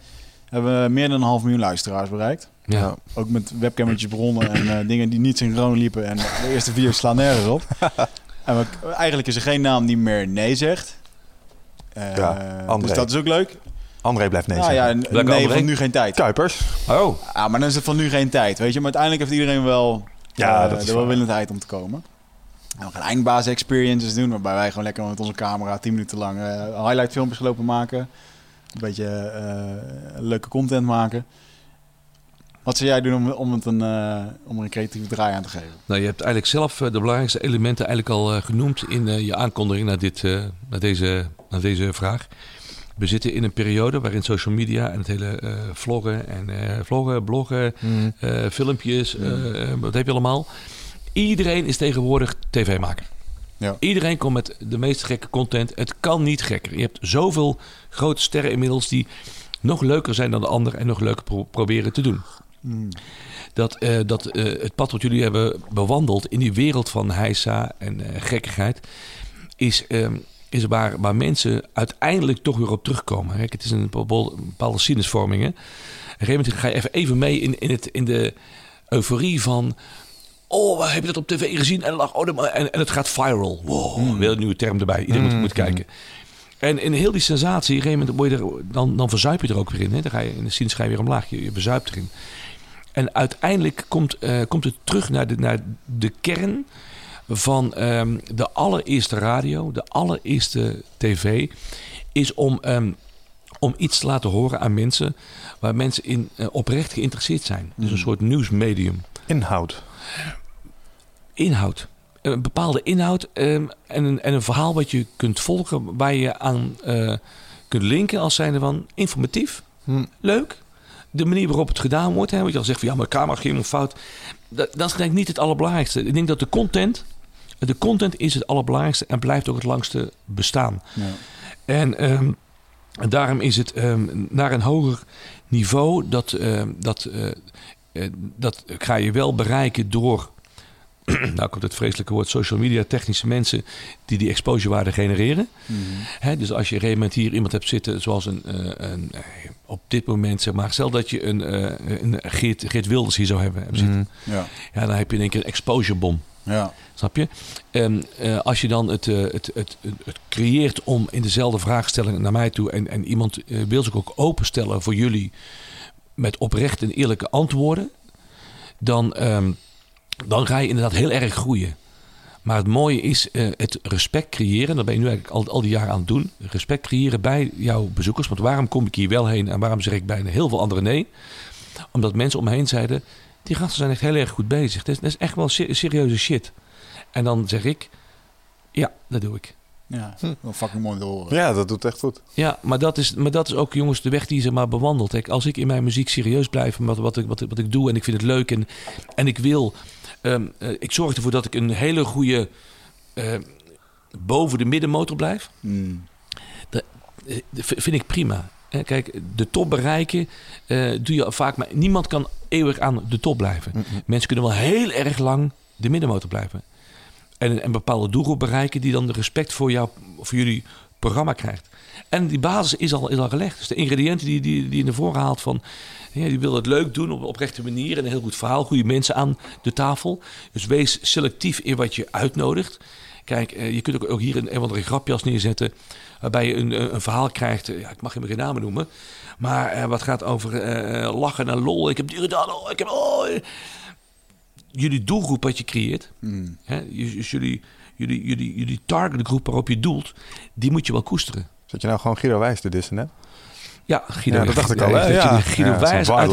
hebben we meer dan een half miljoen luisteraars bereikt. Ja. Ja. Ook met webcammetjes begonnen en eh, dingen die niet synchroon liepen. En de eerste video's slaan nergens op. en we, eigenlijk is er geen naam die meer nee zegt. Eh, Ja, André. dus dat is ook leuk. André blijft nee nou ja, zeggen. Welke nee André? van nu geen tijd. Kuipers. Oh, Ja, maar dan is het van nu geen tijd, weet je. Maar uiteindelijk heeft iedereen wel Ja, eh, dat is de welwillendheid om te komen. En we gaan eindbazen experiences doen, waarbij wij gewoon lekker met onze camera 10 minuten lang eh, highlight filmpjes lopen maken. Een beetje eh, leuke content maken. Wat zou jij doen om, om, het een, eh, om er een creatieve draai aan te geven? nou je hebt eigenlijk zelf eh, de belangrijkste elementen eigenlijk al genoemd in je aankondiging naar, dit, naar, deze, naar deze vraag. We zitten in een periode waarin social media en het hele vloggen en vloggen, bloggen, eh, filmpjes, eh, wat heb je allemaal. Iedereen is tegenwoordig tv-maker. Ja. Iedereen komt met de meest gekke content. Het kan niet gekker. Je hebt zoveel grote sterren inmiddels die nog leuker zijn dan de ander en nog leuker pro- proberen te doen. Dat, eh, dat eh, het pad wat jullie hebben bewandeld in die wereld van heisa en eh, gekkigheid, is, ehm, is waar, waar mensen uiteindelijk toch weer op terugkomen. Het is een bepaalde, sinusvorming. Hè? Op een gegeven moment ga je even, even mee in, in, het, in de euforie van... Oh, waar heb je dat op tv gezien? En, lag, oh, en, en het gaat viral. Wow, weer een nieuwe term erbij. Iedereen moet, moet kijken. En in heel die sensatie, op een gegeven moment word je er, dan, dan verzuip je er ook weer in. Hè? Dan ga je in de ga je weer omlaag. Je, je verzuipt erin. En uiteindelijk komt, eh, komt het terug naar de, naar de kern van ehm, de allereerste radio, de allereerste tv. Is om, ehm, om iets te laten horen aan mensen waar mensen in eh, oprecht geïnteresseerd zijn. Dus een soort nieuwsmedium Inhoud. Inhoud. Een bepaalde inhoud ehm, en, een, en een verhaal wat je kunt volgen, waar je aan eh, kunt linken als zijnde van informatief, Hm. leuk. De manier waarop het gedaan wordt, hè, wat je al zegt van ja, mijn camera ging helemaal fout. Dat, dat is denk ik niet het allerbelangrijkste. Ik denk dat de content, de content is het allerbelangrijkste en blijft ook het langste bestaan. Ja. En ehm, daarom is het ehm, naar een hoger niveau. Dat, dat, eh, eh, dat ga je wel bereiken door. nou komt het vreselijke woord social media, technische mensen die die exposurewaarde genereren. Hè, dus als je op een gegeven moment hier iemand hebt zitten, zoals een, eh, een eh, op dit moment zeg maar, stel dat je een, eh, een Geert, Geert Wilders hier zou hebben, hebben zitten. Ja. Ja, dan heb je in één keer een exposure bom. Ja. Snap je? En eh, als je dan het, het, het, creëert om in dezelfde vraagstelling naar mij toe. En, en iemand wil zich ook openstellen voor jullie. met oprecht en eerlijke antwoorden. dan, ehm, dan ga je inderdaad heel erg groeien. Maar het mooie is eh, het respect creëren. Dat ben je nu eigenlijk al, al die jaren aan het doen. Respect creëren bij jouw bezoekers. Want waarom kom ik hier wel heen en waarom zeg ik bijna heel veel anderen nee? Omdat mensen om me heen zeiden: die gasten zijn echt heel erg goed bezig. Dat is, dat is echt wel se- serieuze shit. En dan zeg ik: ja, dat doe ik. Ja, wel fucking mooi te horen. Ja, dat doet echt goed. Ja, maar dat is, maar dat is ook, jongens, de weg die ze maar bewandelt. Kijk, als ik in mijn muziek serieus blijf met wat, ik, wat, ik- wat ik doe en ik vind het leuk en, en ik wil, ehm, eh, ik zorg ervoor dat ik een hele goede eh, boven de middenmotor blijf. Mm. Eh, v- vind ik prima. Kijk, de top bereiken eh, doe je vaak, maar niemand kan eeuwig aan de top blijven. Mensen kunnen wel heel erg lang de middenmotor blijven. En een bepaalde doelgroep bereiken die dan de respect voor, jou, voor jullie programma krijgt. En die basis is al, is al gelegd. Dus de ingrediënten die, die, die je naar voren haalt van... Ja, die wil het leuk doen op een oprechte manier en een heel goed verhaal. Goede mensen aan de tafel. Dus wees selectief in wat je uitnodigt. Kijk, eh, je kunt ook, ook hier een, een of andere grapjas neerzetten... waarbij je een, een verhaal krijgt... Ja, ik mag hem geen namen noemen... Maar eh, wat gaat over eh, lachen en lol. Ik heb die gedaan. Oh, ik heb... Oh, jullie doelgroep wat je creëert... Mm. Hè, dus jullie, jullie, jullie, jullie targetgroep waarop je doelt... die moet je wel koesteren. Zat je nou gewoon Guido Wijs te dissen, hè? Ja, Guido, Ja, dat dacht ik al, hè? Ja. Guido Ja, Wijs uit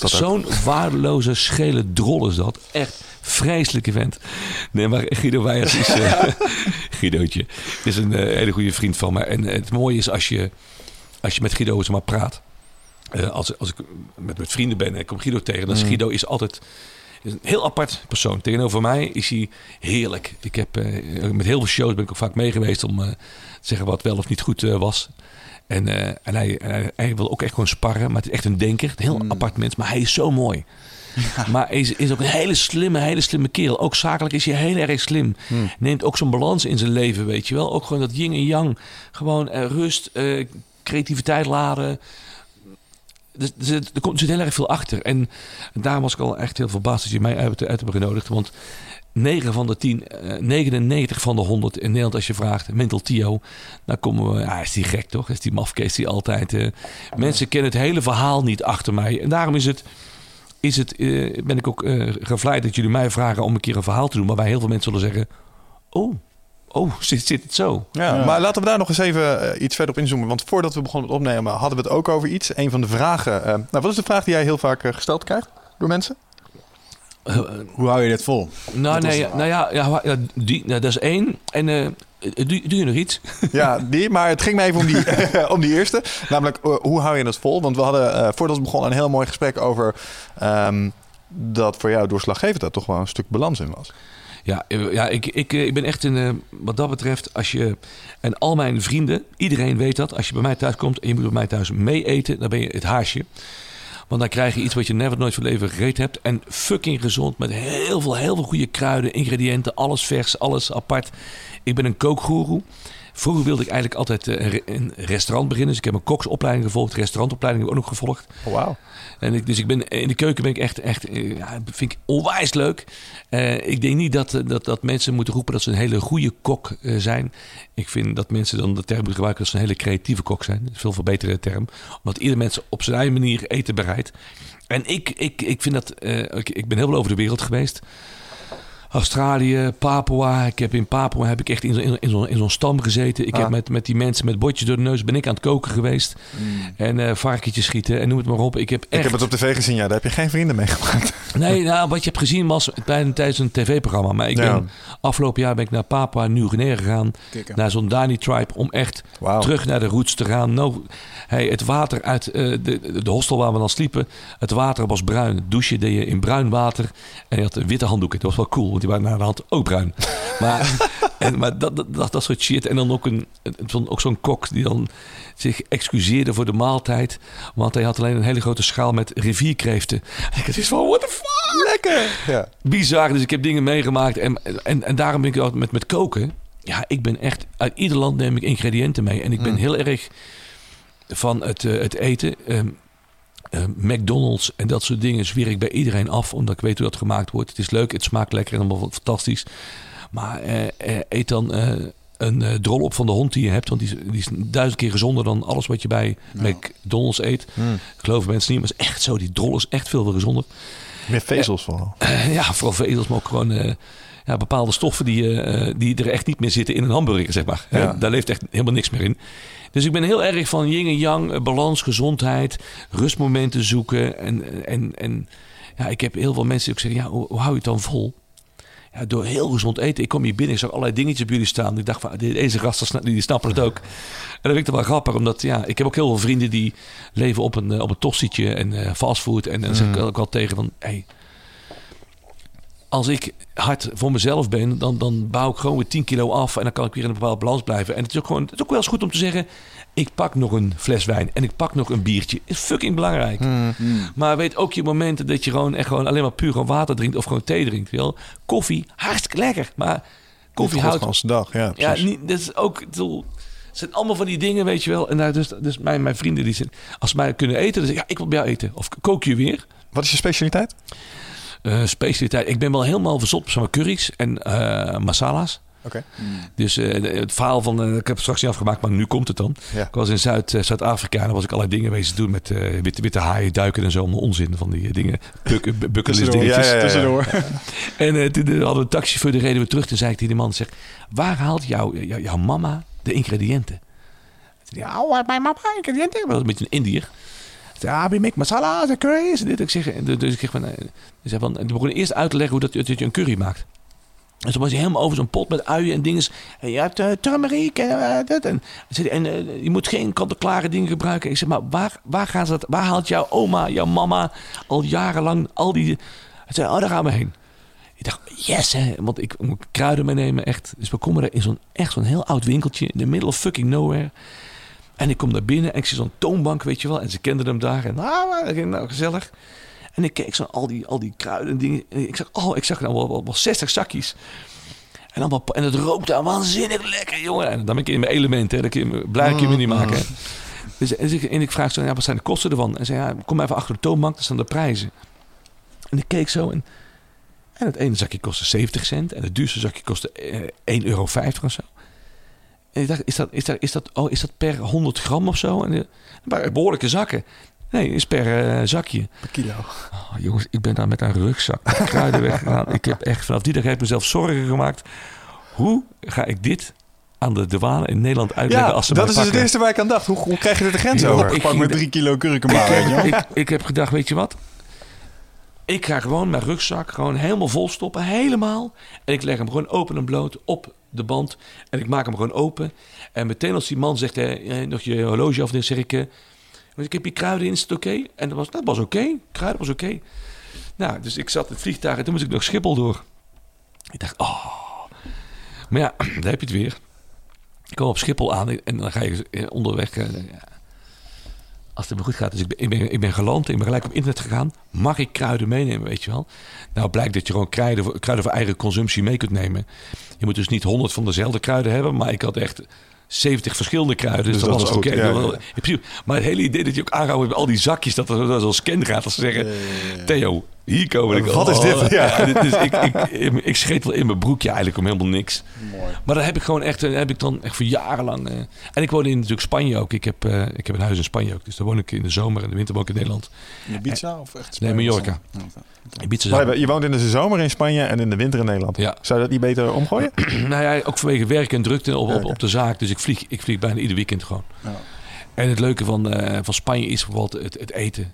dat Zo'n waardeloze, schele drol is dat. Echt vreselijke vent. Nee, maar Guido Wijs is... eh Guidootje. Is een eh, hele goede vriend van me. En het mooie is als je, als je met Guido eens maar praat. Eh, als, als ik met, met vrienden ben en ik kom Guido tegen... dan is Guido is altijd... is een heel apart persoon. Tegenover mij is hij heerlijk. Ik heb met heel veel shows ben ik ook vaak mee geweest om te zeggen wat wel of niet goed was. En, eh, en, hij, en hij, hij wil ook echt gewoon sparren, maar het is echt een denker. Een heel apart mens, maar hij is zo mooi. Maar hij is, is ook een hele slimme, hele slimme kerel. Ook zakelijk is hij heel erg slim. Neemt ook zo'n balans in zijn leven, weet je wel. Ook gewoon dat yin en yang. Gewoon eh, rust, eh, creativiteit laden. Dus, er, zit, er komt- er zit heel erg veel achter. En daarom was ik al echt heel verbaasd dat je mij uit, uit hebt genodigd. Want 9 van de 10, eh, 99 van de 100 in Nederland als je vraagt, Mental Tio, dan komen we, ja, is die gek toch? Is die mafkees die altijd... eh, mensen kennen het hele verhaal niet achter mij. En daarom is het, is het, eh, ben ik ook eh gevleid dat jullie mij vragen om een keer een verhaal te doen. Waarbij heel veel mensen zullen zeggen, oh, oh, zit, zit het zo? Ja, Ja. maar laten we daar nog eens even iets verder op inzoomen. Want voordat we begonnen met opnemen hadden we het ook over iets. Een van de vragen. eh, nou, wat is de vraag die jij heel vaak gesteld krijgt door mensen? Hoe hou je dit vol? nou, was nee, nou ja, ja, die, nou, dat is één. En eh, doe, doe je nog iets? Ja, die, maar het ging me even om die, om die eerste. Namelijk, eh, hoe hou je het vol? Want we hadden voordat we begonnen een heel mooi gesprek over... ehm, dat voor jou doorslaggevend dat toch wel een stuk balans in was. Ja, ja ik, ik, ik ben echt een, wat dat betreft, als je, en al mijn vrienden, iedereen weet dat, als je bij mij thuis komt en je moet bij mij thuis mee eten, dan ben je het haasje. Want dan krijg je iets wat je never nooit van leven gegeten hebt. En fucking gezond met heel veel, heel veel goede kruiden, ingrediënten, alles vers, alles apart. Ik ben een kookgoeroe. Vroeger wilde ik eigenlijk altijd eh, een een restaurant beginnen. Dus ik heb een koksopleiding gevolgd, restaurantopleiding heb ik ook nog gevolgd. Oh, wauw. En ik, dus ik ben in de keuken ben ik echt, echt eh, ja, vind ik onwijs leuk. Eh, ik denk niet dat, dat, dat mensen moeten roepen dat ze een hele goede kok zijn. Ik vind dat mensen dan de term moeten gebruiken dat ze een hele creatieve kok zijn. Dat is een veel verbeterde term. Omdat ieder mens op zijn eigen manier eten bereidt. En ik, ik, ik vind dat. ik, ik ben heel veel over de wereld geweest. Australië, Papua. Ik heb in Papua heb ik echt in, zo- in, in zo'n in zo'n stam gezeten. Ik Ah. heb met, met die mensen met botjes door de neus ben ik aan het koken geweest. En eh varkentjes schieten en noem het maar op. Ik heb echt... Ik heb het op tv gezien, ja. Daar heb je geen vrienden mee gemaakt. Nee, nou, wat je hebt gezien was bij- tijdens een tv-programma. Maar ik Ja. ben, afgelopen jaar ben ik naar Papua Nieuw-Guinea gegaan. Kikken. Naar zo'n Dani tribe om echt terug naar de roots te gaan. Nou, hey, het water uit eh, de, de hostel waar we dan sliepen. Het water was bruin. Het douche deed je in bruin water. En je had witte handdoeken. Dat was wel cool, want die waren naar de hand ook bruin. Maar, en, maar dat, dat, dat, soort shit. En dan ook, een, ook zo'n kok die dan zich excuseerde voor de maaltijd. Want hij had alleen een hele grote schaal met rivierkreeften. En ik is van, what the fuck? Lekker! Ja. bizar. Dus ik heb dingen meegemaakt. En, en, en daarom ben ik altijd met, met koken. Ja, ik ben echt... Uit ieder land neem ik ingrediënten mee. En ik ben Mm. heel erg van het, eh, het eten. Ehm, eh, McDonald's en dat soort dingen zweer ik bij iedereen af. Omdat ik weet hoe dat gemaakt wordt. Het is leuk, het smaakt lekker en allemaal fantastisch. Maar eh, eh, eet dan een drol op van de hond die je hebt. Want die, is- die is duizend keer gezonder dan alles wat je bij McDonald's eet. Hmm. Geloven mensen niet, maar het is echt zo. Die drol is echt veel gezonder. Meer vezels vooral. Ja, vooral vezels, maar ook gewoon ja, bepaalde stoffen die, die er echt niet meer zitten in een hamburger, zeg maar. Ja. Daar leeft echt helemaal niks meer in. Dus ik ben heel erg van yin en yang, eh, balans, gezondheid, rustmomenten zoeken. En, en, en ja, ik heb heel veel mensen die ook zeggen, ja, hoe, hoe hou je het dan vol? Ja, door heel gezond eten. Ik kom hier binnen, ik zag allerlei dingetjes bij jullie staan. Ik dacht, van, deze gasten die snappen het ook. En dat vind ik dan wel grappig, omdat ja, ik heb ook heel veel vrienden die leven op een, eh, op een tostietje en eh, fastfood. En dan zeg ik ook wel tegen van, hey, als ik hard voor mezelf ben, dan, dan bouw ik gewoon weer 10 kilo af. En dan kan ik weer in een bepaalde balans blijven. En het is ook gewoon, het is ook wel eens goed om te zeggen: ik pak nog een fles wijn en ik pak nog een biertje. Is fucking belangrijk. Hmm. Maar weet ook je momenten dat je gewoon echt gewoon alleen maar puur gewoon water drinkt of gewoon thee drinkt. wel. Koffie, hartstikke lekker. Maar koffie houdt. Godganse dag, ja. Ja, niet, dat is ook. bedoel, Het zijn allemaal van die dingen, weet je wel. En daar dus, dus mijn, mijn vrienden die zijn, als ze mij kunnen eten, dan zeg ik, ja, ik wil bij jou eten. Of kook je weer? Wat is je specialiteit? Eh, specialiteit. Ik ben wel helemaal verzot op zo'n curry's en eh, masala's. Oké. Dus eh, de- het verhaal van, ik heb het straks niet afgemaakt, maar nu komt het dan. Ja. Ik was in Zuid, eh, Zuid-Afrika en dan was ik allerlei dingen bezig te doen met eh, witte, witte haaien, duiken en zo. Allemaal onzin van die dingen. Buk, bu- bucketlist Tussendoor. dingetjes. Ja, ja, ja. Tussendoor. En eh, toen hadden we een taxichauffeur, die reden we terug. Toen zei ik tegen die man, zeg, waar haalt jou, jou- jouw mama de ingrediënten? Hij, oh, mijn mama ingrediënten? Dat was een beetje een Indiër. Ik zei, we make masala's en curry's en dit. Ik zeg, dus dus ik zeg van, eh, ik zei van, die begon eerst uit te leggen hoe dat, je een curry maakt. En toen was hij helemaal over zo'n pot met uien en dingen. En je hebt turmeric en eh, dat. En, en eh, je moet geen kant-en-klare dingen gebruiken. Ik zeg, maar waar, waar, gaan ze dat, waar haalt jouw oma, jouw mama al jarenlang al die... Hij zei, oh, daar gaan we heen. Ik dacht, yes, hè. Want ik moet kruiden meenemen, echt. Dus we komen er in zo'n echt zo'n heel oud winkeltje in the middle of fucking nowhere. En ik kom daar binnen en ik zie zo'n toonbank, weet je wel. En ze kenden hem daar. En nou, nou, nou gezellig. En ik keek zo al die, al die kruiden en dingen. En ik zag, oh, ik zag nou wel, wel, wel 60 zakjes. En, dan, wel- en het rookt daar waanzinnig lekker, jongen. En dan ben ik in mijn element, hè. Dat me- blij kun je me niet maken. hè. Dus, en, ik, en ik vraag zo, ja, wat zijn de kosten ervan? En zei, ja, kom even achter de toonbank, daar staan de prijzen. En ik keek zo en, en het ene zakje kostte 70 cent. En het duurste zakje kostte eh, 1,50 euro of zo. En ik dacht, is dat, is dat, is dat, oh, is dat per 100 gram of zo? En, eh, maar behoorlijke zakken. Nee, is per eh, zakje. Per kilo. Oh, jongens, ik ben daar met een rugzak kruiden weggegaan. Ik heb echt vanaf die dag heb ik mezelf zorgen gemaakt. Hoe ga ik dit aan de douane in Nederland uitleggen Ja, als ze dat is dus het eerste waar ik aan dacht. Hoe, hoe krijg je dit de grens over? ik- Pak met drie kilo je wel. ik, ik heb gedacht, weet je wat? Ik ga gewoon mijn rugzak gewoon helemaal vol stoppen. Helemaal. En ik leg hem gewoon open en bloot op de band. En ik maak hem gewoon open. En meteen als die man zegt, eh, nog je horloge af, dan zeg ik... eh, ik heb hier kruiden in, is het oké? En dat was, dat was oké. Kruiden was oké. Nou, dus ik zat in het vliegtuig en toen moest ik nog Schiphol door. Ik dacht, oh. Maar ja, daar heb je het weer. Ik kwam op Schiphol aan en dan ga je onderweg... eh, als het me goed gaat. Dus ik ben, ik, ben, ik ben geland, ik ben gelijk op internet gegaan. Mag ik kruiden meenemen, weet je wel? Nou blijkt dat je gewoon kruiden, voor- kruiden voor eigen consumptie mee kunt nemen. Je moet dus niet honderd van dezelfde kruiden hebben. Maar ik had echt 70 verschillende kruiden. Dus, Dus dat, dat was oké. ja, Maar het hele idee dat je ook aanhoudt met al die zakjes, dat er dat zo'n scan gaat. Als ze zeggen, Theo, hier komen we. Wat is dit? Ja. dit is, ik, ik, ik, ik scheet wel in mijn broekje eigenlijk om helemaal niks. Mooi. Maar dan heb ik gewoon echt, eh, heb ik dan echt voor jarenlang. eh, en ik woon in natuurlijk Spanje ook. Ik heb, eh, ik heb een huis in Spanje ook. Dus daar woon ik in de zomer en de winter woon ik in Nederland. In Ibiza of echt Nee, Spanje? Mallorca. Ibiza. Maar je- je woont in de zomer in Spanje en in de winter in Nederland. Ja. Zou je dat niet beter omgooien? nou ja, ook vanwege werk en drukte op, op, de zaak. Dus ik vlieg, ik vlieg bijna ieder weekend gewoon. Ja. En het leuke van, eh, van Spanje is bijvoorbeeld het, het eten.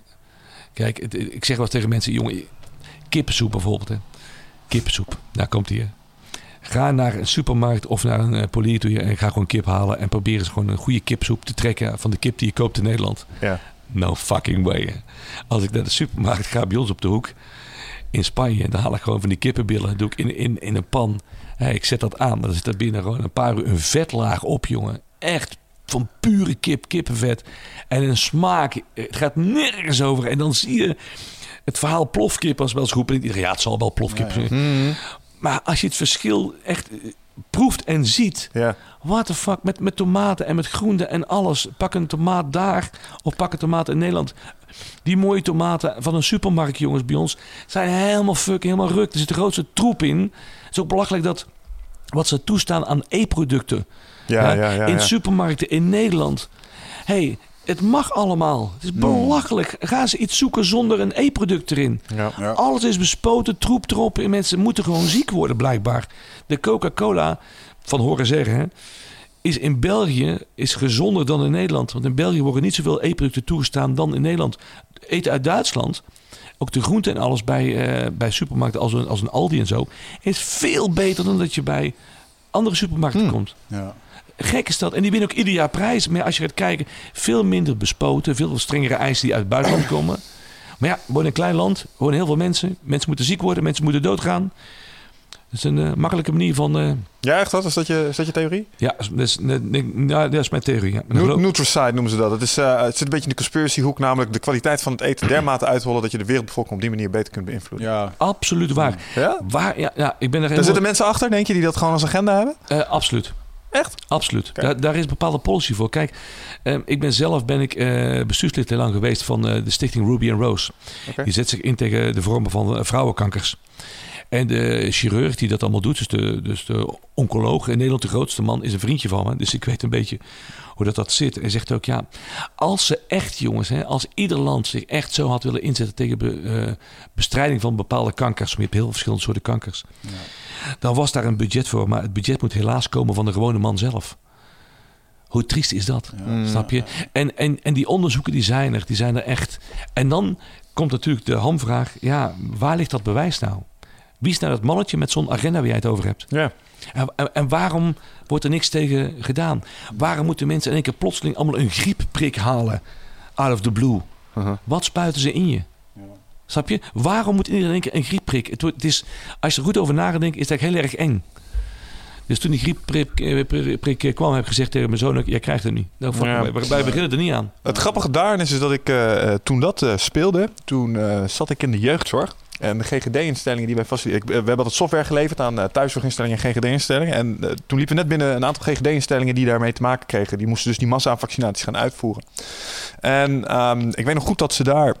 Kijk, het- ik zeg wel eens tegen mensen, jongen, kippensoep bijvoorbeeld. Hè. Kippensoep, daar komt hij. Ga naar een supermarkt of naar een uh, polier toe en ga gewoon kip halen. En probeer eens gewoon een goede kipsoep te trekken van de kip die je koopt in Nederland. Ja. No fucking way. Als ik naar de supermarkt ga bij ons op de hoek in Spanje, dan haal ik gewoon van die kippenbillen. Doe ik in, in, in een pan. Ik zet dat aan, maar dan zit er binnen gewoon een paar uur een vetlaag op, jongen. Echt van pure kip, kippenvet. En een smaak. Het gaat nergens over. En dan zie je het verhaal plofkip als wel eens geroepen. En ik dacht, ja, het zal wel plofkip zijn. Maar als je het verschil echt eh, proeft en ziet. Ja. What the fuck, met, met tomaten en met groenten en alles. Pak een tomaat daar of pak een tomaat in Nederland. Die mooie tomaten van een supermarkt, jongens, bij ons... zijn helemaal fuck, helemaal ruk. Er zit de grootste troep in. Het is ook belachelijk dat wat ze toestaan aan e-producten... Ja, ja, ja, in ja. supermarkten in Nederland. hey, het mag allemaal. Het is belachelijk. Gaan ze iets zoeken zonder een e-product erin? Ja. Ja. Alles is bespoten, troep erop. En mensen moeten gewoon ziek worden, blijkbaar. De Coca-Cola, van horen zeggen, hè, is in België is gezonder dan in Nederland. Want in België worden niet zoveel e-producten toegestaan dan in Nederland. Eten uit Duitsland, ook de groenten en alles bij, eh, bij supermarkten als een, als een Aldi en zo, is veel beter dan dat je bij andere supermarkten komt. Ja. Gek is dat. En die winnen ook ieder jaar prijs. Maar als je gaat kijken, veel minder bespoten. Veel strengere eisen die uit het buitenland komen. Maar ja, we wonen in een klein land. Er wonen heel veel mensen. Mensen moeten ziek worden. Mensen moeten doodgaan. Dat is een eh, makkelijke manier van... eh, Ja, echt wat? Is dat je, is dat je theorie? ja, dat is, dat is mijn theorie. Ja. Nutricide noemen ze dat. Het, is, eh, het zit een beetje in de conspiracy hoek, namelijk de kwaliteit van het eten dermate uithollen dat je de wereldbevolking op die manier beter kunt beïnvloeden. ja. Absoluut waar. Ja? Waar, ja, ja, ik ben er Daar helemaal... zitten mensen achter, denk je, die dat gewoon als agenda hebben? Eh, absoluut. Echt? Absoluut. Daar, daar is bepaalde policy voor. Kijk, eh, ik ben zelf ben ik, eh, bestuurslid heel lang geweest van eh, de stichting Ruby and Rose. Die zet zich in tegen de vormen van eh, vrouwenkankers. En de chirurg die dat allemaal doet, dus de, dus de oncoloog in Nederland, de grootste man, is een vriendje van me. Dus ik weet een beetje hoe dat, dat zit. En hij zegt ook, ja, als ze echt, jongens, hè, als ieder land zich echt zo had willen inzetten tegen be- eh, bestrijding van bepaalde kankers, want je hebt heel veel verschillende soorten kankers, dan was daar een budget voor. Maar het budget moet helaas komen van de gewone man zelf. Hoe triest is dat? Snap je? En, en, en die onderzoeken die zijn er, die zijn er echt. En dan komt natuurlijk de hamvraag, ja, waar ligt dat bewijs nou? Wie is nou dat mannetje met zo'n agenda waar jij het over hebt? Ja. En, en, waarom wordt er niks tegen gedaan? Waarom moeten mensen in één keer plotseling allemaal een griepprik halen? Out of the blue. Uh-huh. Wat spuiten ze in je? Snap je? Waarom moet iedereen in één keer een griepprik? Het, het is, als je er goed over nadenkt, is dat heel erg eng. Dus toen die griepprik eh, kwam, heb ik gezegd tegen mijn zoon... jij krijgt het niet. Nou, Ja. wij, wij beginnen er niet aan. Het grappige daarin is, is dat ik eh, eh, toen dat speelde, toen zat ik in de jeugdzorg. En de GGD-instellingen die wij faciliteren. We hebben altijd software geleverd aan eh, thuiszorginstellingen en GGD-instellingen. En eh, toen liepen we net binnen een aantal GGD-instellingen die daarmee te maken kregen. Die moesten dus die massa-vaccinaties gaan uitvoeren. En ehm, ik weet nog goed dat ze daar.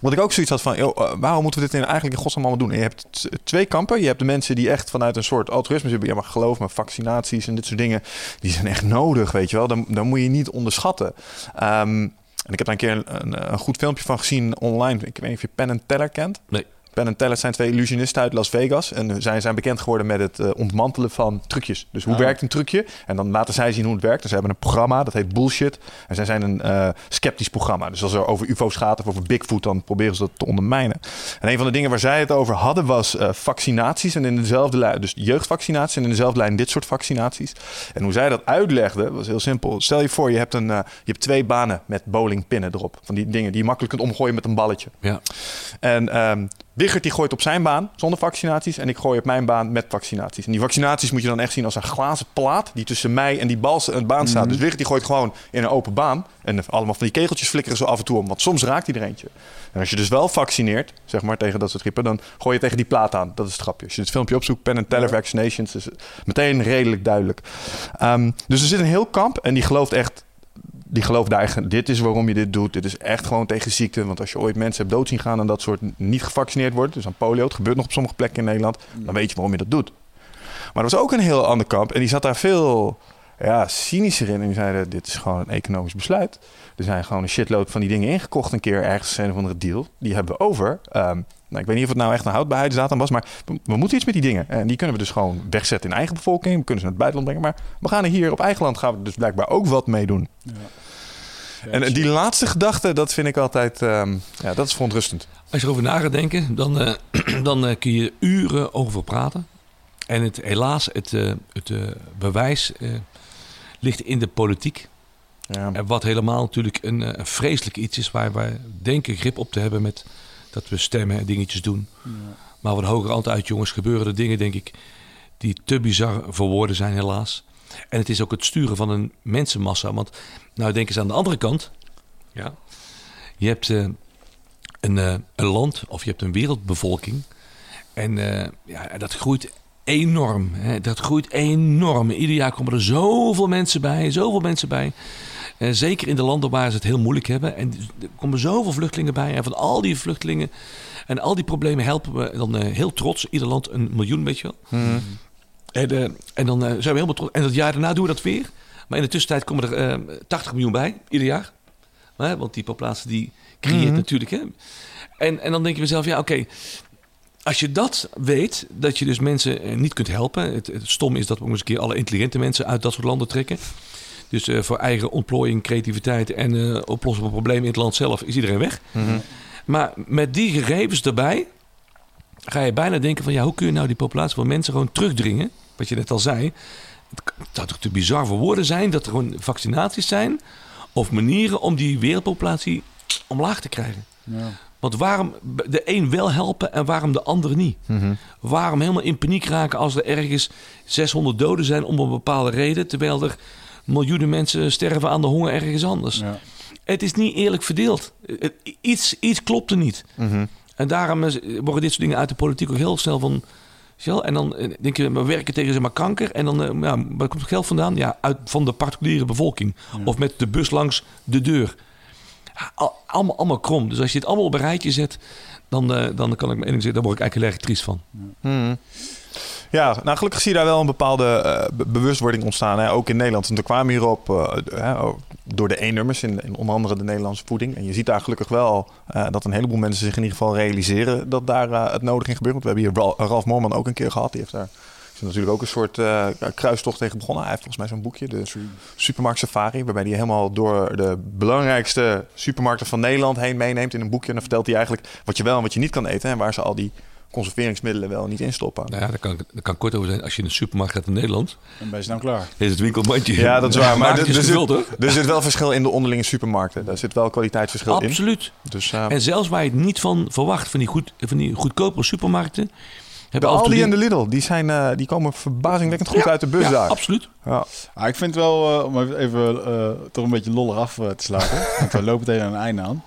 Wat ik ook zoiets had van, eh, waarom moeten we dit eigenlijk in godsnaam allemaal doen? En je hebt twee kampen. Je hebt de mensen die echt vanuit een soort altruïsme zitten. Ja, maar geloof me, vaccinaties en dit soort dingen, die zijn echt nodig, weet je wel. Dan, dan moet je niet onderschatten. Ehm, en ik heb daar een keer een, een, goed filmpje van gezien online. Ik weet niet of je Penn Teller kent. Nee. Penn en Teller zijn twee illusionisten uit Las Vegas. En zij zijn bekend geworden met het eh, ontmantelen van trucjes. Dus hoe Ah. werkt een trucje? En dan laten zij zien hoe het werkt. Dus ze hebben een programma, dat heet Bullshit. En zij zijn een eh, sceptisch programma. Dus als er over UFO's gaat of over Bigfoot, dan proberen ze dat te ondermijnen. En een van de dingen waar zij het over hadden was eh, vaccinaties. En in dezelfde lijn, dus jeugdvaccinaties en in dezelfde lijn dit soort vaccinaties. En hoe zij dat uitlegden was heel simpel. Stel je voor, je hebt, een, je hebt twee banen met bowlingpinnen erop. Van die dingen die je makkelijk kunt omgooien met een balletje. Ja. En ehm, Wigert die gooit op zijn baan zonder vaccinaties en ik gooi op mijn baan met vaccinaties. En die vaccinaties moet je dan echt zien als een glazen plaat die tussen mij en die bal, een baan staat. Dus Wigert die gooit gewoon in een open baan en allemaal van die kegeltjes flikkeren zo af en toe om, want soms raakt hij er eentje. En als je dus wel vaccineert, zeg maar tegen dat soort grippen, dan gooi je tegen die plaat aan. Dat is het grapje. Als je het filmpje opzoekt, Pen and Teller Vaccinations, is het meteen redelijk duidelijk. Ehm, dus er zit een heel kamp en die gelooft echt die gelooft daar echt, dit is waarom je dit doet. Dit is echt gewoon tegen ziekte. Want als je ooit mensen hebt dood zien gaan en dat soort niet gevaccineerd wordt, dus aan polio, het gebeurt nog op sommige plekken in Nederland, dan weet je waarom je dat doet. Maar er was ook een heel ander kamp en die zat daar veel ja, cynischer in. En die zeiden, dit is gewoon een economisch besluit. Er zijn gewoon een shitload van die dingen ingekocht een keer ergens een of andere deal. Die hebben we over. Ehm, nou, ik weet niet of het nou echt een houdbaarheidsdatum was, maar we, we, moeten iets met die dingen. En die kunnen we dus gewoon wegzetten in eigen bevolking. We kunnen ze naar het buitenland brengen. Maar we gaan er hier op eigen land gaan we dus blijkbaar ook wat mee doen. Ja. En die laatste gedachte, dat vind ik altijd, um, ja, dat is verontrustend. Als je erover na gaat denken, dan, uh, dan uh, kun je uren over praten. En het, helaas, het, uh, het bewijs ligt in de politiek. Ja. En wat helemaal natuurlijk een, een, vreselijk iets is waar wij denken grip op te hebben met dat we stemmen en dingetjes doen. Ja. Maar wat hoger altijd uit, jongens, gebeuren er dingen, denk ik, die te bizar voor woorden zijn, helaas. En het is ook het sturen van een mensenmassa. Want nou denk eens aan de andere kant. Ja. Je hebt uh, een, uh, een land of je hebt een wereldbevolking. En uh, ja, dat groeit enorm. Hè. Dat groeit enorm. Ieder jaar komen er zoveel mensen bij. Zoveel mensen bij. Zeker in de landen waar ze het heel moeilijk hebben. En er komen zoveel vluchtelingen bij. En van al die vluchtelingen en al die problemen helpen we dan heel trots. Ieder land een miljoen, weet je wel. Mm. En, uh, en dan zijn we helemaal trots. En dat jaar daarna doen we dat weer. Maar in de tussentijd komen er uh, 80 miljoen bij, ieder jaar. Maar, want die populatie die creëert mm -hmm. natuurlijk. Hè. En, en dan denk je mezelf, ja oké. Okay, als je dat weet, dat je dus mensen niet kunt helpen. Het, het stom is dat we eens een keer alle intelligente mensen uit dat soort landen trekken. Dus voor eigen ontplooiing, creativiteit en oplossen van problemen in het land zelf is iedereen weg. Mm -hmm. Maar met die gegevens erbij ga je bijna denken van ja, hoe kun je nou die populatie van mensen gewoon terugdringen? Wat je net al zei. Het zou toch te bizar voor woorden zijn dat er gewoon vaccinaties zijn of manieren om die wereldpopulatie omlaag te krijgen. Ja. Want waarom de een wel helpen en waarom de ander niet? Mm -hmm. Waarom helemaal in paniek raken als er ergens 600 doden zijn om een bepaalde reden, terwijl er miljoenen mensen sterven aan de honger ergens anders? Ja. Het is niet eerlijk verdeeld. Iets, iets klopt er niet. Mm -hmm. En daarom worden dit soort dingen uit de politiek ook heel snel van. En dan denk je, we werken tegen zeg maar kanker. En dan, ja, waar komt het geld vandaan? Ja, uit, van de particuliere bevolking. Ja. Of met de bus langs de deur. Allemaal, allemaal krom. Dus als je het allemaal op een rijtje zet, dan, dan kan ik me één zeggen, daar word ik eigenlijk heel erg triest van. Ja. Hmm. Ja, nou gelukkig zie je daar wel een bepaalde uh, bewustwording ontstaan. Hè? Ook in Nederland. En er kwamen hierop uh, door de E-nummers in, in, onder andere de Nederlandse voeding. En je ziet daar gelukkig wel uh, dat een heleboel mensen zich in ieder geval realiseren dat daar het nodig in gebeurt. Want we hebben hier Ralf, Ralf Moorman ook een keer gehad. Die heeft daar is natuurlijk ook een soort kruistocht tegen begonnen. Hij heeft volgens mij zo'n boekje, de Supermarkt Safari, waarbij hij helemaal door de belangrijkste supermarkten van Nederland heen meeneemt in een boekje. En dan vertelt hij eigenlijk wat je wel en wat je niet kan eten en waar ze al die conserveringsmiddelen wel niet instoppen. Nou ja, daar kan, daar kan kort over zijn. Als je in een supermarkt gaat in Nederland... Dan ben je nou klaar. Is het winkelmandje. Ja, dat is waar. Maar er, er, zit, er zit wel verschil in de onderlinge supermarkten. Daar zit wel kwaliteitsverschil Absoluut. in. Absoluut. Dus, uh, en zelfs waar je het niet van verwacht, van die, goed, van die goedkopere supermarkten... De Aldi en de Lidl, die, zijn, uh, die komen verbazingwekkend goed ja, uit de bus ja, daar. absoluut. Ja. Ah, ik vind wel, uh, om even uh, toch een beetje lollig af te sluiten. want we lopen tegen een einde aan.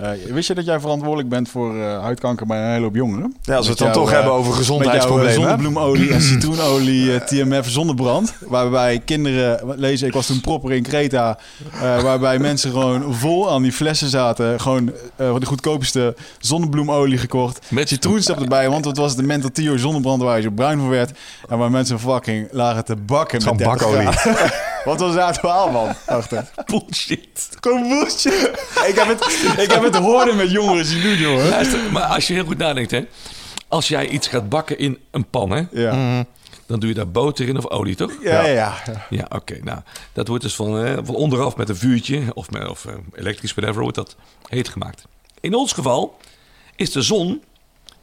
Uh, wist je dat jij verantwoordelijk bent voor uh, huidkanker bij een hele hoop jongeren? Ja, als we het dan toch uh, hebben over gezondheidsproblemen. zonnebloemolie en citroenolie, TMF zonnebrand. Waarbij kinderen, lezen, ik was toen proper in Kreta. waarbij mensen gewoon vol aan die flessen zaten. Gewoon de goedkoopste zonnebloemolie gekocht. Met citroensap erbij, want het was de Mental Tio zonnebrand waar je zo bruin voor werd. En waar mensen fucking lagen te bakken met bakolie. Wat was daar verhaal, man? Achter. Bullshit. Kom bullshit. ik, heb het, ik heb het horen met jongeren zien doen, jongen. Luister, maar als je heel goed nadenkt, hè. Als jij iets gaat bakken in een pan, hè. Ja. Mm, dan doe je daar boter in of olie, toch? Ja, ja. Ja, ja. ja oké. Okay, nou, dat wordt dus van, eh, van onderaf met een vuurtje of, met, of uh, elektrisch, whatever, wordt dat heet gemaakt. In ons geval is de zon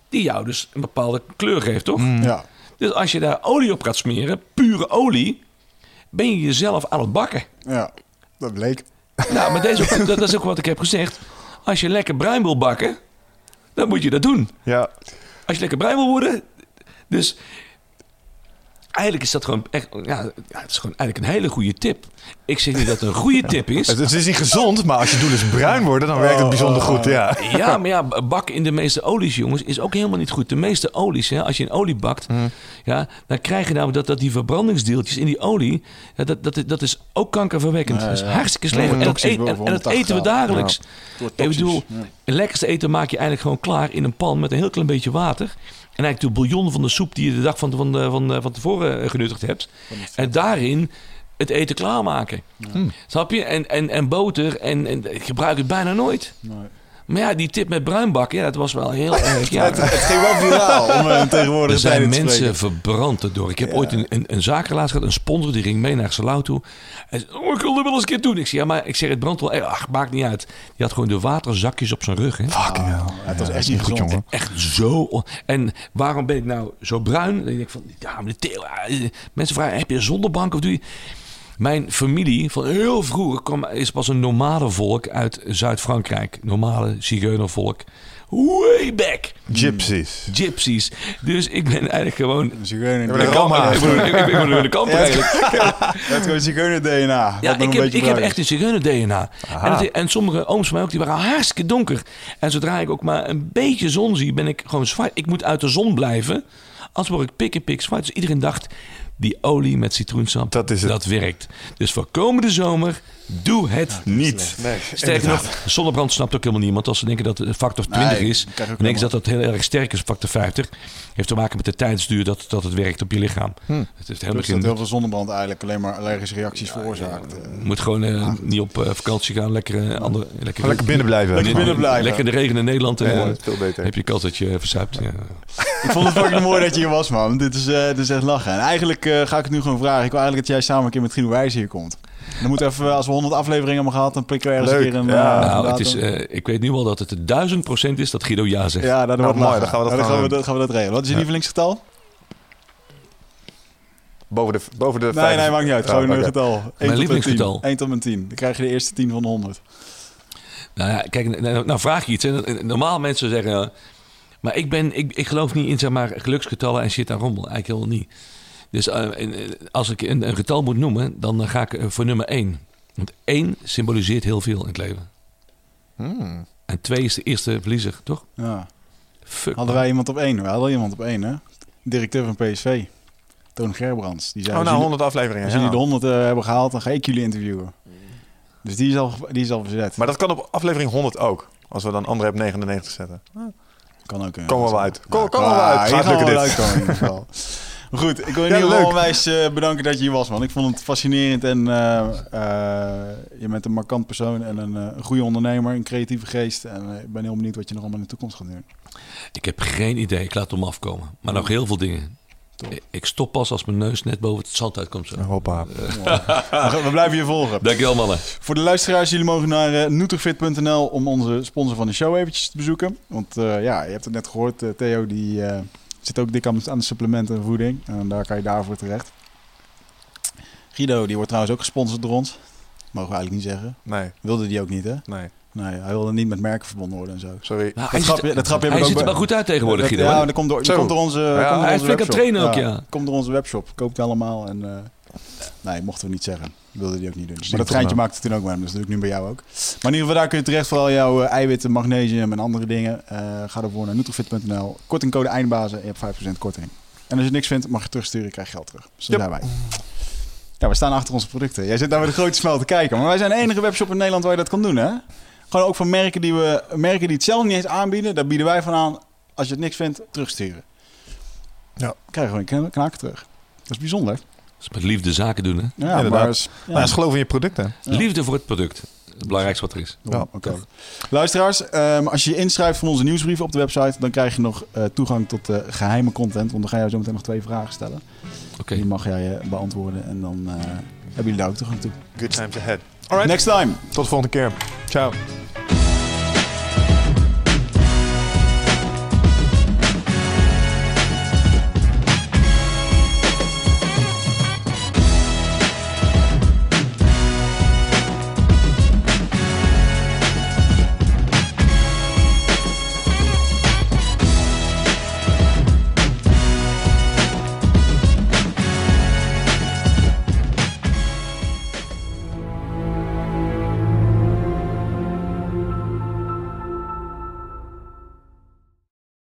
die jou dus een bepaalde kleur geeft, toch? Mm. Ja. Dus als je daar olie op gaat smeren, pure olie ben je jezelf aan het bakken. Ja, dat bleek. Nou, maar deze, dat, dat is ook wat ik heb gezegd. Als je lekker bruin wil bakken, dan moet je dat doen. Ja. Als je lekker bruin wil worden. Dus eigenlijk is dat gewoon echt, ja, ja, het is gewoon eigenlijk een hele goede tip. Ik zeg niet dat het een goede tip is. Het, het is niet gezond, maar als je doel is bruin worden, dan werkt het bijzonder goed. Ja. Ja, maar ja, bakken in de meeste olies, jongens, is ook helemaal niet goed. De meeste olies, hè, als je een olie bakt, ja, dan krijg je nou dat, dat die verbrandingsdeeltjes in die olie, ja, dat, dat, dat is ook kankerverwekkend. Ja, dat is ja. hartstikke slecht. En, dat toxisch eet- en, boven en dat 180 eten we dagelijks. Ik bedoel, Ja. het lekkerste eten maak je eigenlijk gewoon klaar in een pan met een heel klein beetje water. En eigenlijk de bouillon van de soep die je de dag van, van, van, van, van tevoren eh, genuttigd hebt. En daarin het eten klaarmaken. Snap je? En, en, en boter. En, en ik gebruik het bijna nooit. Nee. Maar ja, die tip met bruin bakken, ja, dat was wel heel erg. Ja. Het, het ging wel viraal om een Er tegenwoordige zijn tijden te mensen spreken. verbrand erdoor. Ik heb ooit een, een, een gehad, een sponsor, die ging mee naar Salau toe. Hij zei, oh, ik wil er wel eens een keer doen. Ik zei, ja, maar ik zeg, het brandt wel. Eh, Ach, maakt niet uit. Die had gewoon de waterzakjes op zijn rug. Hè. Hell. Ja, het was echt niet goed, gezond. jongen. Echt zo. En waarom ben ik nou zo bruin? Dan denk ik van, ja, maar de eh, mensen vragen, heb je een zonnebank of doe je... Mijn familie van heel vroeger kwam, is pas een nomadenvolk uit Zuid-Frankrijk. Normale zigeunervolk. Way back. Gypsies. Gypsies. Dus ik ben eigenlijk gewoon... Zigeuner. Ik ben, ik ben, ik ben een kamper eigenlijk. Het is gewoon zigeuner DNA. Ja, ik heb, ik heb echt een zigeuner-DNA. En, en sommige ooms van mij ook, die waren hartstikke donker. En zodra ik ook maar een beetje zon zie, ben ik gewoon zwart. Ik moet uit de zon blijven. Anders word ik pik en pik zwart. Dus iedereen dacht, die olie met citroensap, Dat is het. dat werkt. Dus voor komende zomer, doe het niet. Nee, Sterker nog, zonnebrand snapt ook helemaal niemand. Als ze denken dat het factor 20 Nee, is, dan denken ze dat dat heel erg sterk is, factor 50. Heeft te maken met de tijdsduur dat, dat het werkt op je lichaam. Het heeft helemaal Dus dat geen... heel veel zonnebrand eigenlijk alleen maar allergische reacties veroorzaakt. Eh, Je moet gewoon eh, niet op eh, vakantie gaan. Lekker, eh, andere, lekker, Lekker binnen blijven. Lekker binnen blijven. Lekker in de regen in Nederland. En, Ja, eh, veel beter. heb je kans dat je eh, verzuipt. Ja. Ik vond het fucking mooi dat je hier was, man. Dit is, eh, dit is echt lachen. En eigenlijk eh, ga ik het nu gewoon vragen. Ik wil eigenlijk dat jij samen een keer met Guido Wijs hier komt. Dan moeten we even, als we 100 afleveringen hebben gehad, dan prikken we ergens Leuk, een keer een... ja. eh, nou, het is, eh, ik weet nu al dat het duizend procent is dat Guido ja zegt. Ja, dat Nou, wordt mooi, dan gaan we dat dan gaan we, dat gaan we dat regelen. Wat is je Ja. lievelingsgetal? Boven de, boven de Nee, vijf- nee, maakt niet uit. Oh, Gewoon een oké. getal. 1 tot en 10. lievelingsgetal. 1 tot en 10. Dan krijg je de eerste 10 van de 100. Nou ja, kijk, nou, nou vraag je iets. Hè. Normaal mensen zeggen... maar ik, ben, ik, ik geloof niet in zeg maar, geluksgetallen en shit en rommel. Eigenlijk helemaal niet. Dus en, eh, als ik een, een getal moet noemen, dan eh, ga ik eh, voor nummer 1. Want 1 symboliseert heel veel in het leven. Hmm. En 2 is de eerste verliezer, toch? Ja. Fuck. Hadden wij iemand op 1? We hadden iemand op 1, hè? Directeur van PSV. Toon Gerbrands. Die zei, Oh, nou, jullie- 100 afleveringen. Als ja. jullie de 100 eh, hebben gehaald, dan ga ik jullie interviewen. Dus die is al, die is al verzet. Maar dat kan op aflevering 100 ook. Als we dan André op 99 zetten. kan ook. Komen we wel uit. Kom- Ja, komen we wel uit. Gaat lukken wel dit. uitkomen in Goed, ik wil in Ja, ieder geval leuk. onwijs eh, bedanken dat je hier was, man. Ik vond het fascinerend en eh, eh, je bent een markant persoon en een, eh, goede ondernemer, een creatieve geest. En ik ben heel benieuwd wat je nog allemaal in de toekomst gaat doen. Ik heb geen idee. Ik laat hem afkomen. Maar nog heel veel dingen. Ik- Ik stop pas als mijn neus net boven het zand uitkomt. Zo. Hoppa. We blijven je volgen. Dankjewel mannen. Voor de luisteraars, jullie mogen naar uh, nutrifit.nl om onze sponsor van de show eventjes te bezoeken. Want eh, ja, je hebt het net gehoord, eh, Theo die eh, zit ook dik aan, aan de supplementen en voeding. En daar kan je daarvoor terecht. Guido, die wordt trouwens ook gesponsord door ons. Mogen we eigenlijk niet zeggen. Nee, Wilde die ook niet, hè? nee. Nee, hij wilde niet met merken verbonden worden en zo. Sorry. Nou, Dat hij grapje- dat grapje hij ziet er wel goed uit tegenwoordig, Guido. ja, dat komt door, dat komt door onze, Ja, komt door hij is onze flink aan het webshop. trainen ook, ja. Komt door onze webshop. Koopt allemaal en... eh, nee, mochten we niet zeggen. Wilde die ook niet doen. Maar dat geintje nou. maakte het toen ook hem. Dus dat doe ik nu bij jou ook. Maar in ieder geval, daar kun je terecht voor al jouw eh, eiwitten, magnesium en andere dingen. Eh, ga ervoor naar nutrifit.nl. Kortingcode eindbazen. Je hebt 5% korting. En als je niks vindt, mag je terugsturen. krijg je geld terug. Dus dat Yep. wij. Ja, we staan achter onze producten. Jij zit daar met een grote smel te kijken. Maar wij zijn de enige webshop in Nederland waar je dat kan doen, hè? Gewoon ook van merken die, we, merken die het zelf niet eens aanbieden. Daar bieden wij van aan. Als je het niks vindt, terugsturen. Ja. Krijg je gewoon een knaken terug. Dat is bijzonder. Is met liefde zaken doen, hè? Ja, Inderdaad. maar... is- Ja. Nou, is geloof in je producten. Ja. Liefde voor het product. Het belangrijkste wat er is. Ja, oké. Luisteraars, ehm, als je je inschrijft voor onze nieuwsbrief op de website, dan krijg je nog eh, toegang tot eh, geheime content. Want dan ga je zo meteen nog twee vragen stellen. Oké. Die mag jij eh, beantwoorden en dan eh, hebben jullie daar ook toegang toe. Good times ahead. Alright. Next time! Tot de volgende keer. Ciao.